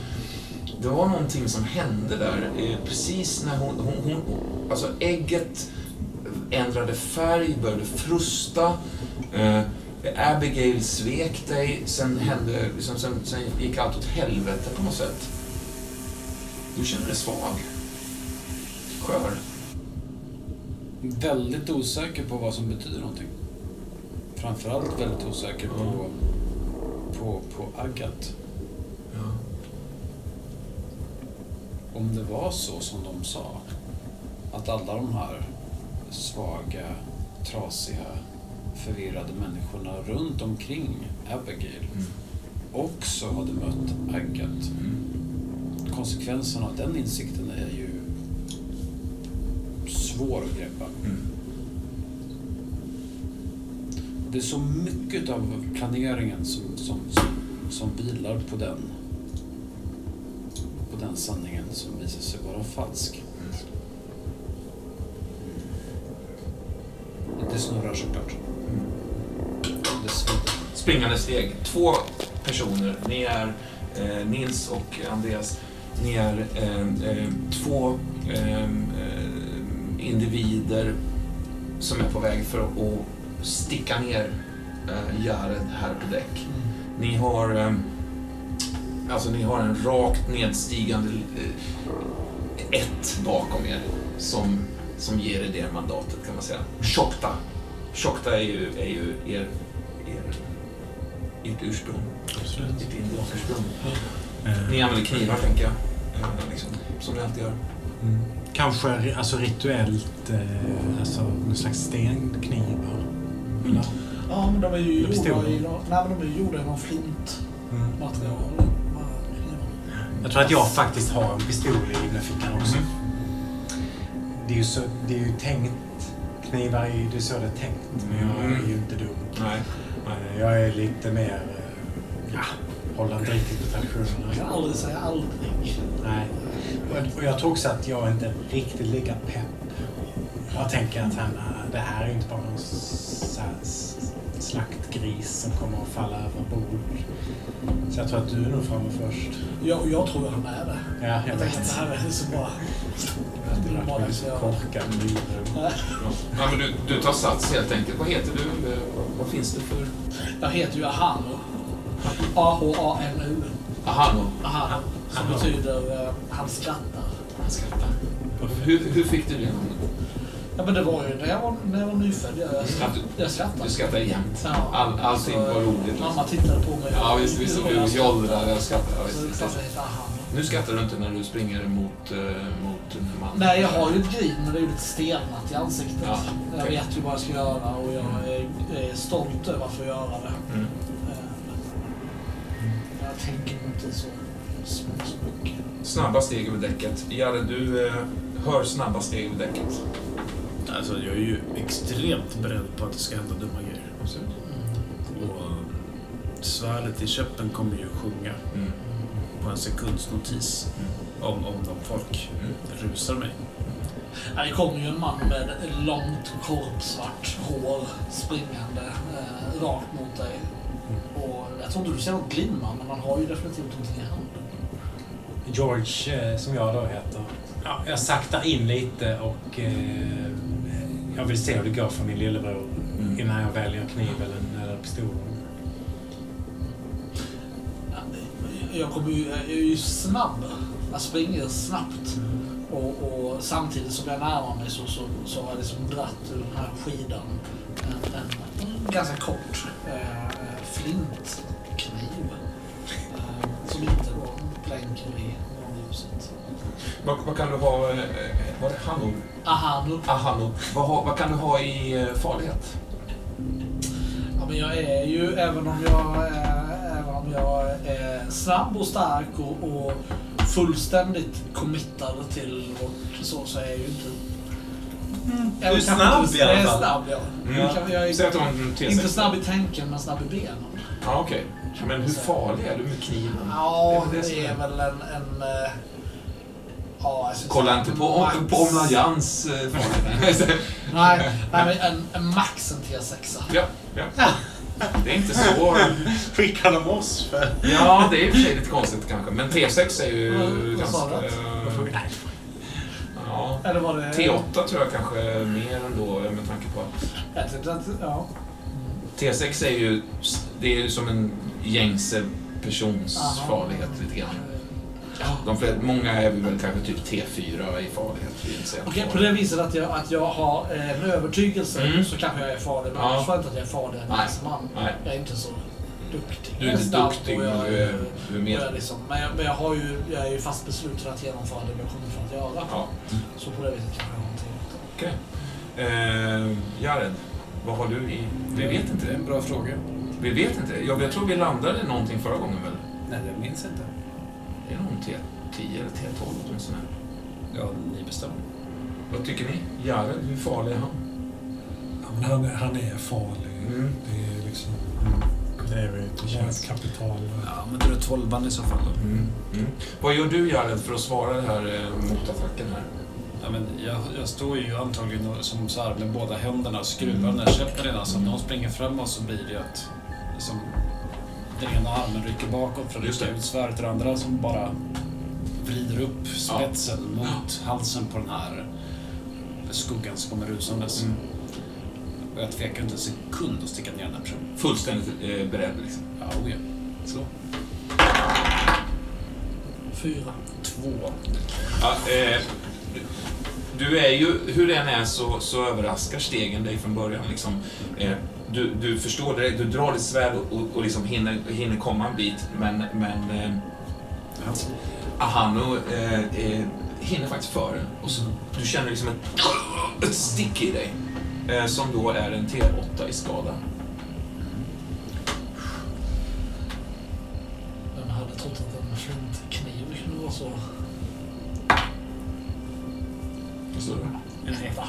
det var någonting som hände där eh, precis när hon, hon, hon... Alltså ägget ändrade färg, började frusta. Eh, Abigail svek dig, sen hände... Liksom, sen, sen gick allt åt helvete på något sätt. Du känner dig svag. Skör. Väldigt osäker på vad som betyder någonting. Framförallt väldigt osäker på, på, på Agat. Ja. Om det var så som de sa, att alla de här svaga, trasiga, förvirrade människorna runt omkring Abigail Mm. också hade mött Agat. Mm. Konsekvenserna av den insikten är ju svår att greppa. Mm. det är så mycket av planeringen som, som, som, som vilar på den på den sanningen som visar sig vara falsk. Det snurrar såklart. Det svider. springande steg. Två personer. Ni är eh, Nils och Andreas. Ni är eh, eh, två eh, eh, individer som är på väg för att sticka ner eh, Jared här på däck. Ni har eh, alltså ni har en rakt nedstigande eh, ett bakom er som, som ger er det mandatet kan man säga. Tjokta. Tjokta är ju, är ju er, er, ert ursprung. Absolut. Ert indianursprung. Eh, Ni använder knivar tänker jag. Eh, Liksom, som ni alltid gör. Mm. Kanske alltså rituellt, eh, alltså någon slags stenknivar. Eller? Ja, men de är ju gjorda i, nej, men de är ju gjorda i någon flintmaterial. Jag tror att jag faktiskt har en pistol i innerfickan också. Mhm. Det, är ju så, det är ju tänkt. Knivar är ju det är så det är tänkt. Men jag Mm. är ju inte dum. Nej. Eh, Jag är lite mer... Ja, håller inte riktigt på traditionerna. kan aldrig säga aldrig. Nej. Och- jag tror också att jag inte är riktigt lika pepp. Jag tänker att han, det här är inte bara någon slaktgris som kommer att falla över bord. Så jag tror att du är nog framme först. Jag, jag tror att han är det. Ja, jag vet. det här är så bra. Korkad liv. Ja, men du, du tar sats helt enkelt. Vad heter du? Vad, finns det för... Jag heter ju Ahano. A-H-A-N-U. Ahano. Ahano. Som betyder uh, han skrattar. Han skrattar. Hur, hur fick du det namnet? Ja men det var ju när jag var, när jag var nyfödd. Jag, jag, Att du- jag skrattade. Du skrattar jämt. Ja. All, allting Så, var roligt. Liksom. Mamma tittade på mig. Ja, visst, visst. och Du jag skrattade. jollrar, jag skrattar. Ja, visst, visst. jag. Nu skrattar du inte när du springer mot, eh, mot mannen. Nej, jag har ju ett grin men det är ju lite stelnat i ansiktet. Ja, Jag okej. vet ju vad jag ska göra och jag är, är stolt över att få göra det. Mm. Eh, Jag tänker nog inte så, så, så mycket. Snabba steg över däcket. Jare, du eh, hör snabba steg över däcket. Alltså, jag är ju extremt beredd på att det ska hända dumma grejer. Absolut. Och svärdet i käppen kommer ju sjunga Mm. på en sekunds notis om, om de folk Mm. rusar mig. Ja, Det kommer ju en man med långt korpsvart hår springande eh, rakt mot dig. Och jag tror inte du ser något glimma, men han har ju definitivt någonting i handen. George, eh, som jag då heter. Ja, jag saktar in lite och eh, jag vill se hur det går för min lillebror Mm. innan jag väljer kniv eller, eller pistol. Ja, Jag, kommer ju, jag är ju snabb. Jag springer snabbt. Och, och samtidigt som jag närmar mig så, så, så har jag liksom dratt ur den här skidan en, en, en ganska kort eh, flintkniv. Eh, som inte då plänker i ljuset. Vad, vad kan du ha... Eh, var det? Ahano. Ahano. Vad, har- vad kan du ha i eh, farlighet? Ja, men jag är ju, även om jag, eh, även om jag är snabb och stark och, och fullständigt committad till vårt så, så är jag ju inte... Jag Du är snabb inte- i alla Jag är fall. snabb, ja. Mm. Jag, kan- jag är att du har en T6. inte snabb i tänken, men snabb i benen. Ja, okej. Men hur farlig är du med kniven? Ja, Det är det väl det är är- väl en... en eh, ja, skulle Kolla inte på, max- på Omla Jans eh. Nej, nej, men en, en max en T6. ja, ja. Det är inte så... Skickar de oss för... Ja, det är i och för sig lite konstigt kanske. Men T6 är ju sa ganska... eh, Ja. Eller var det... T8 tror jag kanske är mer ändå med tanke på att, ja. T6 är ju, det är ju som en gängse persons Aha. farlighet lite grann. De flesta, många är väl kanske typ T4 i farlighet. jag. Okej, på det viset att jag, att jag har eh, en övertygelse Mm. så kanske jag är farlig. Men Ja. jag tror inte att jag är farlig Nej. som man. Nej, Jag är inte så duktig. du är Jag inte duktig, och men jag du är, du är och jag är mer... liksom, men jag, men jag, har ju, jag är ju fast besluten att genomföra det jag kommer för att göra. Ja, Så på det viset kanske jag har någonting. okej. Eh, Jared, vad har du i... Vi vet inte Det en bra fråga. Vi vet inte det. Jag, jag tror vi landade någonting förra gången väl? Nej, jag minns inte. Det är nog T10 eller T12 åtminstone. Ja, ni bestämmer. Vad tycker ni? Jared, hur farlig är han? Men han, han är farlig. Mm. Det är liksom... Det är väl Det känns kapital. Ja, men då är det tolvan i så fall då. Mm. Mm. Vad gör du Jared för att svara den här eh, motattacken här? Ja, men jag, jag står ju antagligen och- som så här med båda händerna och skruvar den här käppen redan. Så om någon springer framåt så blir det ju att liksom, den ena armen rycker bakåt för att rycka det. ut svärdet och den andra som bara vrider upp spetsen mot halsen på den här skuggan som kommer rusandes. Mm. Och jag tvekar inte en sekund att sticka ner den här personen. Fullständigt eh, beredd liksom. Ja, oh ja. Slå. Fyra. Två. Ja, eh, du är ju, hur det än är så, så överraskar stegen dig från början. Liksom. Eh, du, du förstår direkt, du drar ditt svärd och, och, och liksom hinner, hinner komma en bit, men, men eh, Ahano eh, eh, hinner faktiskt före. Och så, du känner liksom ett, ett stick i dig, eh, som då är en T8 i skada. Vem hade trott att en flintkniv kunde vara så... Vad står det? En etta.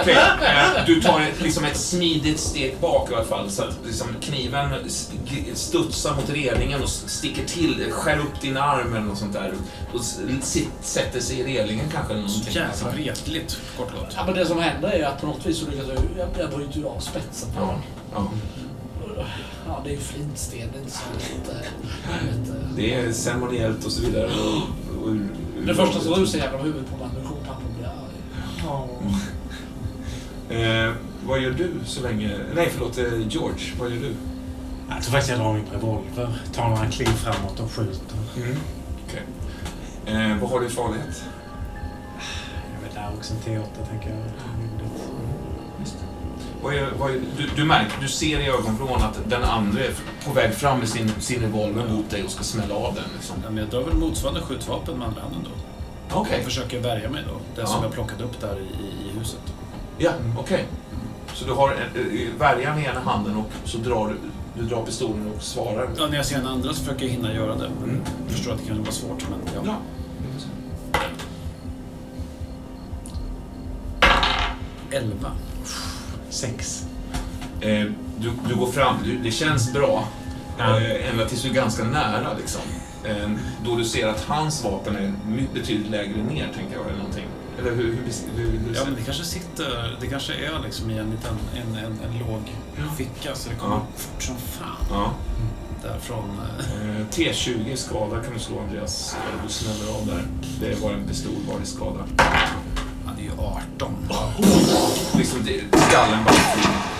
Okej, eh, du tar ett, liksom ett smidigt steg bak i alla fall så att liksom, kniven studsar mot relingen och sticker till, skär upp din arm eller något sånt där och s- sit, sätter sig i relingen kanske. Eller någonting. jävla retligt, kort och gott. Ja, men det som händer är att på något vis så lyckas jag, jag, jag bryter ju av spetsen på Ja, den. ja. Ja, det är ju flintsten, det är inte så lätt. eh, eh. Det är ceremoniellt och så vidare. Och, och, Det första som rusar genom huvudet på Eh, vad gör du så länge... Nej, förlåt. Eh, George, vad gör du? Jag tror faktiskt jag drar min revolver, tar några kliv framåt och skjuter. Mm. Okej. Eh, vad har du i farlighet? Jag vet där också en T8 tänker jag. Vad är, vad är, du, du märker, du ser i ögonvrån att den andra är på väg fram med sin, sin revolver mot dig och ska smälla av den. Liksom. Ja, men jag drar väl motsvarande skjutvapen med andra handen då. Okej. Jag försöker värja mig då. Det Ja. som jag plockade upp där i, i huset. Ja, okej. Så du har en- eh, värjan i ena handen och så drar du, du drar pistolen och svarar. Ja, när jag ser den andra så försöker jag hinna göra det. Mm. Jag förstår att det kan vara svårt, men ja. Ja. Elva. Sex. Eh, du, du går fram, du, det känns bra. Ja. Eh, ända tills du är ganska nära liksom. Eh, då du ser att hans vapen är betydligt lägre ner, tänker jag, eller någonting. Eller hur, hur, hur, hur, Ja, men det kanske sitter... Det kanske är liksom i en liten en, en, en låg ficka, så det kommer Ja. fort som fan. Ja. Därifrån... eh, Eh, T20 i skada kan du slå, Andreas. Du smäller av där. Det var en pistol var i skada. Han är ju 18. Liksom, det, skallen bara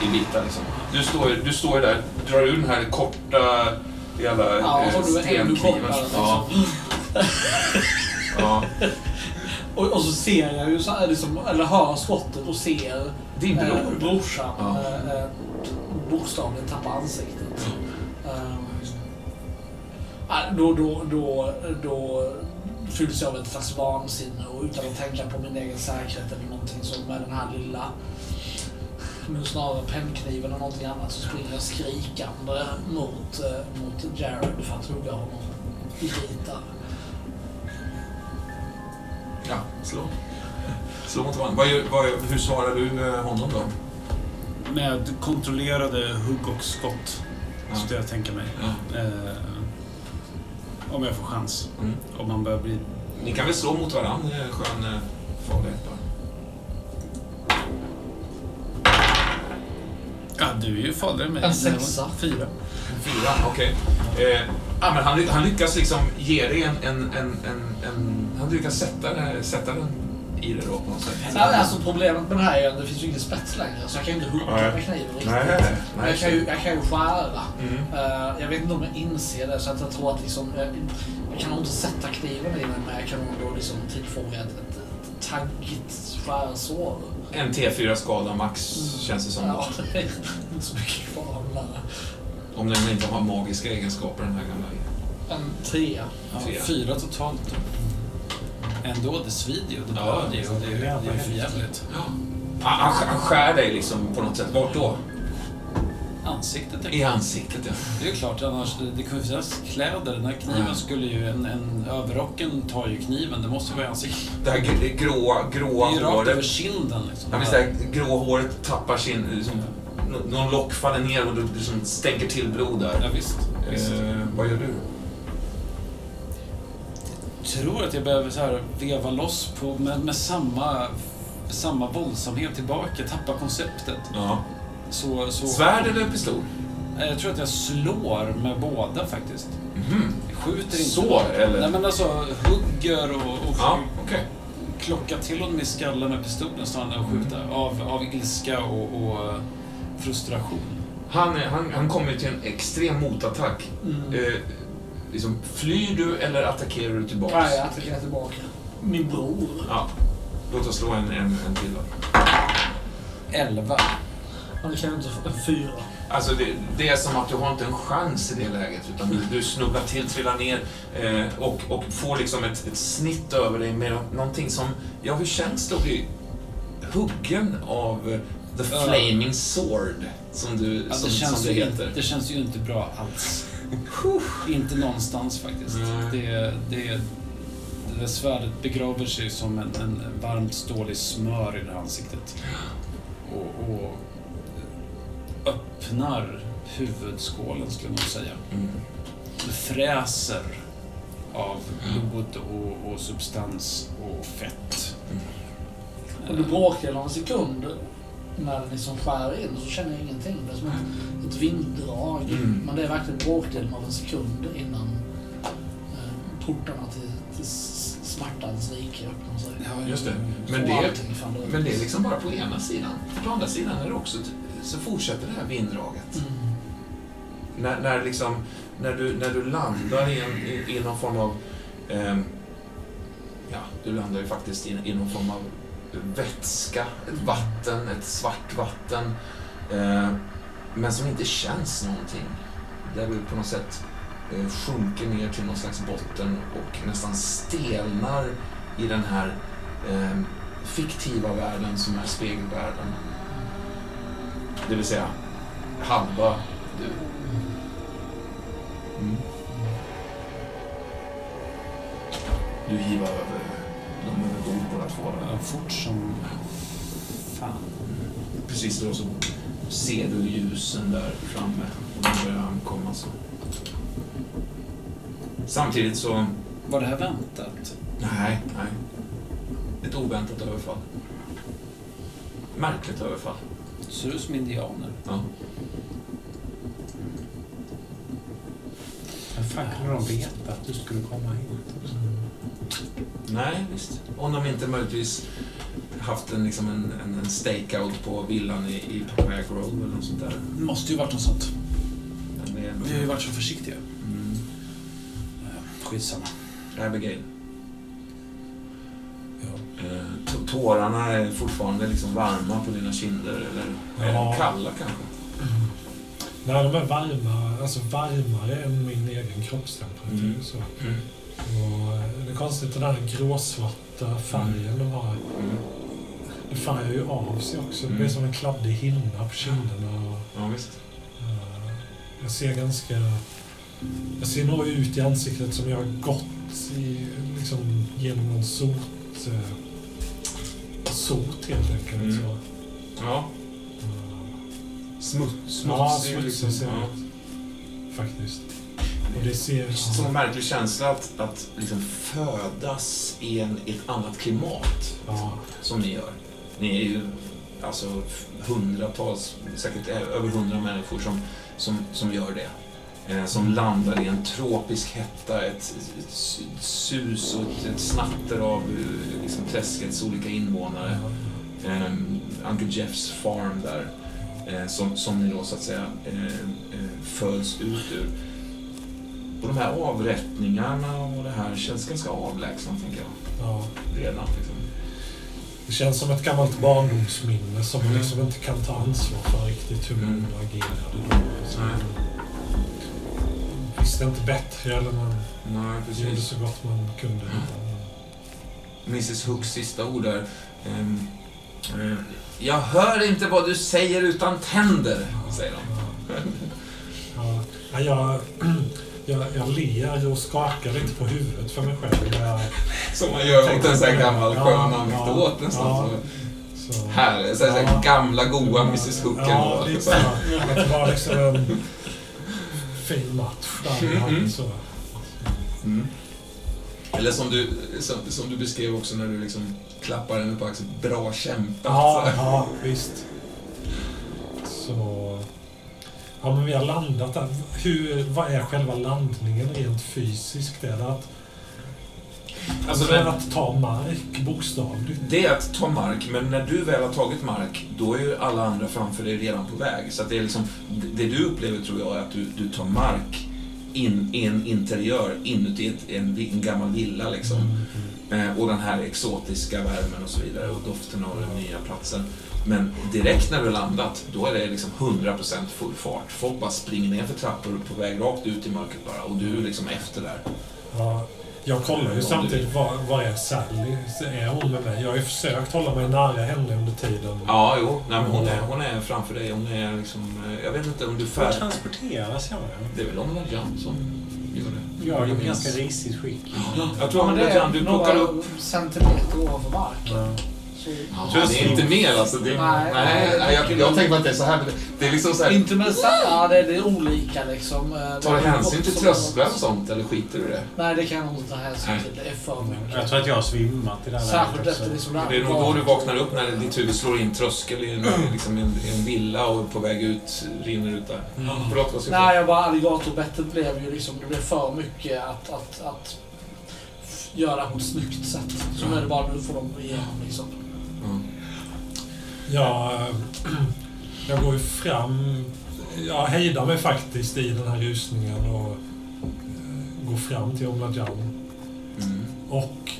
i, bitar liksom. Du står, du står ju där, drar ur den här korta jävla Ja, eh, liksom. Ja. ja. Och, och så ser jag ju, så liksom, eller hör skottet och ser Din bror. eh, brorsan Ja. eh, eh, bokstavligen tappa ansiktet. Ah, då, då, då, då fylls jag av ett slags vansinne och utan att tänka på min egen säkerhet eller någonting så med den här lilla nu snarare pennkniven och någonting annat så springer jag skrikande mot, eh, mot Jared för att hugga honom i bitar. ja, slå. Slå mot varandra. Hur svarar du eh, honom då? Med kontrollerade hugg och skott, Ja. skulle jag tänka mig. Ja. Eh, om jag får chans. Mm. Om man börjar bli... Ni kan väl slå mot varandra, eh, skön eh, farlighet bara. Ja, du är ju farligare än mig. En sexa. Fyra. Fyra, okej. Eh, ja, men han, han lyckas liksom ge dig en... en, en, en, en han lyckas sätta, det- sätta den i det då på något sätt. Ja, alltså problemet med det här är att det finns ju ingen spets längre så jag kan ju inte hugga Nej. med kniven riktigt. Nej, nej, nej. jag, kan ju, jag kan ju skära. Mm. Eh, jag vet inte om jag inser det så att jag tror att liksom, jag, jag kan nog inte sätta kniven i den men jag kan nog då liksom tillfoga ett, ett, ett taggigt skärsår. En T4 skada max, känns det som. Ja, det är inte så mycket kvar av den där. Om den inte har magiska egenskaper, den här gamla. En trea. Ja, Fyra. fyra totalt. Ändå, det svider ju. Det Ja, blöder ju. Det, det är ju för jävligt. Han, han skär dig liksom på något sätt. Vart då? Ja, ansiktet. I jag. ansiktet, ja. Det är klart, annars, det, det ju finnas kläder. Den här kniven Ja. skulle ju, en, en överrocken tar ju kniven, det måste vara i ansiktet. Det här gr- gråa, Det gråa är ju rakt över håret. kinden liksom. Ja, visst, det här grå håret tappar sin... Liksom, nå- någon lock faller ner och det liksom stänker till blod Ja, där. visst. visst. Eh, vad gör du? tror att jag behöver så här veva loss på, med, med samma, samma våldsamhet tillbaka, tappa konceptet. Ja. Så, så, Svärd eller pistol? Nej, Jag tror att jag slår med båda faktiskt. Jag skjuter inte. Så, eller? Nej men alltså hugger och, och Ja, okej. klockar till honom i skallen med pistolen snarare än att skjuta. Av, av ilska och, och eh, frustration. Han, han, han kommer till en extrem motattack. Mm. Eh, liksom, flyr du eller attackerar du tillbaks? Nej, jag attackerar tillbaka. Min bror. Ja. Låt oss slå en, en, en till då. Elva. Han kan ju inte en fyra. Alltså det, det är som att du har inte en chans i det läget. Utan du, du snubblar till, trillar ner eh, och, och får liksom ett, ett snitt över dig med någonting som... Ja, hur känns det att bli huggen av eh, The. Flaming Sword? Som, du, Ja, som, det, känns som det ju, heter. inte- det känns ju inte bra alls. inte någonstans faktiskt. Nej. Det, det, det där svärdet begraver sig som en, en varmt stål i smör i det här ansiktet. Och, och öppnar huvudskålen skulle nog säga. Mm. Fräser av blod och, och substans och fett. Och du bråkar någon sekund när den liksom skär in så känner jag ingenting. Det är som ett, ett vinddrag. Mm. Men det är verkligen bråkdelen av en sekund innan eh, portarna till, till smärtans rike öppnar sig. Ja, Just det. Så Men det, men det är liksom bara på ena sidan. För på andra sidan är det också, så fortsätter det här vinddraget. Mm. När, när, liksom, när, du, när du landar i, en, i, i någon form av... ehm, ja, du landar ju faktiskt i, i någon form av vätska, ett vatten, ett svart vatten. eh, men som inte känns någonting. Där du på något sätt eh, sjunker ner till någon slags botten och nästan stelnar i den här eh, fiktiva världen som är spegelvärlden. Det vill säga halva du. Mm. Du hivar över dem över bord båda två. Ja, Fort som fan. Precis då så ser du ljusen där framme och de börjar ankomma. Så. Samtidigt så... Var det här väntat? Nej, nej. Ett oväntat överfall. Märkligt överfall. Ser ut som indianer. Ja. Men fan kunde de veta att du skulle komma hit också? Nej, visst. Om de inte möjligtvis haft en, liksom en, en, en stakeout på villan i, i Papaya Grove eller något sånt där. Det måste ju varit något sånt. Men det är ändå... Vi har ju varit så försiktiga. Mm. Skitsamma. Abigail. Ja. Eh, tårarna är fortfarande liksom varma på dina kinder, eller är Ja. de kalla kanske? Nej, de är varma, alltså varmare än min egen kroppstemperatur. Mm. Så. Mm. Och eh, det är konstigt, den här gråsvarta färgen de har, Mm. det färgar ju av sig också. Det blir Mm. som en kladdig hinna på kinderna. Och, Ja, visst. eh, jag ser ganska... Jag ser nog ut i ansiktet som jag har gått i, liksom, genom någon sot... Eh, sot helt enkelt. Mm. Så. Ja. Eh, Smuts, ja, smutsig smutsig liksom. ser Ja. Faktiskt. Och det ser... Som en märklig känsla att, att liksom födas i, en, i ett annat klimat, Ja, som ni gör. Ni är ju alltså hundratals, säkert över hundra människor som, som, som gör det. Eh, som landar i en tropisk hetta, ett, ett sus och ett, ett snatter av eh, liksom, träskets olika invånare. eh, Uncle Jeffs farm där. Eh, som, som ni då så att säga eh, eh, föds ut ur. Och de här avrättningarna och det här känns ganska avlägsna, tänker jag. ja. Redan. Liksom. Det känns som ett gammalt barndomsminne som man Mm. liksom inte kan ta ansvar för riktigt hur man Mm. agerade då. Visste inte bättre eller man Nej, gjorde precis. så gott man kunde. Mrs Hooks sista ord där. Ehm, eh, jag hör inte vad du säger utan tänder, säger de. Ja, ja, jag, jag, jag ler och skakar lite på huvudet för mig själv. Jag, Som man gör åt en sån här gammal Ja, skön ja, anekdot nästan. ja. Så. så, Här, så här, så här gamla goa Mrs Hook ja, lite Så. Att det var liksom fin match där. hade, Mm. Så. Mm. Eller som du, som, som du beskrev också när du liksom klappar henne på axeln. Bra kämpat. Ja, ja, visst. Så... Ja, men vi har landat där. Hur, vad är själva landningen rent fysiskt? Är det att, Alltså, men, att ta mark, bokstavligt? det är att ta mark, men när du väl har tagit mark, då är ju alla andra framför dig redan på väg. Så det är liksom, det du upplever tror jag är att du, du tar mark in, i en interiör, inuti ett, en, en gammal villa liksom. Eh, och den här exotiska värmen och så vidare och doften av den nya platsen. Men direkt när du landat, då är det liksom 100% full fart. Folk bara springer ner för trappor på väg rakt ut i mörkret bara och du är liksom efter där. Ja, jag kollar ju samtidigt, var, var är Sally? Är hon med mig? Jag har ju försökt hålla mig nära henne under tiden. Ja, jo, nej, men hon, är, hon är framför dig. Hon är liksom, eh, jag vet inte om du färd... transporteras jag? Det är väl om Jan som gör det. Jag är i ganska risigt skick. Jag tror det Jan, är du plockar upp... centimeter ovanför marken. Ja. Så, Ja, det är inte mer alltså. Det, nej, Nej. nej, jag, jag tänker att det är så här. Det, är liksom så här. inte med samma, ja, det, det är olika liksom. Eh, Tar du hänsyn till trösklar och sånt eller skiter du i det? Nej, det kan jag nog inte ta hänsyn till. Det är för mycket. Jag tror att jag har svimmat i det här Särskilt läget efter liksom det är nog då du vaknar upp när ditt huvud slår in tröskel i en, liksom en, en villa och på väg ut, rinner ut där. Förlåt, vad ska jag Nej, jag bara alligatorbettet blev ju liksom, det blev för mycket att, att, att göra på ett snyggt sätt. Så nu är det bara, nu får de igenom liksom. Mm. Jag, jag går ju fram... Jag hejdar mig faktiskt i den här rusningen och eh, går fram till Omladjan. Mm. Och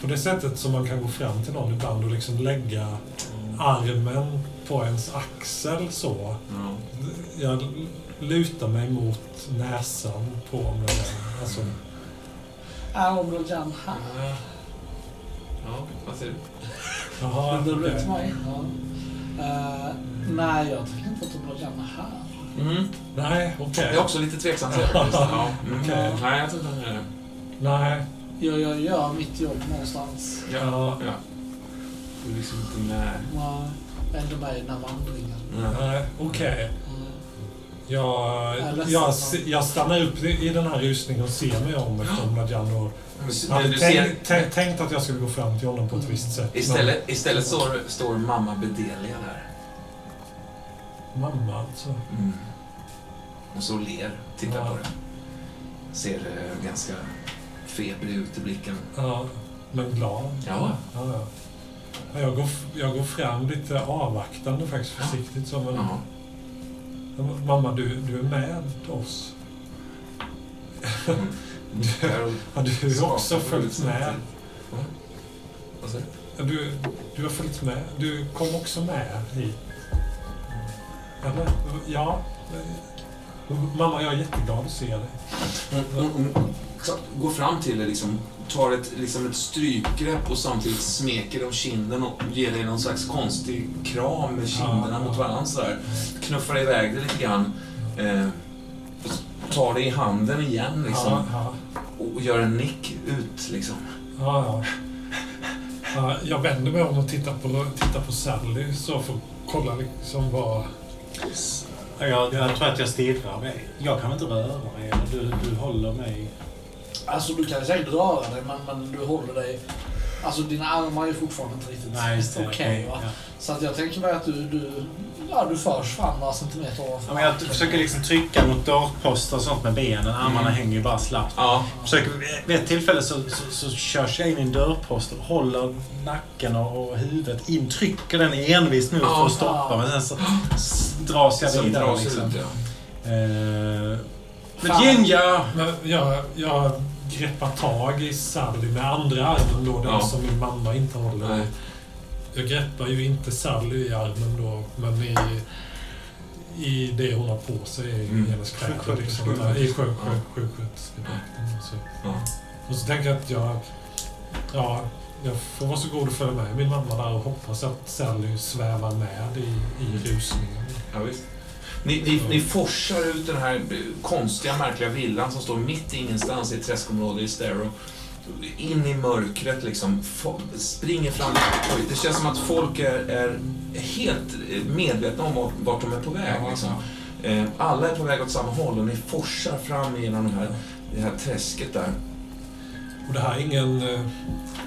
på det sättet som man kan gå fram till någon ibland och liksom lägga armen på ens axel så. Ja. Jag lutar mig mot näsan på Omladjan. Alltså, Är Omladjan här? Ja, vad säger du? Jaha, Det okej. till mig. Ja. Eh, nej, jag tycker inte att Omladjan är här. Mm. Nej, okej. Jag är också lite tveksam till det. Ja. Mm. Nej, jag tror inte det. Nej. Jag, jag gör mitt jobb någonstans. Ja. Ja. ja. Du är liksom inte med. Nej, Jag är inte med i den här vandringen. Nej. Okej. Mm. Jag, Jag jag, jag stannar upp i den här rusningen och ser mig om efter och S- hade du, du ser, tänkt, tänkt, tänkt att jag skulle gå fram till honom på ett visst sätt. men- istället, istället står, står mamma Bedelia där. Mamma alltså. Mm. Och så ler, tittar Ja. på det. Ser eh, ganska febrig ut i blicken. Ja, men glad. Ja. Ja, ja. Ja, Jag, går, jag går fram lite avvaktande faktiskt, försiktigt så. Men, Ja. Mamma, du, du är med oss. Mm. Du har skakar också följt huvudet med. Vad säger du? Du, du har följt med. Du kom också med hit. Eller? Ja. Mamma, jag är jätteglad att se dig. Hon, går fram till dig, liksom, tar ett, liksom ett strykgrepp och samtidigt smeker om kinden och ger dig någon slags konstig kram med kinderna Ja. mot varandra. Sådär. Knuffar iväg dig lite grann. Eh, tar dig i handen igen liksom, Ja, ja. och gör en nick ut. Liksom. Ja, ja. ja. Jag vänder mig om och tittar på, tittar på Sally så för att kolla liksom vad... Jag, jag tror att jag stirrar mig. Jag kan inte röra mig. Du, du håller mig... Alltså du kan säkert röra dig men, men du håller dig... Alltså dina armar är fortfarande inte riktigt Nej, just det. okej. va? Ja. Så att jag tänker mig att du, du, ja, du förs fram några centimeter ovanför Ja, men jag marken. försöker liksom trycka mot dörrposter och sånt med benen. Armarna Mm. hänger ju bara slappt. Ja. Försöker, vid ett tillfälle så, så, så körs jag in i en dörrpost och håller nacken och, och huvudet in. Trycker den envist nu för att stoppa. Men sen så dras jag vidare. dras Liksom. ut, ja. Eh, men! Men jag, jag greppar tag i Sally med andra armen då, den Ja. som min mamma inte håller. Nej. Jag greppar ju inte Sally i armen då, men i, i det hon har på sig, i Mm. hennes kläder. Liksom. I sjuk- Ja. sjuk- sjuksköterskedräkten. Så. Ja. Och så tänker jag att jag, ja, jag får vara så god att följa med min mamma där och hoppas att Sally svävar med i, i rusningen. Ja, visst. Ni, ni, ni forsar ut den här konstiga, märkliga villan som står mitt i ingenstans i ett träskområde i Stero. In i mörkret liksom. Springer fram. Oj, det känns som att folk är, är helt medvetna om vart, vart de är på väg. Liksom. Eh, Alla är på väg åt samma håll och ni forsar fram genom de här, det här träsket där. Och det här är ingen, eh,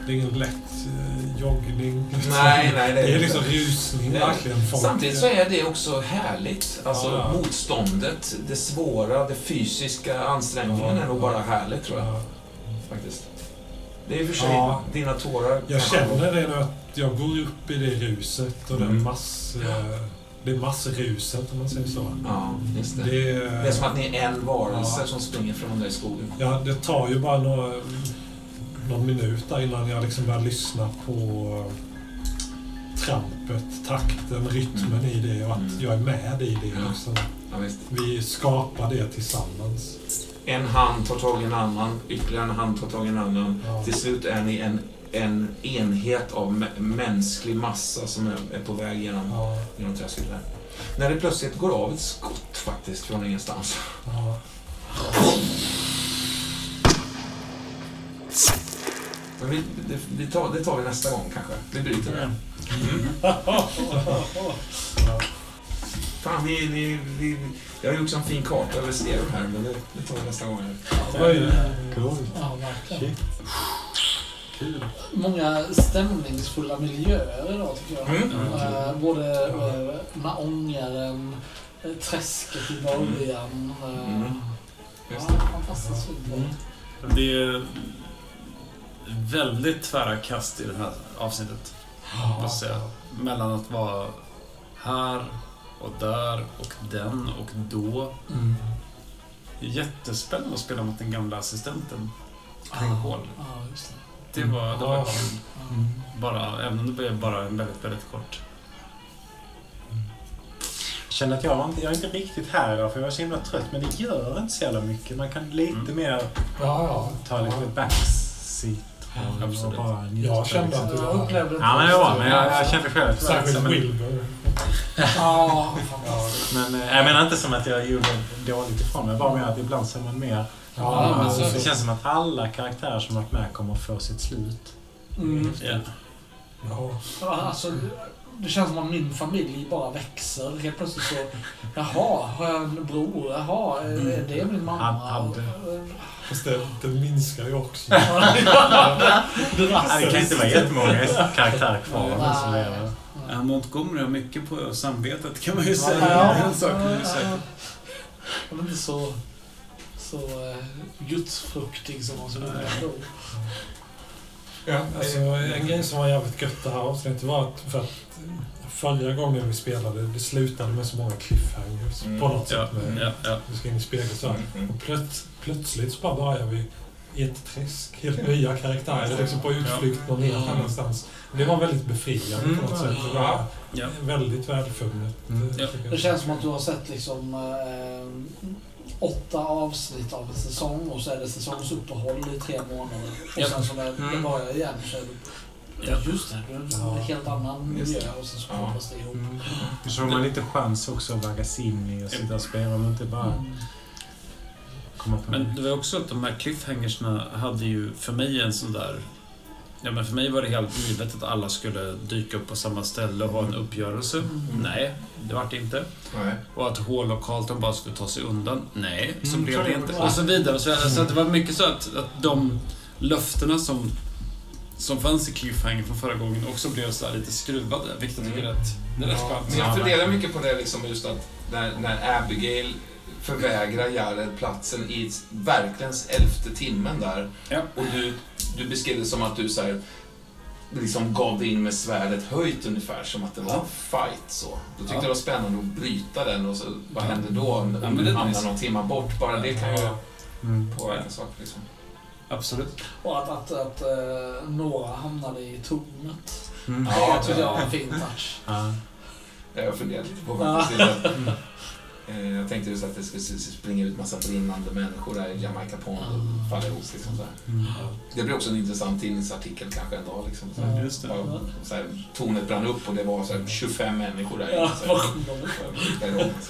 det är ingen lätt eh, joggning. liksom. Nej, nej, det är Det är inte. liksom rusning verkligen. Samtidigt så är det också härligt. Alltså Ja, ja. motståndet, det svåra, det fysiska ansträngningen Ja, är nog ja. bara härligt tror jag. Ja. Faktiskt. Det är i och för sig Ja. dina tårar. Jag känner det nu att jag går upp i det ruset och Mm. den mass, det massruset om man säger så. Ja, just det. Det, Det är som att ni är en varelse Ja. som springer från där i skogen. ja, det tar ju bara några, någon minut där innan jag liksom börjar lyssna på eh, trampet, takten, rytmen i det och att Mm. jag är med i det. Liksom. Ja, visst. Vi skapar det tillsammans. En hand tar tag i en annan, ytterligare en hand tar tag i en annan. Ja. Till slut är ni en, en enhet av mä- mänsklig massa som är, är på väg genom, Ja, genom träsket där. När det plötsligt går av ett skott faktiskt från ingenstans. ja. Men vi, det, vi tar, det tar vi nästa gång kanske. Vi bryter det. Mm. Fan, vi, vi, vi, jag har gjort en fin karta över Stereo här, men det, det tar vi nästa gång. Oj. Cool. Ja, verkligen. Kul. Många stämningsfulla miljöer idag tycker jag. Mm. Eh, både eh, med ångaren, eh, träsket i början. eh, Mm. Ja, fantastiskt fint. Mm. Det är väldigt tvära kast i det här avsnittet. Måste säga. Mellan att vara här och där och den och då. Mm. Jättespännande att spela mot den gamla assistenten. Kring Hall. Ja, just det. Det var, det var Ja. kul. Mm. Bara, även om det blev bara en väldigt, väldigt kort. Jag känner att jag, var inte, jag är inte riktigt här idag för jag var så himla trött. Men det gör inte så jävla mycket. Man kan lite Mm. mer Ja, ja. ta lite backseat och absolut. Jag kände att du upplevde var... det Ja, men det var men jag, jag Ja. kände själv att Särskilt Wilbur. Ja. Men eh, jag menar inte som att jag gjorde dåligt ifrån mig. Bara med att ibland ser man mer. Ja, men alltså, det känns som att alla karaktärer som varit med kommer få sitt slut. Mm. Ja. ja. Ja, Alltså, det känns som att min familj bara växer. Helt plötsligt så, jaha, har jag en bror? Jaha, är det min mamma? Hade- Fast det, det minskar ju också. Det kan inte vara jättemånga karaktärer kvar lever. Ja, Montgomery har mycket på samvetet kan man ju Ja, säga. ja. En sak. Han är inte så, så uh, gudsfruktig som han såg ut då. Ja, Alltså, en grej som var jävligt gött det här avsnittet var att, för att förra gången vi spelade, det slutade med så många cliffhangers Mm. på något Ja, sätt. Med, ja, ja. Vi ska in i spegeln så här. Mm, mm. Och plöts, plötsligt så bara börjar vi i ett träsk. Helt nya karaktärer, liksom på utflykt någon helt Ja. annanstans. Det var väldigt befriande på något sätt. Det var Ja. väldigt värdefullt. Mm. eh, Ja. Det känns som att du har sett liksom eh, åtta avsnitt av en säsong och så är det säsongsuppehåll i tre månader. Och Ja. sen så när det Mm. börjar igen så är det Ja. just det, det är en Ja. helt annan miljö och sen så Ja. kopplas det ihop. Mm. Så får man lite chans också att vaggas in i och sitta och spela. Men inte bara Mm. Komma på Men det var också att de här cliffhangersna hade ju för mig en sån där... Ja, men för mig var det helt givet att alla skulle dyka upp på samma ställe och ha en uppgörelse. Mm. Nej, det vart det inte. Nej. Och att Hall och Carlton bara skulle ta sig undan. Nej, så Mm, blev det det inte. Och så vidare. Så, så att det var mycket så att, att de löftena som, som fanns i Cliffhanger från förra gången också blev så här lite skruvade. Vilket jag tycker är rätt, det är rätt Ja. skönt. Men jag funderar mycket på det liksom just att när, när Abigail förvägrar Jared platsen i verkligen elfte timmen där Ja. och du, du beskrev det som att du så här, liksom gav dig in med svärdet höjt ungefär som att det var en fight så. Då tyckte Ja. jag det var spännande att bryta den och så vad händer då om Ja, det du hamnar någon timma bort? Bara det kan ju Mm. påverka saker liksom. Absolut. Och att, att, att eh, några hamnade i tornet. Mm. Ja, det tyckte jag var en fin touch. Ja. Det jag funderat lite på faktiskt. Eh, Jag tänkte just att det skulle springa ut massa brinnande människor där i Jamaica Pond och falla ihop. Liksom, så här. Det blir också en intressant tidningsartikel kanske en dag. Liksom, så här. Just det. Bara, så här, tornet brann upp och det var så här, 25 människor där Ja, så här.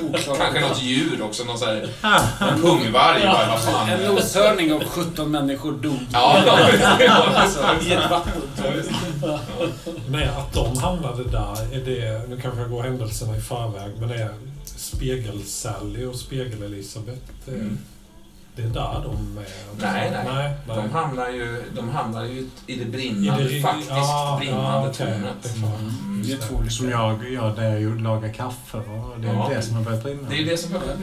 de Kanske något djur också, någon så här, en pungvarg. bara, Vad fan. En noshörning av 17 människor dog. Ja, I ett vattentorn. Nej, att de hamnade där, är det, nu kanske jag går händelserna i förväg, men är Spegel-Sally och Spegel-Elisabeth, eh, Mm. det är där de är? Nej, nej. nej, nej. De hamnar ju, de hamnar ju i det brinnande, I det- faktiskt ja, brinnande ja, okej, tornet. det är. Mm. Det är två olika. Som jag gör där jag lagar kaffe och det är Ja. det som har börjat brinna. Det är ju det som behövs.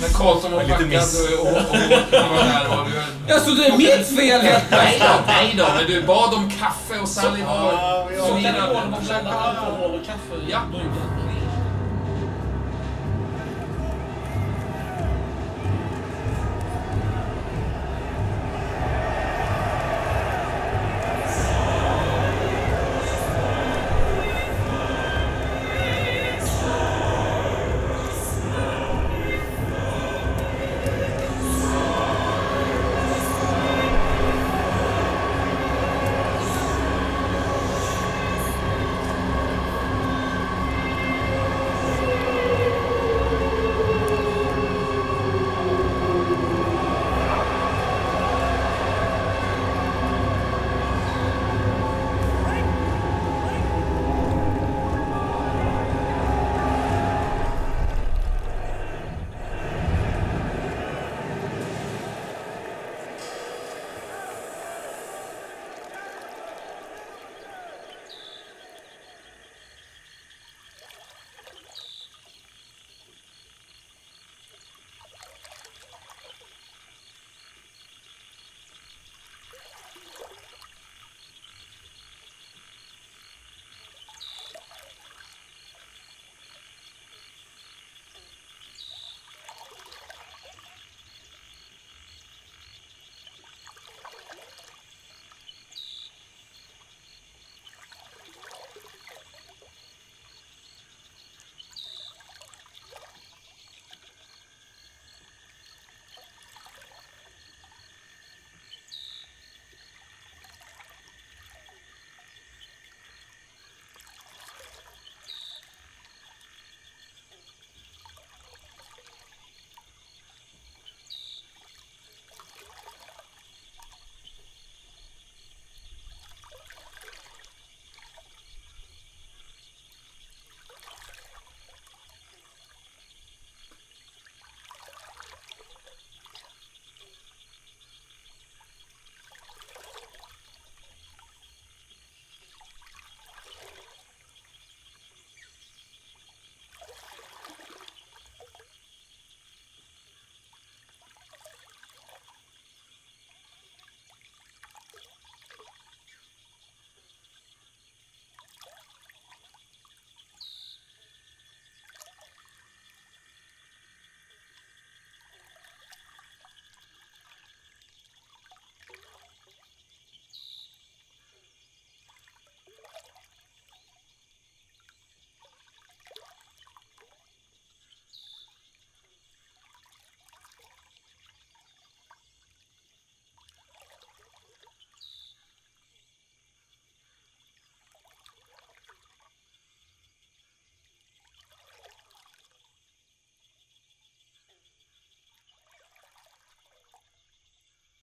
När Karlsson var packad miss. och, och, och, och var där och du... Ja, så det är mitt fel helt Nej då, nej då, men du bad om kaffe och Sally var... Så kan det när man blandar alkohol och kaffe Ja.